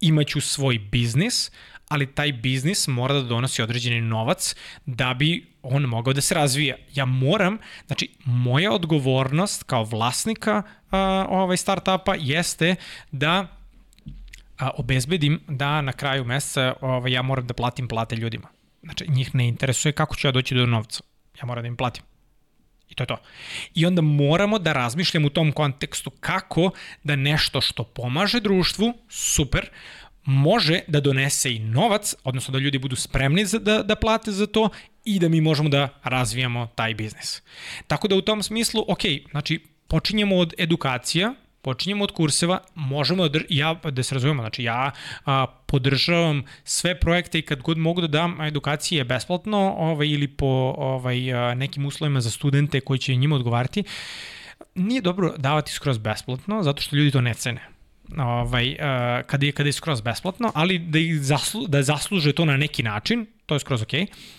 imaću svoj biznis, ali taj biznis mora da donosi određeni novac da bi on mogao da se razvija. Ja moram, znači moja odgovornost kao vlasnika a, ovaj startupa jeste da a, obezbedim da na kraju meseca ovaj, ja moram da platim plate ljudima. Znači, njih ne interesuje kako ću ja doći do novca. Ja moram da im platim. I to je to. I onda moramo da razmišljamo u tom kontekstu kako da nešto što pomaže društvu, super, može da donese i novac, odnosno da ljudi budu spremni za, da, da plate za to i da mi možemo da razvijamo taj biznis. Tako da u tom smislu, ok, znači počinjemo od edukacija, počinjemo od kurseva, možemo da, ja, da se razumemo, znači ja a, podržavam sve projekte i kad god mogu da dam edukacije besplatno ovaj, ili po ovaj, nekim uslovima za studente koji će njima odgovarati, nije dobro davati skroz besplatno, zato što ljudi to ne cene ovaj, kada, je, kada je skroz besplatno, ali da, ih zaslu, da zasluže to na neki način, to je skroz okej. Okay.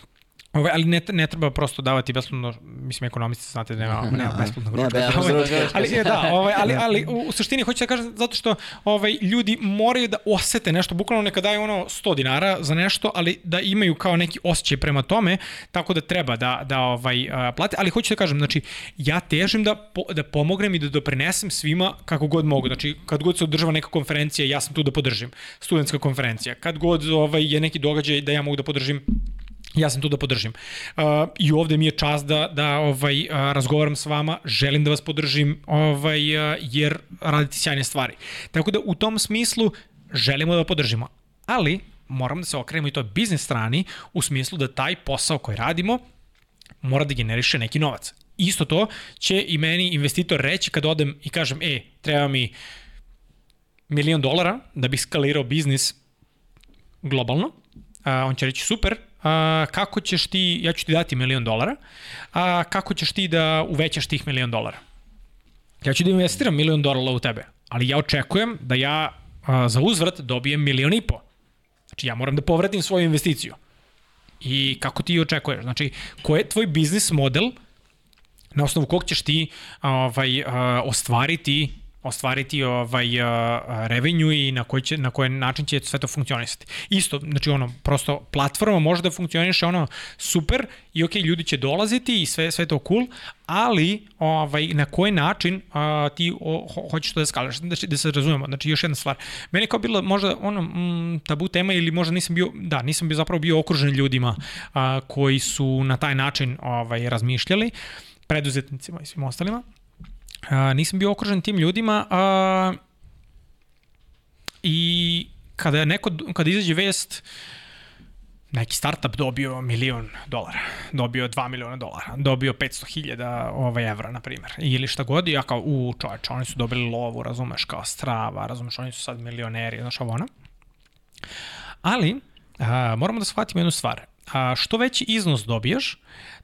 Ove, ali ne, ne treba prosto davati besplatno, mislim ekonomisti znate da nema, nema besplatnog ručka. Ne, ovaj, ali, je, da, ovaj, ali, ali u, u suštini hoću da kažem zato što ovaj, ljudi moraju da osete nešto, bukvalno neka daju ono 100 dinara za nešto, ali da imaju kao neki osjećaj prema tome, tako da treba da, da ovaj, plate. Ali hoću da kažem, znači, ja težim da, po, da pomognem i da doprinesem svima kako god mogu. Znači, kad god se održava neka konferencija, ja sam tu da podržim. Studentska konferencija. Kad god ovaj, je neki događaj da ja mogu da podržim ja sam tu da podržim. Uh, I ovde mi je čast da, da ovaj, uh, razgovaram s vama, želim da vas podržim ovaj, uh, jer radite sjajne stvari. Tako da u tom smislu želimo da podržimo. Ali moram da se okrenemo i to biznis strani u smislu da taj posao koji radimo mora da generiše neki novac. Isto to će i meni investitor reći kad odem i kažem, e, treba mi milion dolara da bi skalirao biznis globalno, a, on će reći super, a, kako ćeš ti, ja ću ti dati milion dolara, a kako ćeš ti da uvećaš tih milion dolara? Ja ću da investiram milion dolara u tebe, ali ja očekujem da ja a, za uzvrat dobijem milion i po. Znači ja moram da povratim svoju investiciju. I kako ti očekuješ? Znači, ko je tvoj biznis model na osnovu kog ćeš ti ovaj, ostvariti ostvariti ovaj uh, revenue i na koji će na koji način će sve to funkcionisati. Isto, znači ono prosto platforma može da funkcioniše ono super i ok, ljudi će dolaziti i sve sve to cool, ali ovaj na koji način uh, ti o, ho, hoćeš to da skaliraš, da, da se razumemo. Znači još jedna stvar. Meni kao bilo možda ono mm, tabu tema ili možda nisam bio da, nisam bio zapravo bio okružen ljudima uh, koji su na taj način ovaj razmišljali preduzetnicima i svim ostalima a, nisam bio okružen tim ljudima a, i kada neko, kada izađe vest neki startup dobio milion dolara, dobio 2 miliona dolara, dobio 500 hiljada ovaj, evra, na primjer, ili šta god, ja kao, u čoveč, oni su dobili lovu, razumeš, kao strava, razumeš, oni su sad milioneri, znaš ovo ono. Ali, a, moramo da shvatimo jednu stvar. A, što veći iznos dobijaš,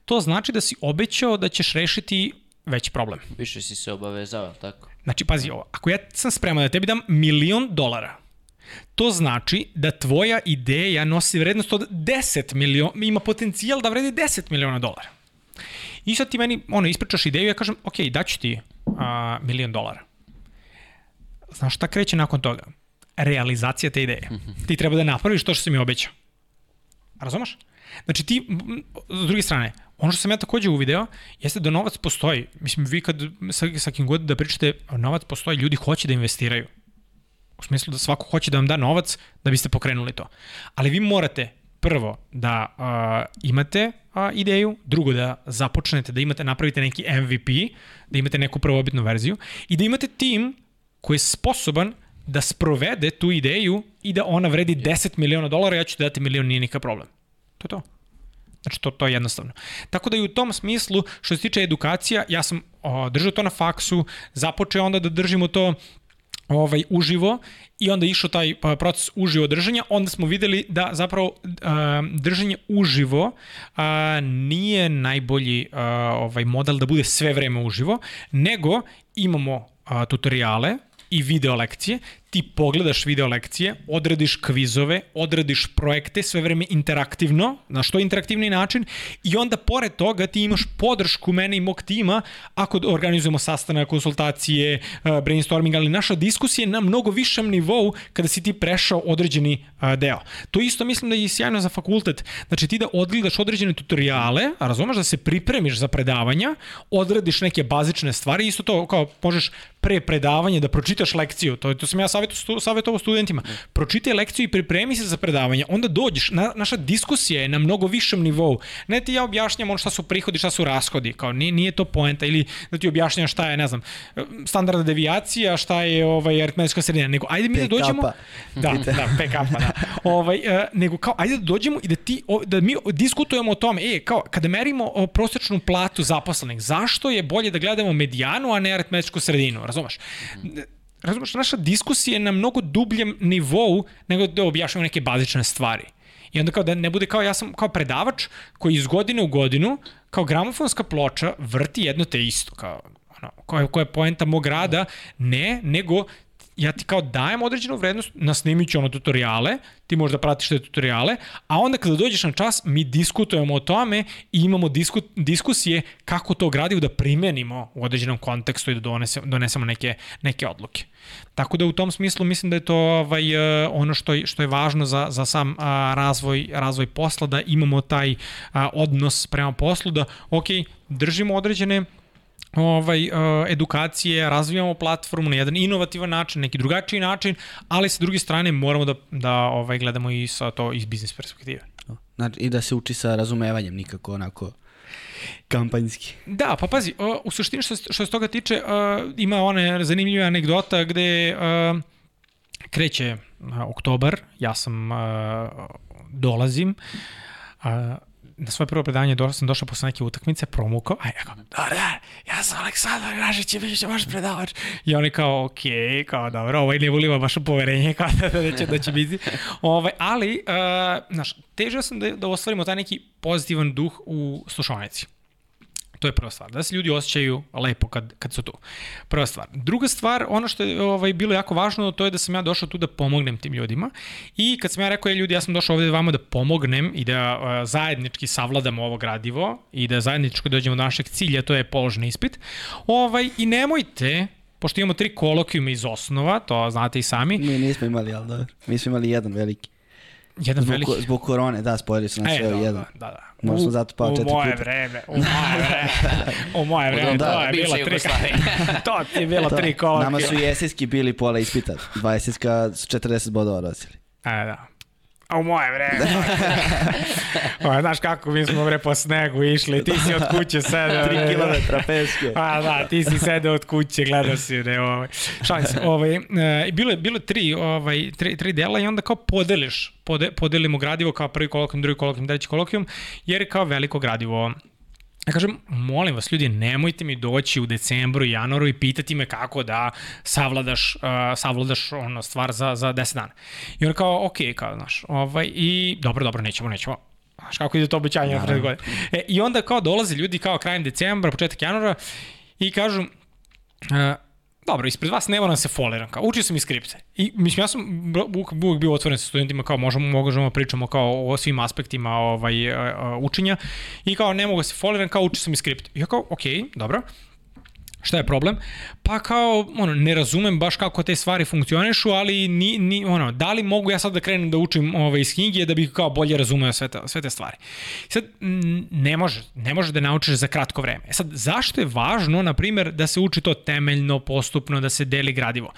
to znači da si obećao da ćeš rešiti veći problem. Više si se obavezao, tako? Znači, pazi ovo, ako ja sam spreman da tebi dam milion dolara, To znači da tvoja ideja nosi vrednost od 10 miliona, ima potencijal da vredi 10 miliona dolara. I sad ti meni ono, ispričaš ideju i ja kažem, ok, daću ti a, milion dolara. Znaš šta kreće nakon toga? Realizacija te ideje. Ti treba da napraviš to što si mi obećao. Razumeš? Znači ti, s druge strane, ono što sam ja takođe uvideo, jeste da novac postoji. Mislim, vi kad sa, sa kim god da pričate, novac postoji, ljudi hoće da investiraju. U smislu da svako hoće da vam da novac da biste pokrenuli to. Ali vi morate prvo da uh, imate uh, ideju, drugo da započnete, da imate, napravite neki MVP, da imate neku prvobitnu verziju i da imate tim koji je sposoban da sprovede tu ideju i da ona vredi 10 miliona dolara, ja ću dati milion, nije nikakav problem. To je to. Znači, to, to je jednostavno. Tako da i u tom smislu, što se tiče edukacija, ja sam o, držao to na faksu, započeo onda da držimo to ovaj uživo i onda išao taj pa, proces uživo držanja, onda smo videli da zapravo držanje uživo nije najbolji ovaj model da bude sve vreme uživo, nego imamo tutoriale i video lekcije, ti pogledaš video lekcije, odradiš kvizove, odradiš projekte, sve vreme interaktivno, na što interaktivni način, i onda pored toga ti imaš podršku mene i mog tima ako organizujemo sastanak, konsultacije, eh, brainstorming, ali naša diskusija je na mnogo višem nivou kada si ti prešao određeni eh, deo. To isto mislim da je sjajno za fakultet. Znači ti da odgledaš određene tutoriale, a razumeš da se pripremiš za predavanja, odradiš neke bazične stvari, isto to kao možeš pre predavanja da pročitaš lekciju, to, to sam ja savjetu, savjetovo studentima. Pročitaj lekciju i pripremi se za predavanje, onda dođeš, na, naša diskusija je na mnogo višem nivou. Ne ti ja objašnjam ono šta su prihodi, šta su rashodi, kao nije, nije to poenta, ili da ti objašnjam šta je, ne znam, standardna devijacija, šta je ovaj, aritmetička sredina, nego ajde mi da dođemo... Da, da, PK-pa, da. ovaj, uh, nego kao, ajde da dođemo i da, ti, da mi diskutujemo o tome, e, kao, kada merimo prosečnu platu zaposlenih, zašto je bolje da gledamo medijanu, a ne aritmetičku sredinu, razumeš? Razumeš, naša diskusija je na mnogo dubljem nivou nego da objašnjamo neke bazične stvari. I onda kao da ne bude kao ja sam kao predavač koji iz godine u godinu kao gramofonska ploča vrti jedno te isto, kao ono, koja, koja je poenta mog rada, ne, nego ja ti kao dajem određenu vrednost, nasnimit ću ono tutoriale, ti možda pratiš te tutoriale, a onda kada dođeš na čas, mi diskutujemo o tome i imamo disku, diskusije kako to gradivo da primenimo u određenom kontekstu i da donesemo, donesemo neke, neke odluke. Tako da u tom smislu mislim da je to ovaj, e, ono što je, što je važno za, za sam a, razvoj, razvoj posla, da imamo taj a, odnos prema poslu, da ok, držimo određene ovaj, uh, edukacije, razvijamo platformu na jedan inovativan način, neki drugačiji način, ali sa druge strane moramo da, da ovaj, gledamo i sa to iz biznis perspektive. Znači, I da se uči sa razumevanjem, nikako onako kampanjski. Da, pa pazi, u suštini što, što se toga tiče, uh, ima one zanimljive anegdota gde uh, kreće oktobar, ja sam, dolazim, na svoje prvo predavanje do, sam došao posle neke utakmice, promukao, a ja kao, dobar dan, ja sam Aleksandar Ražić i bit će vaš predavač. I oni kao, okay, kao, dobro, ovaj ne uliva baš poverenje, kao da, da, da, će, da će biti. Ovaj, ali, uh, znaš, težio sam da, da ostvarimo taj neki pozitivan duh u slušalnici. To je prva stvar, da se ljudi osjećaju lepo kad, kad su tu. Prva stvar. Druga stvar, ono što je ovaj, bilo jako važno, to je da sam ja došao tu da pomognem tim ljudima i kad sam ja rekao, je ljudi, ja sam došao ovde vama da pomognem i da uh, zajednički savladamo ovo gradivo i da zajednički dođemo do našeg cilja, to je položni ispit. Ovaj, I nemojte pošto imamo tri kolokvijume iz osnova, to znate i sami. Mi nismo imali, ali da. Mi smo imali jedan veliki. Jedan zbog, veliki. Zbog korone, da, spojili su nas e, sve da, jedan. Da, da. Možda smo zato pao četiri U moje puta. vreme, u moje vreme, u moje vreme, Da, to je bilo tri, to ti je bilo Da. tri kolokvijuma. Nama su i esijski bili pola ispita. Dva esijska su 40 bodova nosili. E, da. A u moje vreme. o, znaš kako, mi smo bre po snegu išli, ti si od kuće sedeo. 3 km peske. Pa da, ti si sedeo od kuće, gledao si, ne, ovaj. Šalim se, ovaj, e, bilo je, bilo je tri, ovaj, tri, tri dela i onda kao podeliš, pode, podelimo gradivo kao prvi kolokvijum, drugi kolokvijum, treći kolokvijum, jer je kao veliko gradivo Ja kažem, molim vas ljudi, nemojte mi doći u decembru i januaru i pitati me kako da savladaš, uh, savladaš ono stvar za, za 10 dana. I on kao, ok, kao, znaš, ovaj, i dobro, dobro, nećemo, nećemo. Znaš, kako ide to obećanje na pred godine. E, I onda kao dolaze ljudi kao krajem decembra, početak januara i kažu, uh, dobro, ispred vas ne moram se foliram, kao učio sam i skripte. I mislim, ja sam uvijek bio otvoren sa studentima, kao možemo, možemo pričamo kao o svim aspektima ovaj, učenja i kao ne mogu da se foliram, kao učio sam i skripte. I ja kao, okej, okay, dobro. Šta je problem? Pa kao, ono, ne razumem baš kako te stvari funkcionišu, ali ni, ni, ono, da li mogu ja sad da krenem da učim ove, iz knjige da bih kao bolje razumeo sve te, sve te stvari. Sad, ne može, ne može da naučiš za kratko vreme. E sad, zašto je važno, na primjer, da se uči to temeljno, postupno, da se deli gradivo?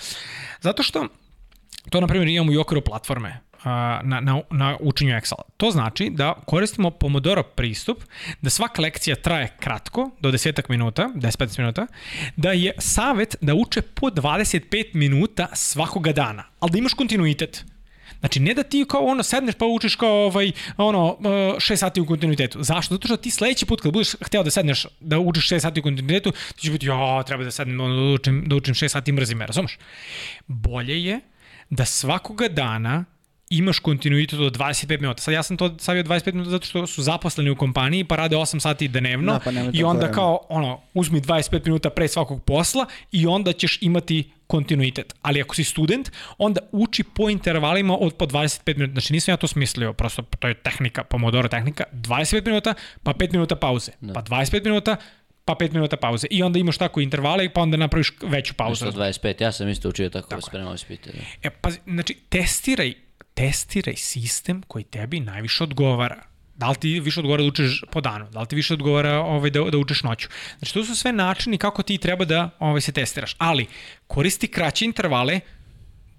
Zato što to, na primjer, imamo i okviru platforme na, na, na učenju Excela. To znači da koristimo Pomodoro pristup, da svaka lekcija traje kratko, do 10 minuta, 10-15 minuta, da je savet da uče po 25 minuta svakoga dana, ali da imaš kontinuitet. Znači, ne da ti kao ono sedneš pa učiš kao ovaj, ono, 6 sati u kontinuitetu. Zašto? Zato što ti sledeći put kad budeš hteo da sedneš da učiš 6 sati u kontinuitetu, ti će biti, ja, treba da sednem ono, da, učim, da učim 6 sati mrzim me, razumeš? Bolje je da svakoga dana imaš kontinuitet od 25 minuta. Sad ja sam to stavio 25 minuta zato što su zaposleni u kompaniji pa rade 8 sati dnevno da, pa i onda vreme. kao ono uzmi 25 minuta pre svakog posla i onda ćeš imati kontinuitet. Ali ako si student, onda uči po intervalima od po 25 minuta. Znači nisam ja to smislio, prosto to je tehnika, Pomodoro tehnika, 25 minuta, pa 5 minuta pauze, da. pa 25 minuta, pa 5 minuta pauze. I onda imaš tako intervale pa onda napraviš veću pauzu. 125, ja sam isto učio tako, tako. spremao ispite. Da. E, pa, znači, testiraj testiraj sistem koji tebi najviše odgovara. Da li ti više odgovara da učiš po danu, da li ti više odgovara ovaj, da, da učiš noću. Znači, to su sve načini kako ti treba da ovaj, se testiraš. Ali, koristi kraće intervale,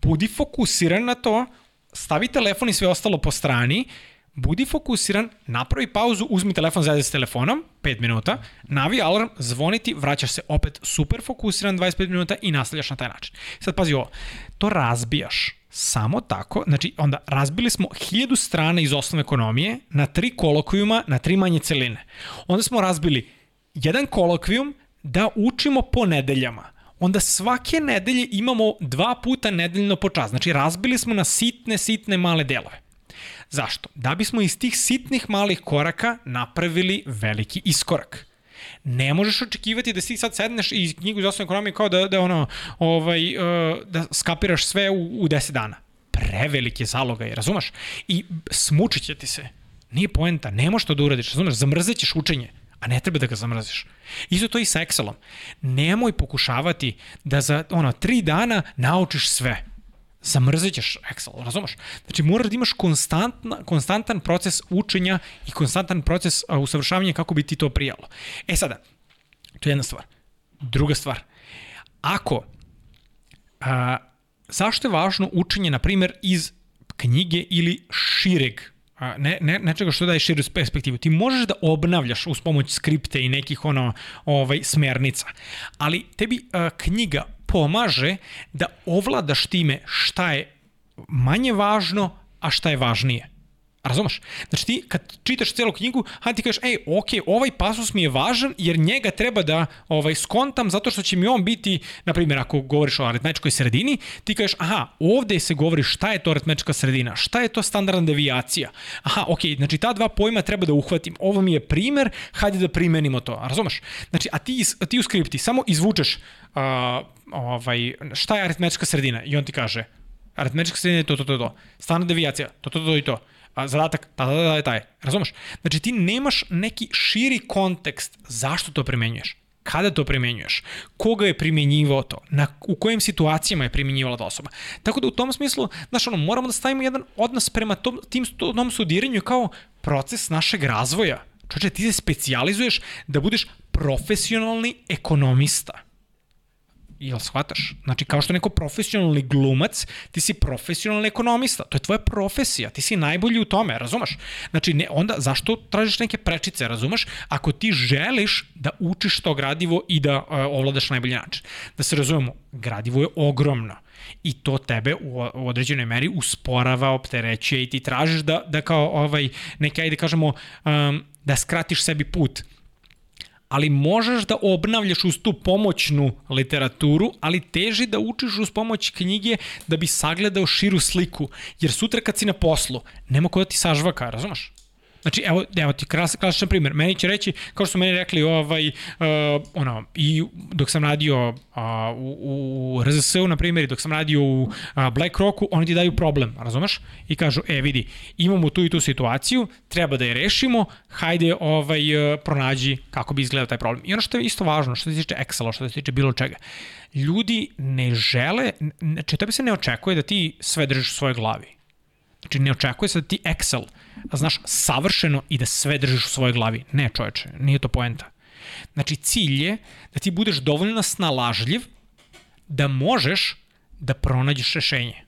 budi fokusiran na to, stavi telefon i sve ostalo po strani, budi fokusiran, napravi pauzu, uzmi telefon, zajedno s telefonom, 5 minuta, navi alarm, zvoniti, vraćaš se opet super fokusiran 25 minuta i nastavljaš na taj način. Sad pazi ovo, to razbijaš Samo tako, znači onda razbili smo hiljadu strana iz osnovne ekonomije na tri kolokvijuma, na tri manje celine. Onda smo razbili jedan kolokvijum da učimo po nedeljama. Onda svake nedelje imamo dva puta nedeljno po čas. Znači razbili smo na sitne, sitne male delove. Zašto? Da bismo iz tih sitnih malih koraka napravili veliki iskorak ne možeš očekivati da si sad sedneš i knjigu iz osnovne ekonomije kao da, da, ono, ovaj, uh, da skapiraš sve u, u 10 dana. Prevelike zaloga je, razumeš? I smučit će ti se. Nije poenta, ne možeš to da uradiš, razumeš? Zamrzit ćeš učenje a ne treba da ga zamrziš. Isto to i sa Excelom. Nemoj pokušavati da za ono, tri dana naučiš sve zamrzit ćeš Excel, razumeš? Znači moraš da imaš konstantna, konstantan proces učenja i konstantan proces usavršavanja kako bi ti to prijalo. E sada, to je jedna stvar. Druga stvar, ako, a, zašto je važno učenje, na primjer, iz knjige ili šireg ne, ne, nečega što daje širu perspektivu. Ti možeš da obnavljaš uz pomoć skripte i nekih ono ovaj smernica, ali tebi a, knjiga pomaže da ovladaš time šta je manje važno, a šta je važnije. Razumeš? Znači ti kad čitaš celu knjigu, a ti kažeš, ej, ok, ovaj pasus mi je važan jer njega treba da ovaj, skontam zato što će mi on biti, na primjer, ako govoriš o aritmetičkoj sredini, ti kažeš, aha, ovde se govori šta je to aritmetička sredina, šta je to standardna devijacija. Aha, ok, znači ta dva pojma treba da uhvatim. Ovo mi je primer, hajde da primenimo to. Razumeš? Znači, a ti, a ti u skripti samo izvučeš uh, ovaj, šta je aritmetička sredina i on ti kaže, aritmetička sredina je to, to, to, to. Standardna devijacija, to, to, to i to a zadatak, da, da, da, je taj. Razumeš? Znači ti nemaš neki širi kontekst zašto to primenjuješ kada to primenjuješ, koga je primenjivao to, na, u kojim situacijama je primenjivala ta osoba. Tako da u tom smislu, znaš, ono, moramo da stavimo jedan odnos prema tom, tim, tom studiranju kao proces našeg razvoja. Čoče, ti se specializuješ da budeš profesionalni ekonomista Jel shvataš? Znači, kao što neko profesionalni glumac, ti si profesionalni ekonomista. To je tvoja profesija. Ti si najbolji u tome, razumeš? Znači, ne, onda zašto tražiš neke prečice, razumeš? Ako ti želiš da učiš to gradivo i da uh, ovladaš najbolji način. Da se razumemo, gradivo je ogromno i to tebe u, u određenoj meri usporava, opterećuje i ti tražiš da, da kao ovaj, neke, ajde kažemo, um, da skratiš sebi put ali možeš da obnavljaš uz tu pomoćnu literaturu, ali teži da učiš uz pomoć knjige da bi sagledao širu sliku, jer sutra kad si na poslu, nema ko da ti sažvaka, razumeš? Znači, evo, evo ti klas, klasičan primjer. Meni će reći, kao što su meni rekli, ovaj, uh, ono, i dok sam radio uh, u, u RZS-u, na primjer, dok sam radio u uh, BlackRocku, oni ti daju problem, razumeš? I kažu, e, vidi, imamo tu i tu situaciju, treba da je rešimo, hajde ovaj, uh, pronađi kako bi izgledao taj problem. I ono što je isto važno, što se tiče Excela, što se tiče bilo čega, ljudi ne žele, znači tebi se ne očekuje da ti sve držiš u svojoj glavi. Znači ne očekuje se da ti Excel znaš savršeno i da sve držiš u svojoj glavi. Ne čoveče, nije to poenta. Znači cilj je da ti budeš dovoljno snalažljiv da možeš da pronađeš rešenje.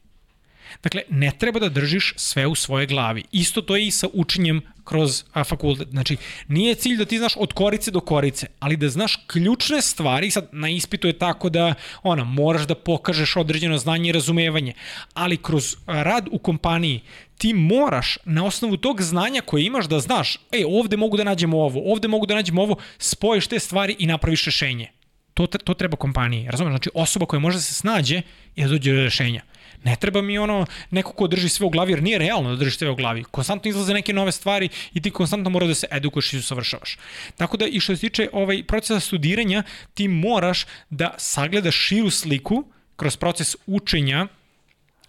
Dakle, ne treba da držiš sve u svojoj glavi. Isto to je i sa učenjem kroz a, fakultet. Znači, nije cilj da ti znaš od korice do korice, ali da znaš ključne stvari, sad na ispitu je tako da ona, moraš da pokažeš određeno znanje i razumevanje, ali kroz rad u kompaniji ti moraš na osnovu tog znanja koje imaš da znaš, ej, ovde mogu da nađemo ovo, ovde mogu da nađemo ovo, spojiš te stvari i napraviš rešenje. To, to treba kompaniji, razumeš? Znači, osoba koja može da se snađe i da dođe do rešenja. Ne treba mi ono neko ko drži sve u glavi, jer nije realno da drži sve u glavi. Konstantno izlaze neke nove stvari i ti konstantno mora da se edukuješ i usavršavaš. Tako da i što se tiče ovaj procesa studiranja, ti moraš da sagledaš širu sliku kroz proces učenja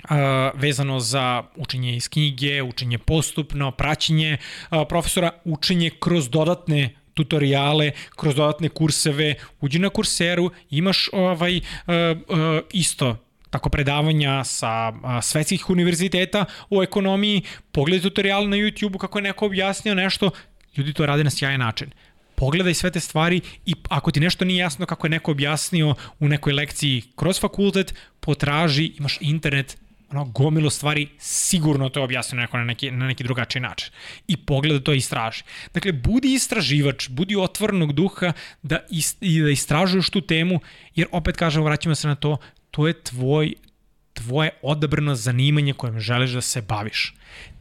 Uh, vezano za učenje iz knjige, učenje postupno, praćenje uh, profesora, učenje kroz dodatne tutoriale, kroz dodatne kurseve, uđi na kurseru, imaš ovaj uh, isto tako predavanja sa svetskih univerziteta o ekonomiji, pogledaj tutorial na YouTube-u kako je neko objasnio nešto, ljudi to rade na sjajan način. Pogledaj sve te stvari i ako ti nešto nije jasno kako je neko objasnio u nekoj lekciji kroz fakultet, potraži, imaš internet, ono, gomilo stvari sigurno to je objasneno neko na neki, na neki drugačiji način. I pogleda to i istraži. Dakle, budi istraživač, budi otvornog duha da, ist, da istražuješ tu temu, jer opet kažem, vraćamo se na to, to je tvoj, tvoje odabrano zanimanje kojem želiš da se baviš.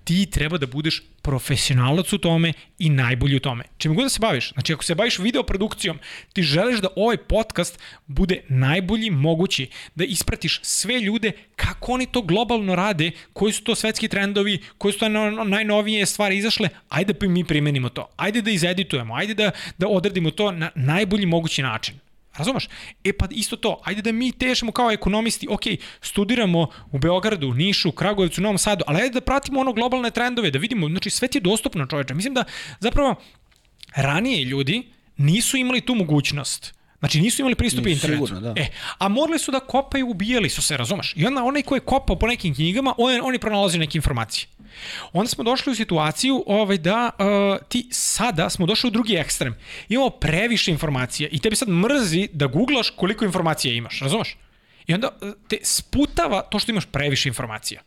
Ti treba da budeš profesionalac u tome i najbolji u tome. Čime god da se baviš, znači ako se baviš videoprodukcijom, ti želiš da ovaj podcast bude najbolji mogući, da ispratiš sve ljude kako oni to globalno rade, koji su to svetski trendovi, koji su to najnovije stvari izašle, ajde da mi primenimo to, ajde da izeditujemo, ajde da, da odradimo to na najbolji mogući način. Razumeš? E pa isto to, ajde da mi težimo kao ekonomisti, ok, studiramo u Beogradu, Nišu, Kragujevcu, Novom Sadu, ali ajde da pratimo ono globalne trendove, da vidimo, znači sve ti je dostupno čoveče. Mislim da zapravo ranije ljudi nisu imali tu mogućnost. Znači nisu imali pristup nisu internetu. Sigurno, da. E, a morali su da kopaju, ubijali su se, razumeš? I onda onaj ko je kopao po nekim knjigama, on, on je pronalazio neke informacije. Onda smo došli u situaciju ovaj, da uh, ti sada smo došli u drugi ekstrem. Imamo previše informacija i tebi sad mrzi da googlaš koliko informacija imaš, razumeš? I onda uh, te sputava to što imaš previše informacija.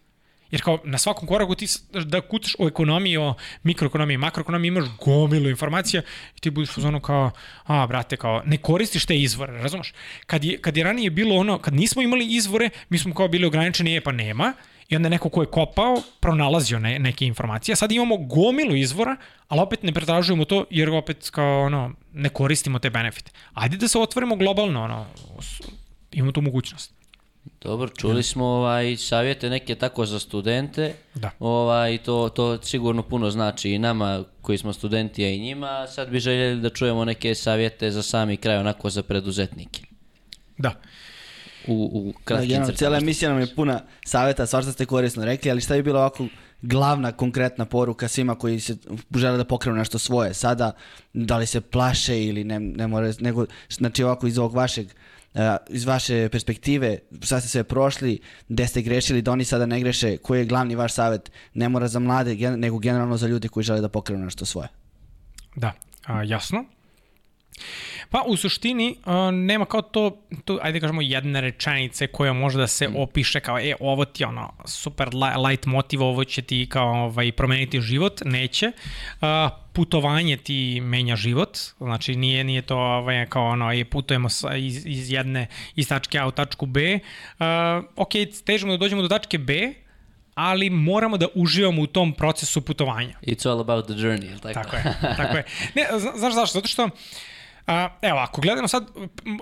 Jer kao na svakom koraku ti da kucaš o ekonomiji, o mikroekonomiji, makroekonomiji, imaš gomilu informacija i ti budeš u zonu kao, a brate, kao ne koristiš te izvore, razumeš? Kad je, kad je ranije bilo ono, kad nismo imali izvore, mi smo kao bili ograničeni, je pa nema, i onda neko ko je kopao pronalazio ne, neke informacije. Sad imamo gomilu izvora, ali opet ne pretražujemo to jer opet kao ono, ne koristimo te benefite. Ajde da se otvorimo globalno, ono, imamo tu mogućnost. Dobro, čuli smo ovaj savjete neke tako za studente. Da. Ovaj to to sigurno puno znači i nama koji smo studenti a i njima. Sad bi željeli da čujemo neke savjete za sami kraj onako za preduzetnike. Da u, u kratkim da, crtama. Cijela emisija nam je puna saveta, svašta ste korisno rekli, ali šta bi bilo ovako glavna konkretna poruka svima koji se žele da pokrenu nešto svoje sada, da li se plaše ili ne, ne more, nego, znači ovako iz ovog vašeg Uh, iz vaše perspektive, šta ste sve prošli, gde ste grešili, da oni sada ne greše, koji je glavni vaš savet, ne mora za mlade, nego generalno za ljude koji žele da pokrenu nešto svoje? Da, a, jasno. Pa u suštini uh, nema kao to, to, ajde kažemo jedne rečenice koja može da se mm. opiše kao e ovo ti ono super light motiv, ovo će ti kao ovaj, promeniti život, neće. Uh, putovanje ti menja život, znači nije nije to ovaj, kao ono e, putujemo sa, iz, iz jedne iz tačke A u tačku B. Uh, ok, težimo da dođemo do tačke B, ali moramo da uživamo u tom procesu putovanja. It's all about the journey, tako? Tako je, tako je. Ne, znaš zašto? Zato što uh, A, evo, ako gledamo sad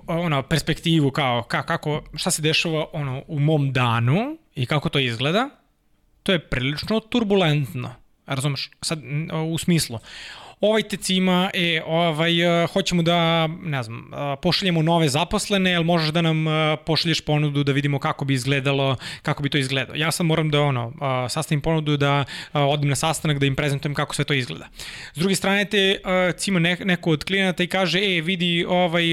ono, perspektivu kao ka, kako, šta se dešava ono, u mom danu i kako to izgleda, to je prilično turbulentno. Razumeš? Sad, u smislu, ovaj tec ima, e, ovaj, uh, hoćemo da, ne znam, uh, pošaljemo nove zaposlene, jel možeš da nam uh, pošalješ ponudu da vidimo kako bi izgledalo, kako bi to izgledalo. Ja sad moram da, ono, sastavim ponudu da odim na sastanak, da im prezentujem kako sve to izgleda. S druge strane, te cima ne, neko od klijenata i kaže, e, vidi, ovaj,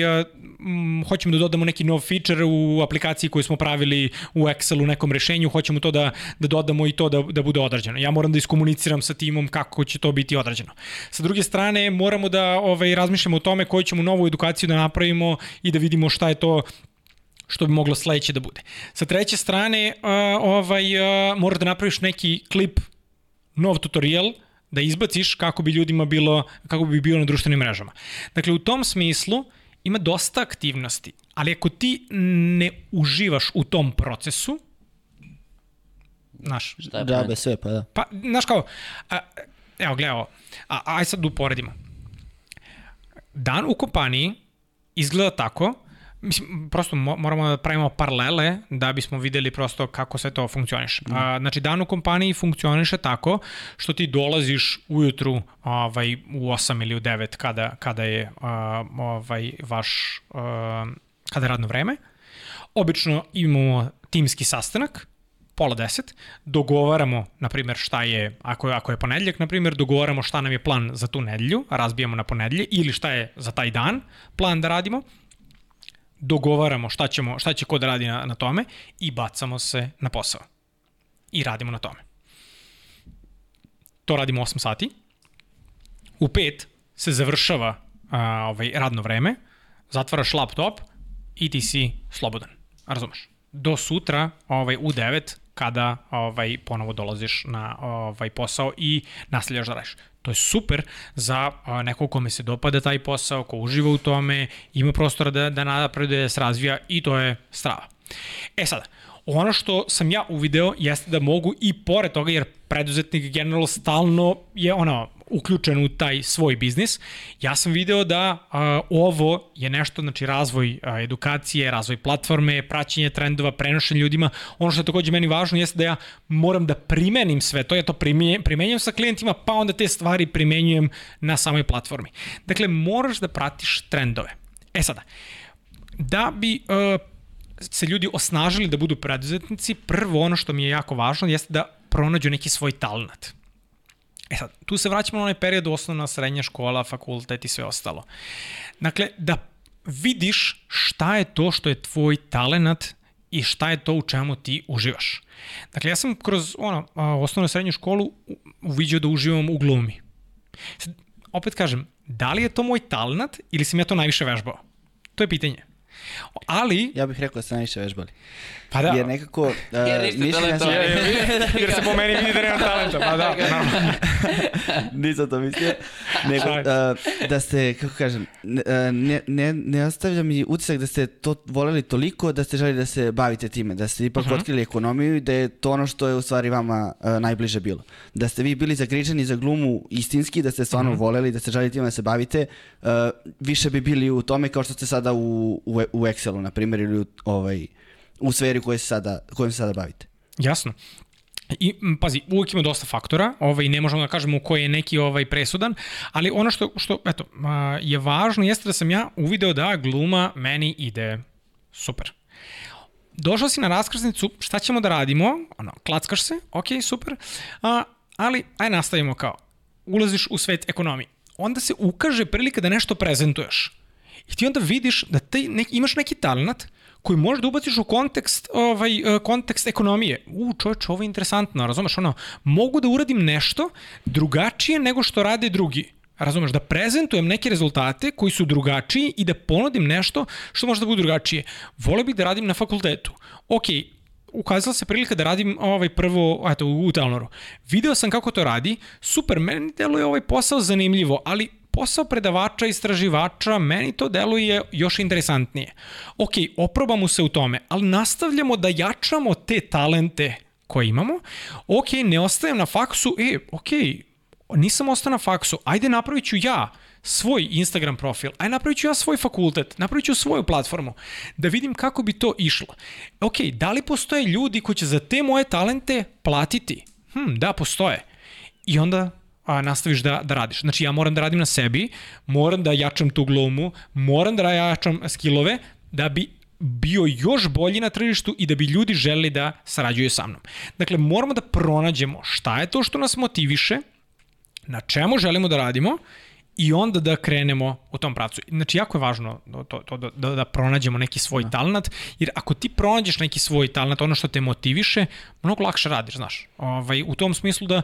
hoćemo da dodamo neki nov feature u aplikaciji koju smo pravili u Excelu, nekom rešenju, hoćemo to da, da dodamo i to da, da bude odrađeno. Ja moram da iskomuniciram sa timom kako će to biti odrađeno. Sa druge strane, moramo da ovaj, razmišljamo o tome koju ćemo novu edukaciju da napravimo i da vidimo šta je to što bi moglo sledeće da bude. Sa treće strane, uh, ovaj, uh, moraš da napraviš neki klip, nov tutorial, da izbaciš kako bi ljudima bilo, kako bi bilo na društvenim mrežama. Dakle, u tom smislu, ima dosta aktivnosti, ali ako ti ne uživaš u tom procesu, znaš, je Džabe sve, pa da. pa, znaš kao, a, evo, gledaj ovo, a, aj sad da uporedimo. Dan u kompaniji izgleda tako, mislim, prosto mo- moramo da pravimo paralele da bismo videli prosto kako sve to funkcioniše. A, znači, dan u kompaniji funkcioniše tako što ti dolaziš ujutru ovaj, u 8 ili u 9 kada, kada je ovaj, vaš kada je radno vreme. Obično imamo timski sastanak, pola deset, dogovaramo, na primjer, šta je, ako je, ako je ponedljak, na primjer, dogovaramo šta nam je plan za tu nedelju, razbijamo na ponedlje, ili šta je za taj dan plan da radimo, dogovaramo šta, ćemo, šta će ko da radi na, na tome i bacamo se na posao. I radimo na tome. To radimo 8 sati. U 5 se završava a, ovaj, radno vreme, zatvaraš laptop i ti si slobodan. Razumeš? Do sutra ovaj, u 9 kada ovaj ponovo dolaziš na ovaj posao i nastavljaš da radiš. To je super za nekog kome se dopada taj posao, ko uživa u tome, ima prostora da, da napreduje, da se razvija i to je strava. E sada, ono što sam ja uvideo jeste da mogu i pored toga, jer preduzetnik generalno stalno je ono, uključen u taj svoj biznis, ja sam video da a, ovo je nešto, znači razvoj a, edukacije, razvoj platforme, praćenje trendova, prenošenje ljudima. Ono što je takođe meni važno jeste da ja moram da primenim sve to, ja to primenjujem, primenjujem sa klijentima, pa onda te stvari primenjujem na samoj platformi. Dakle, moraš da pratiš trendove. E sada, da bi uh, se ljudi osnažili da budu preduzetnici, prvo ono što mi je jako važno jeste da pronađu neki svoj talent. E sad, tu se vraćamo na onaj period osnovna, srednja škola, fakultet i sve ostalo. Dakle, da vidiš šta je to što je tvoj talent i šta je to u čemu ti uživaš. Dakle, ja sam kroz ono, osnovnu srednju školu uviđao da uživam u glumi. Sad, opet kažem, da li je to moj talent ili sam ja to najviše vežbao? To je pitanje. Ali, Ja bih rekao da ste najviše vežbali. Pa da, Jer nekako... Uh, Jer niste mišljenja sam- talentovani. jer se po meni vidi da nema talenta, pa da, normalno. Nisam to mislio. Nego, uh, da ste, kako kažem, ne, uh, ne, ne, ostavlja mi utisak da ste to voleli toliko da ste želi da se bavite time, da ste ipak Mhm. otkrili ekonomiju i da je to ono što je u stvari vama uh, najbliže bilo. Da ste vi bili zagriženi za glumu istinski, da ste stvarno Mhm. voleli, da ste želi time da se bavite, uh, više bi bili u tome kao što ste sada u, u, u Excelu, na primjer, ili u, ovaj, u sferi kojoj se sada, kojom se sada bavite. Jasno. I pazi, uvijek ima dosta faktora, ovaj ne možemo da kažemo koji je neki ovaj presudan, ali ono što što eto je važno jeste da sam ja uvideo da gluma meni ide super. Došao si na raskrsnicu, šta ćemo da radimo? Ono, klackaš se, ok, super. A, ali, aj nastavimo kao, ulaziš u svet ekonomije. Onda se ukaže prilika da nešto prezentuješ. I ti onda vidiš da ti nek, imaš neki talent koji možeš da ubaciš u kontekst, ovaj, e, kontekst ekonomije. U, čovječ, ovo je interesantno, razumeš, ono, mogu da uradim nešto drugačije nego što rade drugi. Razumeš, da prezentujem neke rezultate koji su drugačiji i da ponudim nešto što može da bude drugačije. Vole bih da radim na fakultetu. Ok, ukazala se prilika da radim ovaj prvo eto, u Telnoru. Video sam kako to radi, super, meni deluje ovaj posao zanimljivo, ali posao predavača, istraživača, meni to deluje još interesantnije. Ok, oprobamo se u tome, ali nastavljamo da jačamo te talente koje imamo. Ok, ne ostajem na faksu, e, ok, nisam ostao na faksu, ajde napravit ću ja svoj Instagram profil, aj napravit ću ja svoj fakultet, napravit ću svoju platformu, da vidim kako bi to išlo. Ok, da li postoje ljudi koji će za te moje talente platiti? Hm, da, postoje. i onda a, nastaviš da, da radiš. Znači ja moram da radim na sebi, moram da jačam tu glumu, moram da jačam skillove da bi bio još bolji na tržištu i da bi ljudi želi da sarađuju sa mnom. Dakle, moramo da pronađemo šta je to što nas motiviše, na čemu želimo da radimo i onda da krenemo u tom pravcu. Znači, jako je važno to, to, da, da, da pronađemo neki svoj da. talent, jer ako ti pronađeš neki svoj talent, ono što te motiviše, mnogo lakše radiš, znaš. Ovaj, u tom smislu da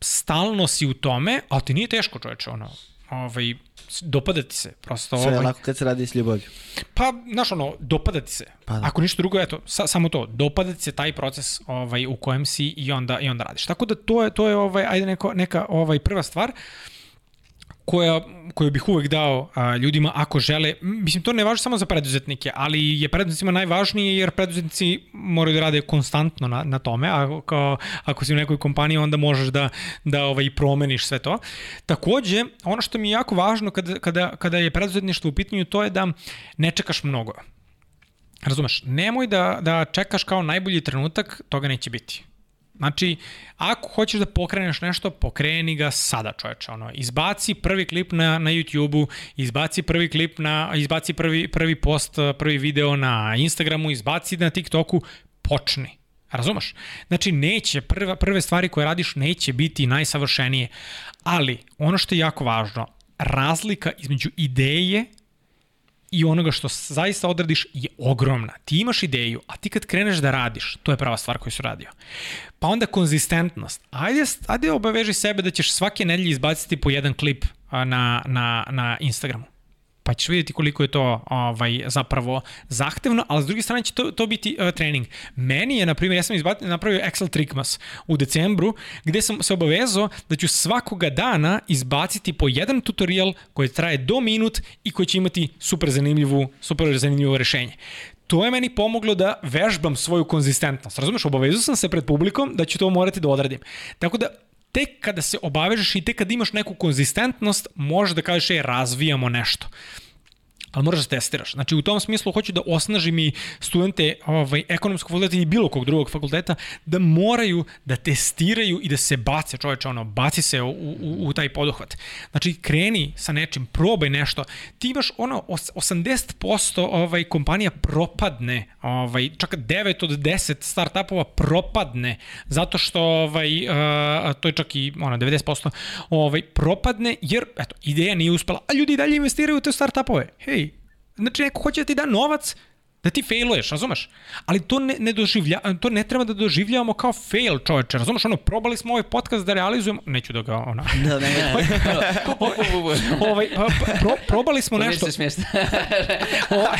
stalno si u tome, ali ti nije teško, čoveče, ono, ovaj, dopada ti se, prosto. Sve ovaj, lako kad se radi s ljubavlju. Pa, znaš, ono, dopada ti se. Pa da. Ako ništa drugo, eto, sa, samo to, dopada ti se taj proces ovaj, u kojem si i onda, i onda radiš. Tako da to je, to je ovaj, ajde neko, neka ovaj, prva stvar. Uh, koja, koju bih uvek dao a, ljudima ako žele, mislim to ne važi samo za preduzetnike, ali je preduzetnicima najvažnije jer preduzetnici moraju da rade konstantno na, na tome, a ako, ako si u nekoj kompaniji onda možeš da, da ovaj, promeniš sve to. Takođe, ono što mi je jako važno kada, kada, kada je preduzetništvo u pitanju to je da ne čekaš mnogo. Razumeš, nemoj da, da čekaš kao najbolji trenutak, toga neće biti. Znači, ako hoćeš da pokreneš nešto, pokreni ga sada, čoveče. Ono, izbaci prvi klip na, na YouTube-u, izbaci prvi klip na, izbaci prvi, prvi post, prvi video na Instagramu, izbaci na TikToku, počni. Razumeš? Znači, neće, prva, prve stvari koje radiš neće biti najsavršenije, ali ono što je jako važno, razlika između ideje i onoga što zaista odradiš je ogromna. Ti imaš ideju, a ti kad kreneš da radiš, to je prava stvar koju si radio. Pa onda konzistentnost. Ajde, ajde obaveži sebe da ćeš svake nedelje izbaciti po jedan klip na, na, na Instagramu pa ćeš vidjeti koliko je to ovaj, zapravo zahtevno, ali s druge strane će to, to biti uh, trening. Meni je, na primjer, ja sam izbat, napravio Excel Trickmas u decembru, gde sam se obavezao da ću svakoga dana izbaciti po jedan tutorial koji traje do minut i koji će imati super zanimljivu, super zanimljivo rešenje to je meni pomoglo da vežbam svoju konzistentnost. Razumeš, obavezao sam se pred publikom da ću to morati da odradim. Tako da tek kada se obavežeš i tek kada imaš neku konzistentnost, možeš da kažeš, je, razvijamo nešto ali moraš da testiraš. Znači u tom smislu hoću da osnažim i studente ovaj, ekonomskog fakulteta i bilo kog drugog fakulteta da moraju da testiraju i da se bace, čoveče, ono, baci se u, u, u taj poduhvat. Znači kreni sa nečim, probaj nešto. Ti imaš ono 80% ovaj, kompanija propadne, ovaj, čak 9 od 10 startupova propadne zato što ovaj, uh, to je čak i ono, 90% ovaj, propadne jer eto, ideja nije uspela, a ljudi dalje investiraju u te startupove. Hej, Znači, neko hoće da ti da novac da ti failuješ, razumeš? Ali to ne, ne doživlja, to ne treba da doživljavamo kao fail, čoveče, razumeš? Ono, probali smo ovaj podcast da realizujemo, neću da ga, ona... Da, ne, ne. ovaj, pa, pa, pro, probali smo nešto... Ovaj,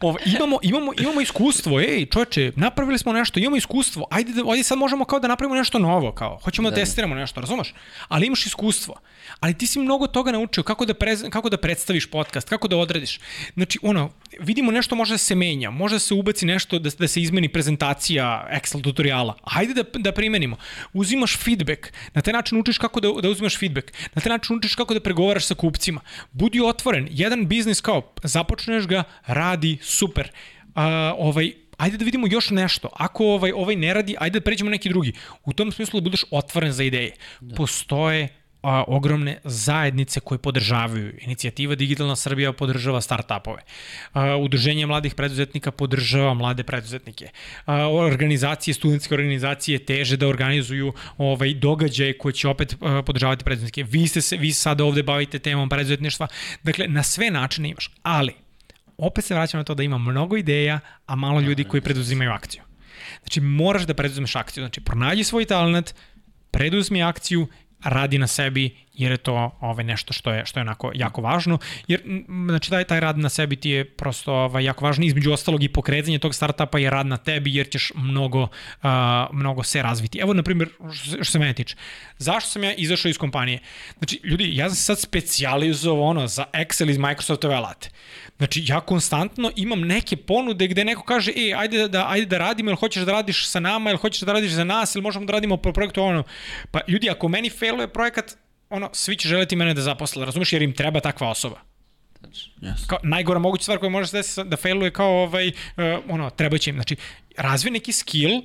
ovaj, imamo, imamo, imamo iskustvo, ej, čoveče, napravili smo nešto, imamo iskustvo, ajde, da, ajde sad možemo kao da napravimo nešto novo, kao, hoćemo da, da testiramo nešto, razumeš? Ali imaš iskustvo ali ti si mnogo toga naučio, kako da, prez, kako da predstaviš podcast, kako da odradiš. Znači, ono, vidimo nešto može da se menja, može da se ubaci nešto da, da se izmeni prezentacija Excel tutoriala. Hajde da, da primenimo. Uzimaš feedback, na taj način učiš kako da, da uzimaš feedback, na taj način učiš kako da pregovaraš sa kupcima. Budi otvoren, jedan biznis kao, započneš ga, radi, super. Uh, ovaj, ajde da vidimo još nešto. Ako ovaj, ovaj ne radi, ajde da pređemo neki drugi. U tom smislu da budeš otvoren za ideje. Da. Postoje a, ogromne zajednice koje podržavaju. Inicijativa Digitalna Srbija podržava startupove. A, Udruženje mladih preduzetnika podržava mlade preduzetnike. A, organizacije, studentske organizacije teže da organizuju ovaj događaje koje će opet a, podržavati preduzetnike. Vi ste se vi sada ovde bavite temom preduzetništva. Dakle, na sve načine imaš. Ali opet se vraćamo na to da ima mnogo ideja, a malo ljudi koji preduzimaju akciju. Znači, moraš da preduzmeš akciju. Znači, pronađi svoj talent, preduzmi akciju radi na sebi jer je to ovaj nešto što je što je onako jako važno jer znači taj taj rad na sebi ti je prosto ovaj jako važno između ostalog i pokretanje tog startapa je rad na tebi jer ćeš mnogo uh, mnogo se razviti. Evo na primjer što se mene tiče. Zašto sam ja izašao iz kompanije? Znači ljudi ja sam sad specijalizovao ono za Excel iz Microsoftove alate. Znači, ja konstantno imam neke ponude gde neko kaže, ej, ajde da, ajde da radimo, ili hoćeš da radiš sa nama, ili hoćeš da radiš za nas, ili možemo da radimo po projektu, ono. Pa, ljudi, ako meni failuje projekat, ono, svi će želeti mene da zaposle, razumeš, jer im treba takva osoba. Yes. Kao, najgora moguća stvar koja može se desiti da failuje kao ovaj, uh, ono, treba će im. Znači, razvij neki skill,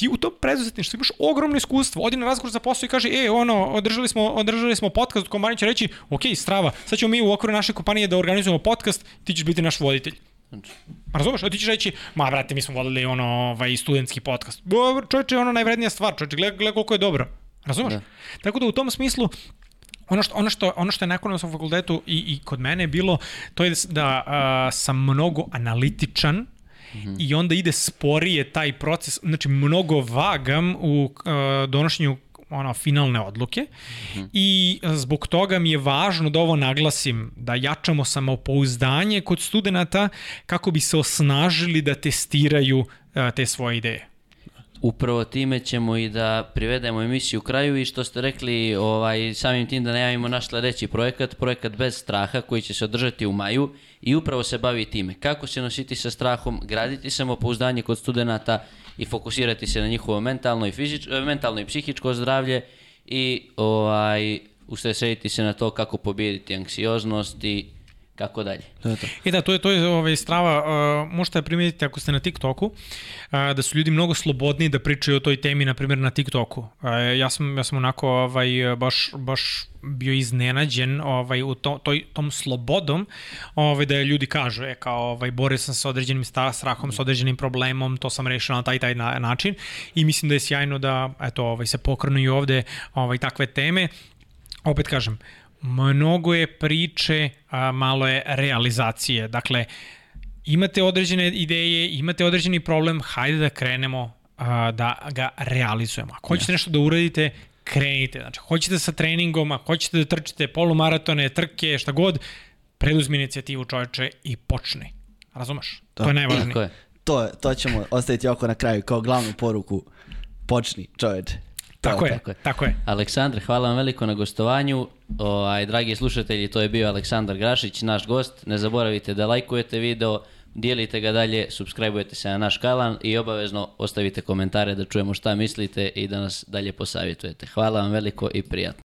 ti u tom preduzetništvu imaš ogromno iskustvo, odi na razgovor za posao i kaže, e, ono, održali smo, održali smo podcast, kompanija će reći, ok, strava, sad ćemo mi u okviru naše kompanije da organizujemo podcast, ti ćeš biti naš voditelj. Znači, razumeš, a ti ćeš reći, ma brate, mi smo vodili ono, ovaj, studentski podcast. Dobro, čovječe, ono najvrednija stvar, čovječe, gledaj, gledaj koliko je dobro. Razumeš? Da. Tako da u tom smislu, ono što, ono što, ono što je na ekonomskom fakultetu i, i kod mene je bilo, to je da, a, sam mnogo analitičan, -hmm. i onda ide sporije taj proces, znači mnogo vagam u a, donošenju ono, finalne odluke mm -hmm. i zbog toga mi je važno da ovo naglasim, da jačamo samopouzdanje kod studenta kako bi se osnažili da testiraju a, te svoje ideje. Upravo time ćemo i da privedemo emisiju kraju i što ste rekli ovaj, samim tim da najavimo naš sledeći projekat, projekat Bez straha koji će se održati u maju i upravo se bavi time. Kako se nositi sa strahom, graditi samopouzdanje kod studenta i fokusirati se na njihovo mentalno i, fizič, mentalno i psihičko zdravlje i ovaj, usredsrediti se na to kako pobijediti anksioznost i kako dalje. To je to. I da, to je, to je ovaj, strava, uh, možete primetiti ako ste na TikToku, uh, da su ljudi mnogo slobodniji da pričaju o toj temi, na primjer na TikToku. Uh, ja, sam, ja sam onako ovaj, baš, baš bio iznenađen ovaj, u to, toj, tom slobodom ovaj, da ljudi kažu, e, kao, ovaj, borio sam se sa određenim sta, strahom, sa određenim problemom, to sam rešio na taj taj na, način i mislim da je sjajno da eto, ovaj, se pokrenu i ovde ovaj, takve teme. Opet kažem, mnogo je priče, a malo je realizacije. Dakle, imate određene ideje, imate određeni problem, hajde da krenemo a, da ga realizujemo. Ako hoćete nešto da uradite, krenite. Znači, hoćete sa treningom, ako hoćete da trčite polumaratone, trke, šta god, preduzmi inicijativu čoveče i počni. Razumeš? To, to je najvažnije. Je. To, je- to ćemo ostaviti oko na kraju kao glavnu poruku. Počni, čoveče. Tako tako je. tako je. Aleksandre, hvala vam veliko na gostovanju. Ovaj, dragi slušatelji, to je bio Aleksandar Grašić, naš gost. Ne zaboravite da lajkujete video, dijelite ga dalje, subscribeujete se na naš kanal i obavezno ostavite komentare da čujemo šta mislite i da nas dalje posavjetujete. Hvala vam veliko i prijatno.